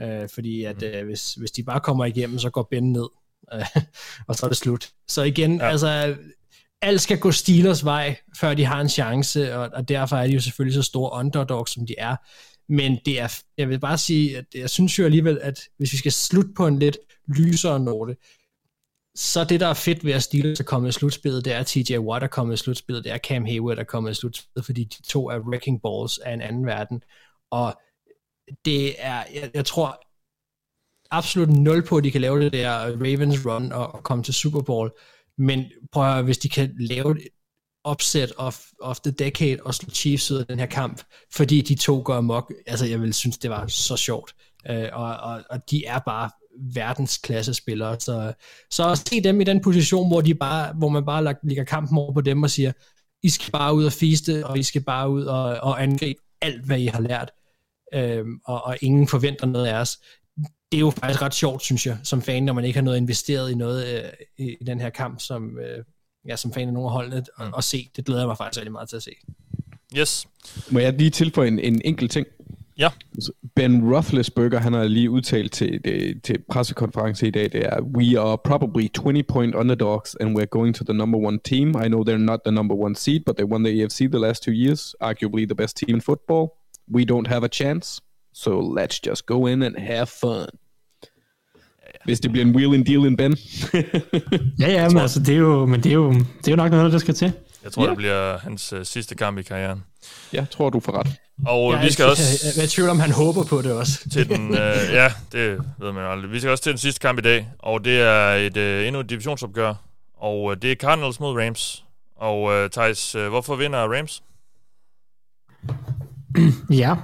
øh, fordi at øh, hvis, hvis de bare kommer igennem, så går Ben ned, øh, og så er det slut. Så igen, ja. altså alt skal gå Steelers vej, før de har en chance, og, og derfor er de jo selvfølgelig så store underdogs, som de er. Men det er, jeg vil bare sige, at jeg synes jo alligevel, at hvis vi skal slutte på en lidt lysere note, så det, der er fedt ved at Steelers er kommet i slutspillet, det er TJ Watt er kommet i slutspillet, det er Cam Hayward er kommet i slutspillet, fordi de to er wrecking balls af en anden verden. Og det er, jeg, jeg tror absolut nul på, at de kan lave det der Ravens run og, og komme til Super Bowl. Men prøv at høre, hvis de kan lave upset of, of the decade og slå Chiefs ud af den her kamp, fordi de to går amok. Altså, jeg vil synes, det var så sjovt. Øh, og, og, og de er bare verdensklasse spillere. Så, så at se dem i den position, hvor, de bare, hvor man bare lægger kampen over på dem og siger, I skal bare ud og fiste, og I skal bare ud og, og angribe alt, hvad I har lært. Uh, og, og ingen forventer noget af os. Det er jo faktisk ret sjovt, synes jeg, som fan, når man ikke har noget investeret i noget øh, i, i den her kamp, som, øh, ja, som fan af nogle af holdene, og, og se. Det glæder jeg mig faktisk rigtig meget til at se. Yes. Må jeg lige tilføje en, en enkelt ting? Ja. Ben Roethlisberger, han har lige udtalt til, det, til pressekonference i dag, det er, We are probably 20 point underdogs, and we're going to the number one team. I know they're not the number one seed, but they won the AFC the last two years, arguably the best team in football. We don't have a chance, so let's just go in and have fun. Hvis det bliver en wheel and deal in Ben. ja, ja, men, altså, det er jo, men det er jo, det er jo nok noget, der skal til. Jeg tror, Ja. det bliver hans uh, sidste kamp i karrieren. Jeg tror, du får ret. Og Jeg, vi skal jeg, også Jeg, jeg er tvivl om, han håber på det også. til den... Uh, ja, det ved man aldrig. Vi skal også til den sidste kamp i dag, og det er et uh, endnu et divisionsopgør. Og uh, det er Cardinals mod Rams. Og uh, Thijs, uh, hvorfor vinder Rams? Ja.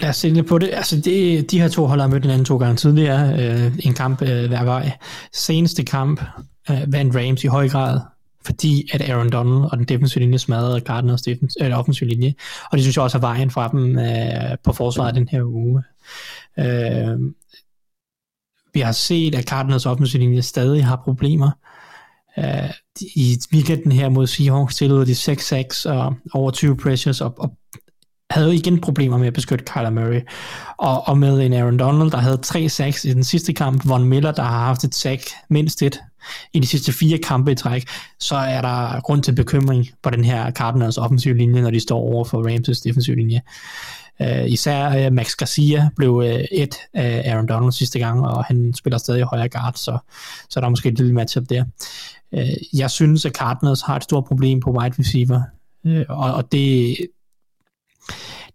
Lad os se lidt på det. Altså, det, de her to hold har mødt hinanden to gange tidligere. Øh, en kamp øh, hver vej. Seneste kamp øh, vandt Rams i høj grad, fordi at Aaron Donald og den defensive linje smadrede Gardners defens- offensive linje. Og det synes jeg også er vejen fra dem øh, på forsvaret den her uge. Øh, vi har set, at Cardinals offensive linje stadig har problemer. Uh, I weekenden her mod Seahawks tillod de 6-6 og over 20 pressures og, og havde jo igen problemer med at beskytte Kyler Murray. Og, og med en Aaron Donald, der havde 3 sacks i den sidste kamp, Von Miller, der har haft et sack, mindst et, i de sidste fire kampe i træk, så er der grund til bekymring på den her Cardinals offensiv linje, når de står over for Rams' defensiv linje. Uh, især uh, Max Garcia blev uh, et af Aaron Donald sidste gang, og han spiller stadig højre guard, så, så der er måske et lille matchup der. Uh, jeg synes, at Cardinals har et stort problem på wide receiver, uh, og, og det,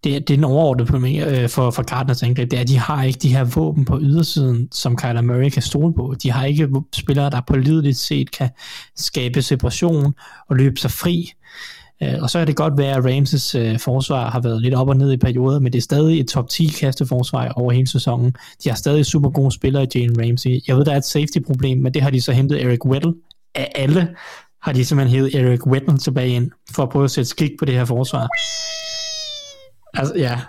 det, det er den overordnede problem øh, for, for Cardinals angreb, det er, at de har ikke de her våben på ydersiden, som Kyler Murray kan stole på. De har ikke spillere, der på lideligt set kan skabe separation og løbe sig fri. Øh, og så er det godt være, at Ramses øh, forsvar har været lidt op og ned i perioder, men det er stadig et top 10 kasteforsvar over hele sæsonen. De har stadig super gode spillere i Jalen Ramsey. Jeg ved, der er et safety-problem, men det har de så hentet Eric Weddle. Af alle har de simpelthen hævet Eric Weddle tilbage ind, for at prøve at sætte skik på det her forsvar. Altså, ja.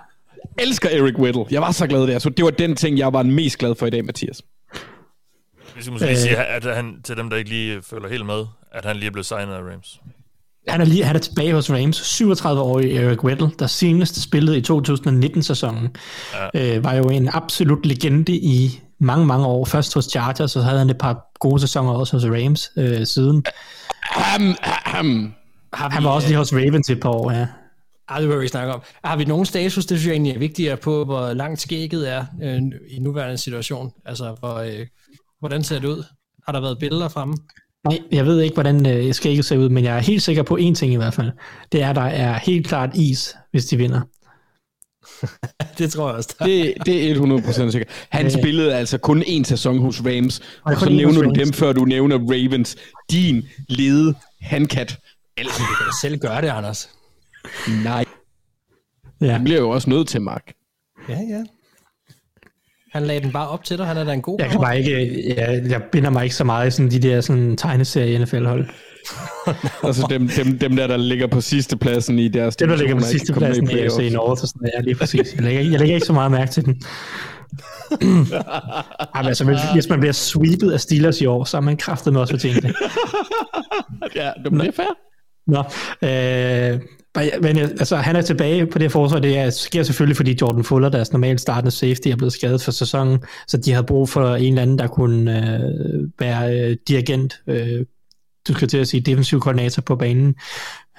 elsker Eric Weddle. Jeg var så glad der. Så det var den ting, jeg var mest glad for i dag, Mathias. Vi skal måske lige sige, at han, til dem, der ikke lige følger helt med, at han lige er blevet signet af Rams. Han er, lige, han er tilbage hos Rams. 37-årig Eric Weddle, der senest spillede i 2019-sæsonen, ja. øh, var jo en absolut legende i mange, mange år. Først hos Chargers, og så havde han et par gode sæsoner også hos Rams øh, siden. Ham, ham. Han var også lige hos Ravens et par år, ja. Ej, det vil vi snakke om. Har vi nogen status, det synes jeg egentlig er vigtigere på, hvor langt skægget er øh, i nuværende situation? Altså, hvor, øh, hvordan ser det ud? Har der været billeder fremme? Nej, jeg ved ikke, hvordan øh, skægget ser ud, men jeg er helt sikker på én ting i hvert fald. Det er, at der er helt klart is, hvis de vinder. det tror jeg også. Der. Det, det er 100% sikkert. Han spillede altså kun en sæson hos Rams, og kun så én nævner du dem, før du nævner Ravens. Din lede handkat. Ellers du kan da selv gøre det, Anders. Nej. Ja. Han bliver jo også nødt til, Mark. Ja, ja. Han lagde den bare op til dig. Han er da en god Jeg kan bare ikke, jeg, jeg binder mig ikke så meget i sådan de der sådan, tegneserie NFL-hold. Altså dem, dem, dem der, der ligger på sidste pladsen i deres Det, der ligger på sidste pladsen i AFC. North, og sådan, ja, lige præcis. Jeg lægger, jeg lægger ikke så meget mærke til den. Ej, men altså, hvis- hvis man bliver sweepet af Steelers i år, så er man kraftet med også at tænke det. Ja, det bliver fair. Nå, øh, men- altså, han er tilbage på det her forsvar. Det er, sker selvfølgelig, fordi Jordan Fuller, deres normalt startende safety, er blevet skadet for sæsonen, så de havde brug for en eller anden, der kunne øh, være øh, dirigent, øh, du skal til at sige defensiv koordinator på banen,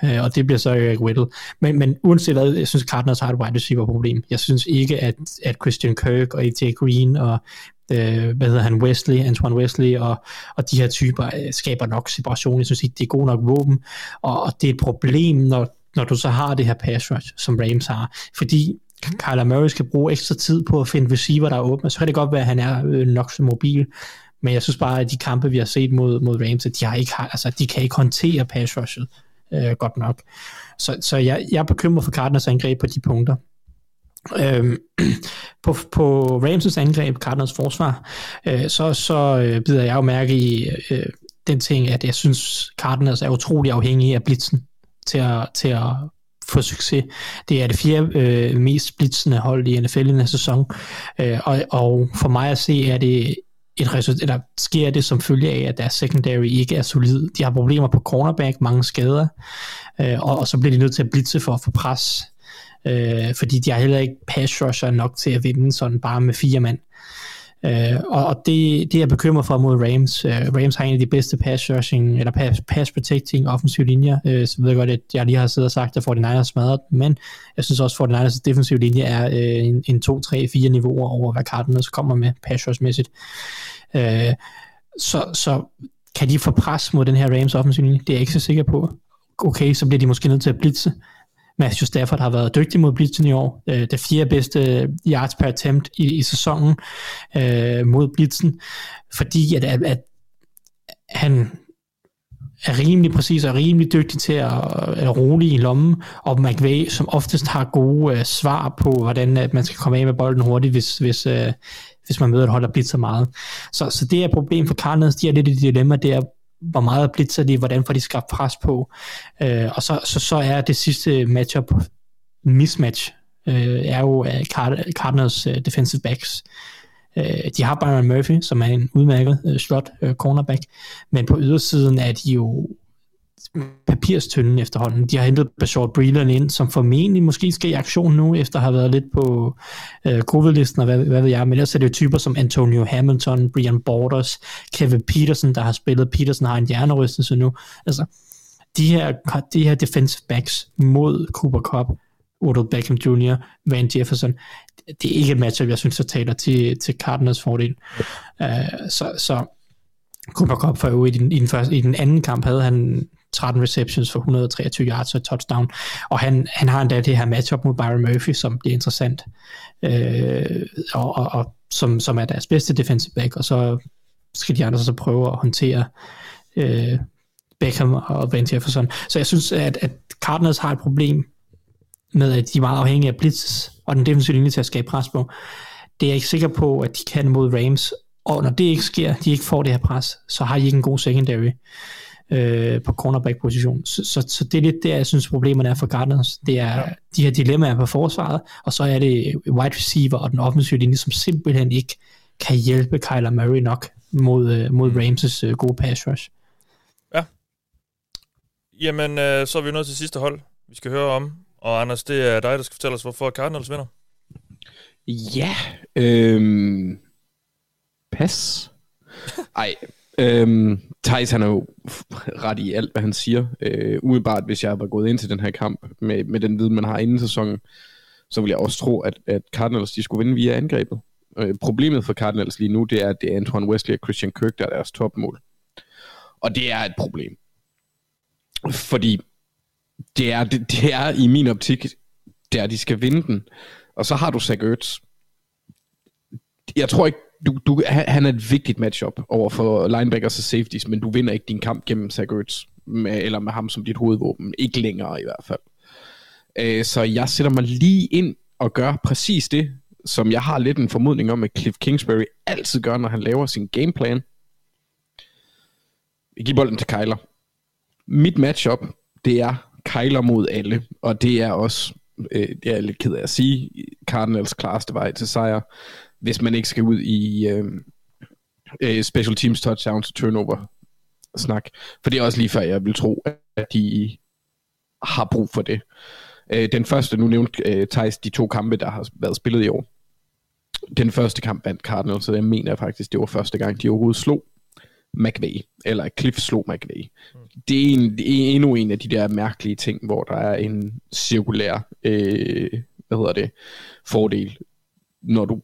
øh, og det bliver så Eric Whittle. Men, men uanset hvad, jeg synes Cardinals har et wide receiver problem. Jeg synes ikke, at, at Christian Kirk og AJ Green og øh, hvad hedder han, Wesley, Antoine Wesley og, og de her typer øh, skaber nok separation. Jeg synes ikke, det er god nok våben, og, og det er et problem, når, når du så har det her pass rush, som Rams har, fordi Kyler Murray skal bruge ekstra tid på at finde receiver, der er åbne, så kan det godt være, at han er øh, nok så mobil, men jeg synes bare, at de kampe, vi har set mod, mod Rams, at de, har ikke, har, altså, de kan ikke håndtere pass rushet øh, godt nok. Så, så jeg, jeg er bekymret for Cardinals angreb på de punkter. Øhm, på, på Ramses angreb, Cardinals forsvar, øh, så, så øh, bider jeg jo mærke i øh, den ting, at jeg synes, Cardinals er utrolig afhængige af blitzen til at, til at få succes. Det er det fjerde øh, mest splitsende hold i NFL i den her sæson, øh, og, og for mig at se, er det et resultat, eller sker det som følge af, at deres secondary ikke er solid. De har problemer på cornerback, mange skader, øh, og, og så bliver de nødt til at blitse for at få pres, øh, fordi de har heller ikke pass rusher nok til at vinde sådan bare med fire mand. Øh, og og det, det er jeg bekymret for mod Rams. Øh, Rams har en af de bedste pass rushing, eller pass, pass protecting offensive linjer. Øh, så ved jeg godt, at jeg lige har siddet og sagt, at 49ers smadret men jeg synes også, at 49ers defensive linje er øh, en, en 2, 3, 4 niveauer over, hvad Cardinals kommer med pass rush-mæssigt. Øh, så, så kan de få pres mod den her Rams offensive linje? Det er jeg ikke så sikker på. Okay, så bliver de måske nødt til at blitse. Matthew Stafford har været dygtig mod blitzen i år. Øh, det fjerde bedste øh, yards per attempt i, i sæsonen øh, mod blitzen, fordi at, at, at han er rimelig præcis og rimelig dygtig til at, at rolig i lommen, og McVay, som oftest har gode øh, svar på, hvordan at man skal komme af med bolden hurtigt, hvis, hvis, øh, hvis man møder et hold, der blitzer meget. Så, så det er et problem for Cardinals. De er lidt i dilemma der, hvor meget blitzer de, hvordan får de skabt pres på. Øh, og så, så, så er det sidste matchup mismatch, øh, er jo øh, Card- Cardinals øh, defensive backs. Øh, de har Byron Murphy, som er en udmærket øh, slot øh, cornerback, men på ydersiden er de jo papirstønden efterhånden. De har hentet Bashard Breeland ind, som formentlig måske skal i aktion nu, efter at have været lidt på øh, covid-listen, og hvad, hvad ved jeg, men ellers er det jo typer som Antonio Hamilton, Brian Borders, Kevin Peterson, der har spillet. Peterson har en hjernerystelse nu. Altså, de her, de her defensive backs mod Cooper Cup Odell Beckham Jr., Van Jefferson. Det er ikke et matchup, jeg synes, der taler til, til Cardinals fordel. Uh, så, så Cooper Cup for øvrigt i den, i, den første, i den anden kamp havde han 13 receptions for 123 yards og et touchdown, og han, han har endda det her matchup mod Byron Murphy, som bliver interessant, øh, og, og, og som, som er deres bedste defensive back, og så skal de andre så prøve at håndtere øh, Beckham og Van Jefferson. Så jeg synes, at, at Cardinals har et problem med, at de er meget afhængige af blitzes, og den defensive linje til at skabe pres på. Det er jeg ikke sikker på, at de kan mod Rams, og når det ikke sker, de ikke får det her pres, så har de ikke en god secondary øh, på cornerback-position. Så, så, så det er lidt der, jeg synes, problemerne er for Cardinals. Det er ja. de her dilemmaer på forsvaret, og så er det wide receiver og den offensive linje, som simpelthen ikke kan hjælpe Kyler Murray nok mod, øh, mod Rams' øh, gode pass rush. Jamen, øh, så er vi nået til sidste hold, vi skal høre om. Og Anders, det er dig, der skal fortælle os, hvorfor Cardinals vinder. Ja, øhm, pas. Ej, øhm, Thijs han er jo ret i alt, hvad han siger. Øh, umiddelbart, hvis jeg var gået ind til den her kamp med, med den viden, man har inden sæsonen, så vil jeg også tro, at, at Cardinals de skulle vinde via angrebet. Øh, problemet for Cardinals lige nu, det er, at det er Antoine Wesley og Christian Kirk, der er deres topmål. Og det er et problem. Fordi det er, det, det er i min optik, der de skal vinde den. Og så har du Zach Ertz. Jeg tror ikke, du, du, han er et vigtigt matchup over for linebackers og safeties, men du vinder ikke din kamp gennem Zach Ertz, med, eller med ham som dit hovedvåben. Ikke længere i hvert fald. Øh, så jeg sætter mig lige ind og gør præcis det, som jeg har lidt en formodning om, at Cliff Kingsbury altid gør, når han laver sin gameplan. Jeg giver bolden til Kyler. Mit matchup, det er Kyler mod alle, og det er også, øh, det er jeg lidt ked af at sige, Cardinals klareste vej til sejr, hvis man ikke skal ud i øh, øh special teams touchdowns og turnover snak. For det er også lige før, jeg vil tro, at de har brug for det. Øh, den første, nu nævnte øh, Thijs de to kampe, der har været spillet i år. Den første kamp vandt Cardinals, så jeg mener faktisk, det var første gang, de overhovedet slog McVay, eller Cliff slog McVay. Det er, en, det er endnu en af de der mærkelige ting, hvor der er en cirkulær, øh, hvad hedder det, fordel, når du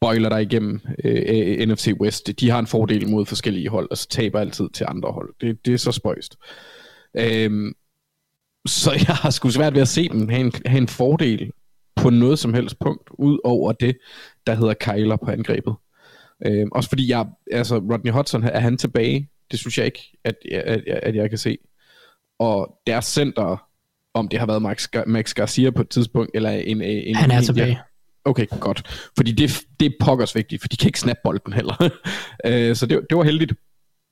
bøjler dig igennem øh, NFC West. De har en fordel mod forskellige hold, og så taber altid til andre hold. Det, det er så spøjst. Øhm, så jeg har sgu svært ved at se dem have en, have en fordel på noget som helst punkt, ud over det, der hedder Kyler på angrebet. Øh, også fordi jeg, altså Rodney Hudson, er han tilbage? Det synes jeg ikke, at, at, at, at jeg kan se. Og deres center, om det har været Max, Max Garcia på et tidspunkt, eller en... en Han er en, tilbage. Okay, godt. Fordi det, det er pokkers vigtigt, for de kan ikke snappe bolden heller. øh, så det, det var heldigt.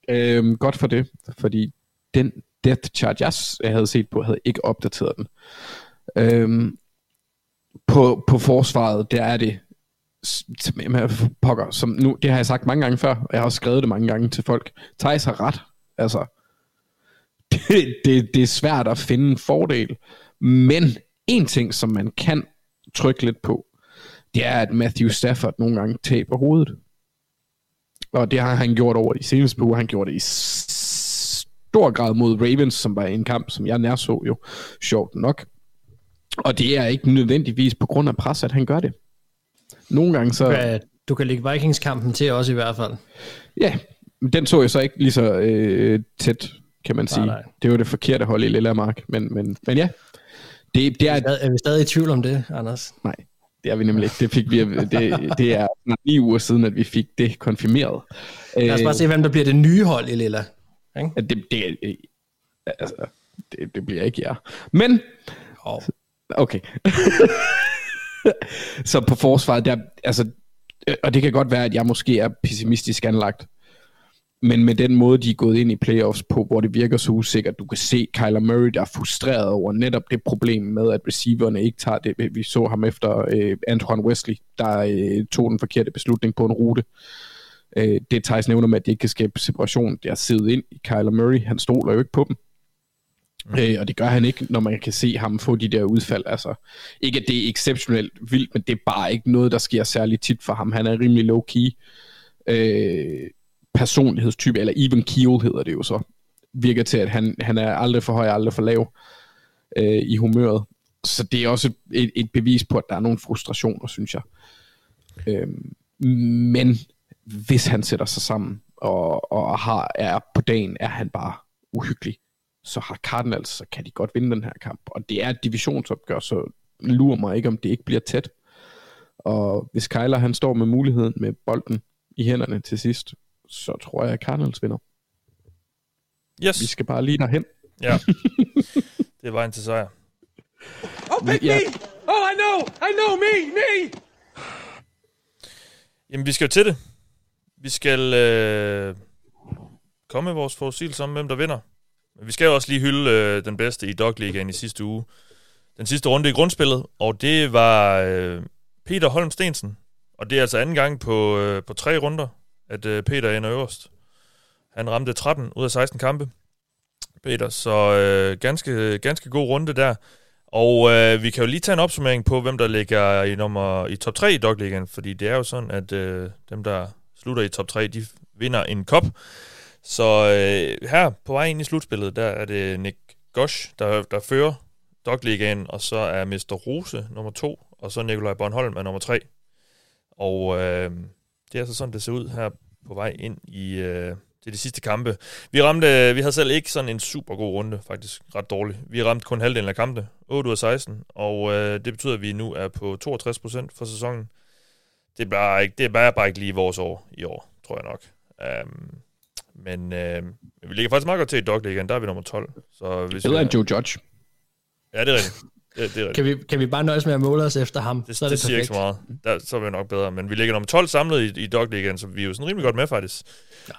Øh, godt for det, fordi den depth chart, jeg, jeg havde set på, havde ikke opdateret den. Øh, på, på forsvaret, der er det pokker, som nu, det har jeg sagt mange gange før, og jeg har også skrevet det mange gange til folk. Thijs har ret. Altså, det, det, det er svært at finde en fordel. Men en ting, som man kan trykke lidt på, det er, at Matthew Stafford nogle gange taber hovedet. Og det har han gjort over de seneste par uger. Han gjorde det i stor grad mod Ravens, som var en kamp, som jeg nærså jo sjovt nok. Og det er ikke nødvendigvis på grund af pres, at han gør det. Nogle gange så... Ja, du kan lægge Vikings-kampen til også i hvert fald. Ja, men den så jeg så ikke lige så øh, tæt, kan man sige. nej. Det var det forkerte hold i Lillemark. Men, men, men ja, det, det er... Er, er vi stadig i tvivl om det, Anders? Nej, det er vi nemlig ikke. Det, fik vi, det, det er ni uger siden, at vi fik det konfirmeret. Lad os bare se, hvem der bliver det nye hold i Lilla. Ikke? Det, det, altså, det, det bliver ikke jer. Men, Oh. okay. så på forsvaret, der, altså, øh, og det kan godt være, at jeg måske er pessimistisk anlagt, men med den måde, de er gået ind i playoffs på, hvor det virker så usikkert, du kan se Kyler Murray, der er frustreret over netop det problem med, at receiverne ikke tager det. Vi så ham efter øh, Antoine Wesley, der øh, tog den forkerte beslutning på en rute. Øh, det Thijs nævner med, at de ikke kan skabe separation, det er siddet ind i Kyler Murray. Han stoler jo ikke på dem. Mm. Øh, og det gør han ikke, når man kan se ham få de der udfald. Altså, ikke at det er exceptionelt vildt, men det er bare ikke noget, der sker særlig tit for ham. Han er rimelig low-key øh, personlighedstype, eller even keel hedder det jo så. Virker til, at han, han er aldrig for høj, aldrig for lav øh, i humøret. så det er også et, et, et bevis på, at der er nogle frustrationer, synes jeg. Øh, men hvis han sætter sig sammen og, og har, er på dagen, er han bare uhyggelig. Så har Cardinals, så kan de godt vinde den her kamp. Og det er et divisionsopgør, så lurer mig ikke, om det ikke bliver tæt. Og hvis Kyler han står med muligheden med bolden i hænderne til sidst, så tror jeg, at Cardinals vinder. Yes. Vi skal bare lige derhen. Ja. det er vejen til sejr. Oh, pick Ja. me! Oh, I know! I know! Me! Me! Jamen, vi skal jo til det. Vi skal øh, komme med vores forudsigelse om, hvem der vinder. Men vi skal jo også lige hylde øh, den bedste i Dog Ligaen i sidste uge. Den sidste runde i grundspillet, og det var øh, Peter Holm Stensen. Og det er altså anden gang på, øh, på tre runder, at øh, Peter ender øverst. Han ramte 13 ud af 16 kampe. Peter, så øh, ganske, ganske god runde der. Og øh, vi kan jo lige tage en opsummering på, hvem der ligger i, nummer, i top 3 i Dogligaen, fordi det er jo sådan, at øh, dem, der slutter i top 3, de vinder en kop. Så øh, her på vej ind i slutspillet, der er det Nick Gosch, der, der fører Dogligaen, og så er Mr. Rose nummer 2, og så Nikolaj Bornholm er nummer 3. Og øh, det er altså sådan, det ser ud her på vej ind i øh, til de sidste kampe. Vi ramte, vi havde selv ikke sådan en super god runde, faktisk ret dårlig. Vi ramte kun halvdelen af kampe, 8 ud af 16, og øh, det betyder, at vi nu er på 62% for sæsonen. Det er bare ikke, det er bare, bare ikke lige vores år i år, tror jeg nok. Um, men øh, vi ligger faktisk meget godt til i Dog Ligaen, der er vi nummer 12. Så hvis Bedre vi, end Joe Judge. Ja, det er rigtigt. Det, det er. Kan vi, kan vi bare nøjes med at måle os efter ham? Det, så er det, det, det siger ikke perfekt. så meget. Der, så er vi nok bedre. Men vi ligger nummer 12 samlet i, i Dog Ligaen, så vi er jo sådan rimelig godt med, faktisk.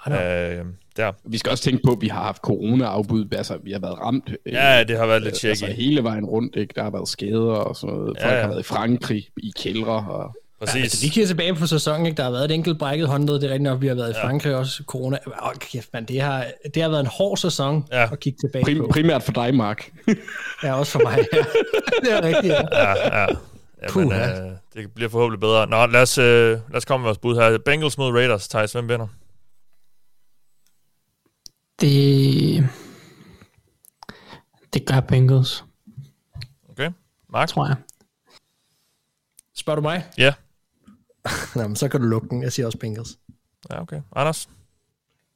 Ja, øh, der. Vi skal også tænke på, at vi har haft corona-afbud. Altså, vi har været ramt. øh, Ja, det har været lidt øh, shaky. Altså, hele vejen rundt, ikke? Der har været skader og sådan noget. Folk Ja, ja. har været i Frankrig, i kældre. Og... Præcis. Ja, altså, vi kigger tilbage på sæsonen, ikke? der har været et enkelt brækket håndled, det er rigtigt nok, vi har været i Frankrig også, corona. Åh, kæft, man, det har, det har været en hård sæson Ja. at kigge tilbage Prim, på. primært for dig, Mark. Ja, også for mig. Ja. det er rigtigt, ja. Ja, ja. Jamen, Puha. øh, det bliver forhåbentlig bedre. Nå, lad os, øh, lad os komme med vores bud her. Bengals mod Raiders. Thijs, hvem vinder? Det, det gør Bengals, Okay. Mark? tror jeg. Spørger du mig? Ja. Nå, men så kan du lukke den. Jeg siger også Bengals. Ja, okay. Anders?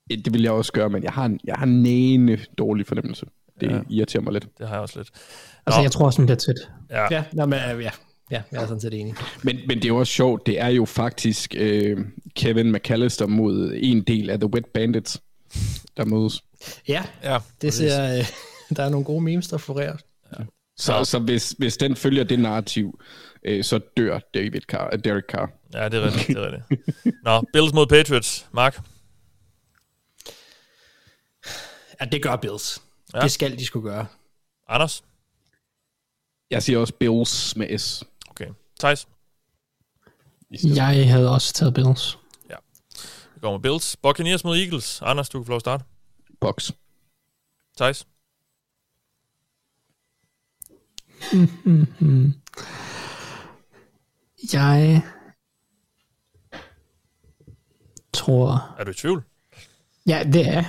Det vil jeg også gøre, men jeg har en, jeg har en næne dårlig fornemmelse. Det Ja. ja. irriterer mig lidt. Det har jeg også lidt. Altså, Nå. jeg tror også, den bliver tæt. Ja. Ja, nå, men, øh, ja. ja, jeg er sådan set enig. Men, men det er jo også sjovt. Det er jo faktisk øh, Kevin McAllister mod en del af The Wet Bandits, der mødes. Ja, ja det ser, øh, der er nogle gode memes, der florerer. Så, så hvis, hvis den følger det narrativ, øh, så dør David Carr, uh, Derek Carr. Ja, det er rigtigt. Det er rigtigt. Nå, Bills mod Patriots. Mark? Ja, det gør Bills. Ja. Ja. Det skal de skulle gøre. Anders? Jeg siger også Bills med S. Okay. Thijs? Jeg havde også taget Bills. Vi går med Bills. Buccaneers mod Eagles. Anders, du kan få lov at starte. Box. Thijs? Mm-hmm. Jeg tror... Er du i tvivl? Ja, det er jeg.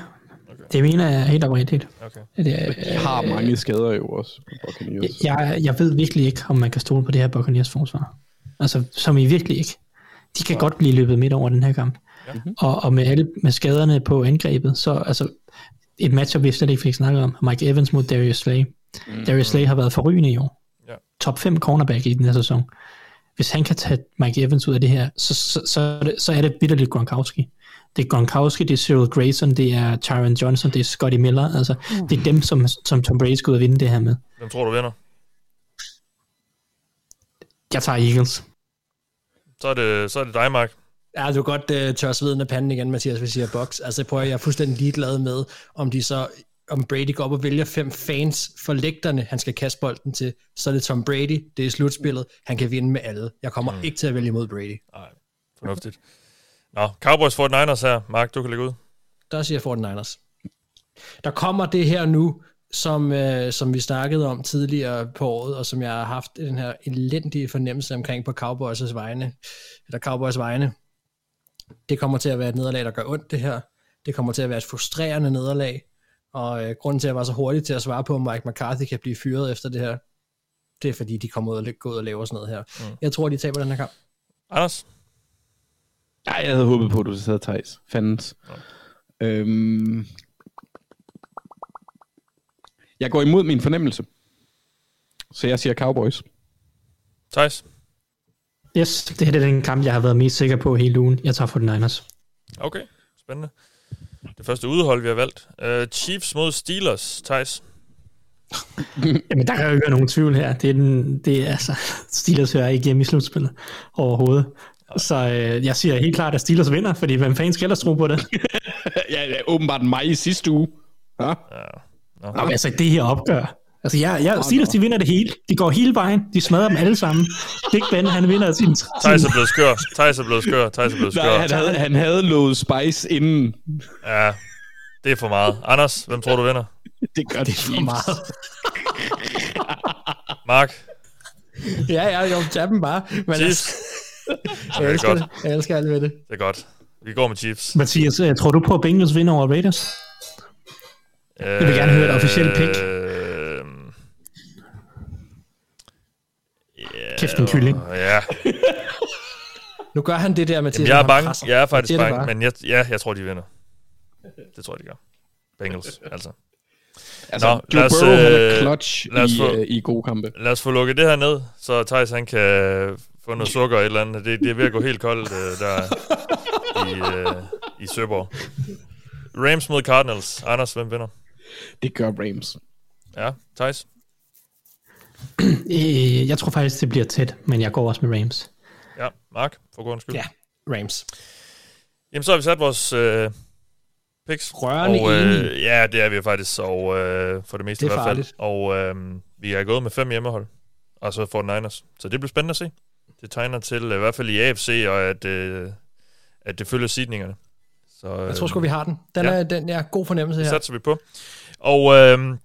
Okay. Det mener jeg helt oprigtigt. Okay. Det er, De har mange skader jo også på Buccaneers. jeg, jeg ved virkelig ikke, om man kan stole på det her Buccaneers forsvar. Altså, som i virkelig ikke. De kan godt blive løbet midt over den her kamp. Ja. Og, og med alle med skaderne på angrebet, så altså, et matchup, vi slet ikke fik snakket om. Mike Evans mod Darius Slay. Mm. Darius Slay har været forrygende i år. Ja. Top 5 cornerback i den her sæson. Hvis han kan tage Mike Evans ud af det her, så, så, så, er, det, så er det bitterligt Gronkowski. Det er Gronkowski, det er Cyril Grayson, det er Tyron Johnson, det er Scotty Miller. Altså, mm. Det er dem, som, som Tom Brady skal ud og vinde det her med. Hvem tror du vinder? Jeg tager Eagles. Så er det, så er det dig, Mark. Ja, du kan godt uh, tør sveden af panden igen, Mathias, hvis jeg siger box. Altså, prøv at, jeg er fuldstændig ligeglad med, om de så om Brady går op og vælger fem fans for lægterne, han skal kaste bolden til, så er det Tom Brady, det er slutspillet, han kan vinde med alle. Jeg kommer mm. ikke til at vælge mod Brady. Nej, fornuftigt. Nå, Cowboys 49ers her. Mark, du kan lægge ud. Der siger jeg 49ers. Der kommer det her nu, som, øh, som vi snakkede om tidligere på året, og som jeg har haft den her elendige fornemmelse omkring på Cowboys' vegne, eller Cowboys' vegne. Det kommer til at være et nederlag, der gør ondt, det her. Det kommer til at være et frustrerende nederlag, og øh, grunden til, at jeg var så hurtig til at svare på, om Mike McCarthy kan blive fyret efter det her, Det er fordi, de kommer ud og gå ud og laver sådan noget her. Mm. Jeg tror, de taber den her kamp. Anders? Nej, jeg havde håbet på, at du sad Thijs. Fandens. Ja. Øhm, jeg går imod min fornemmelse. Så jeg siger Cowboys. Thijs? Yes, det her er den kamp, jeg har været mest sikker på hele ugen. Jeg tager for den Niners. Okay, spændende. Det første udhold, vi har valgt. Uh, Chiefs mod Steelers, Thijs. Jamen, der kan jo ikke være nogen tvivl her. Det er, den, det er altså, Steelers hører ikke hjemme i slutspillet overhovedet. Så øh, jeg siger helt klart, at Steelers vinder, fordi hvem fanden skal ellers tro på det? ja, det er åbenbart mig i sidste uge. Ja. Ja. Nå, men altså det her opgør. Altså, jeg, jeg, Steelers, de vinder det hele. De går hele vejen. De smadrer dem alle sammen. Big Ben, han vinder sin... Thijs er blevet skør. Thijs er blevet skør. Thijs er blevet skør. Nej, han havde, han havde lovet Spice inden. Ja, det er for meget. Anders, hvem tror du vinder? Det gør det For meget. Mark? ja, ja, jeg tager dem bare. Men Chiefs? altså, Det jeg er elsker godt. det. Jeg elsker alt ved det. Det er godt. Vi går med Chiefs. Mathias, øh, tror du på, at Bengals vinder over Raiders? Jeg vil gerne høre et officielt pick. Øh, yeah, Kæft en kylling. Ja, Nu gør han det der, Mathias. Jamen, jeg er bange. presser. Jeg er faktisk det bange, men jeg, ja, jeg tror, de vinder. Det tror jeg, de gør. Bengals, altså. Altså, Nå, Joe lad os, Burrow, han er øh, clutch lad os i, få- øh, i gode kampe. Lad os få lukket det her ned, så Thijs han kan få noget sukker og et eller andet. Det, det er ved at gå helt koldt øh, der i, øh, i Søborg. Rams mod Cardinals. Anders, hvem vinder? Det gør Rams. Ja, Thijs? Øh, jeg tror faktisk, det bliver tæt, men jeg går også med Rams. Ja, Mark, for god skyld. Ja, Rams. Jamen, så har vi sat vores øh, picks. Rørende og, enige. øh, Ja, det er vi faktisk, og øh, for det meste Det i hvert fald. farligt. Og øh, vi er gået med fem hjemmehold, og så for Niners. Så det bliver spændende at se. Det tegner til, i hvert fald i AFC, og at, øh, at det følger sidningerne. Så, øh, Jeg tror sgu, vi har den. Den ja. er, den er god fornemmelse Det her. satser vi på. Og øh,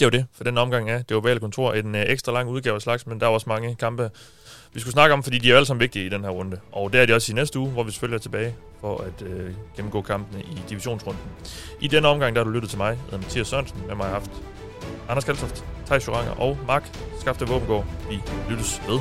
det var det for den omgang af det ovale kontor. En øh, ekstra lang udgave af slags, men der er også mange kampe, vi skulle snakke om, fordi de er alle sammen vigtige i den her runde. Og det er de også i næste uge, hvor vi selvfølgelig er tilbage for at øh, gennemgå kampene i divisionsrunden. I denne omgang, der har du lyttet til mig, jeg hedder Mathias Sørensen, med mig har haft Anders Kaltoft, Thijs Joranger og Mark Skafte Våbengård. Vi lyttes ved.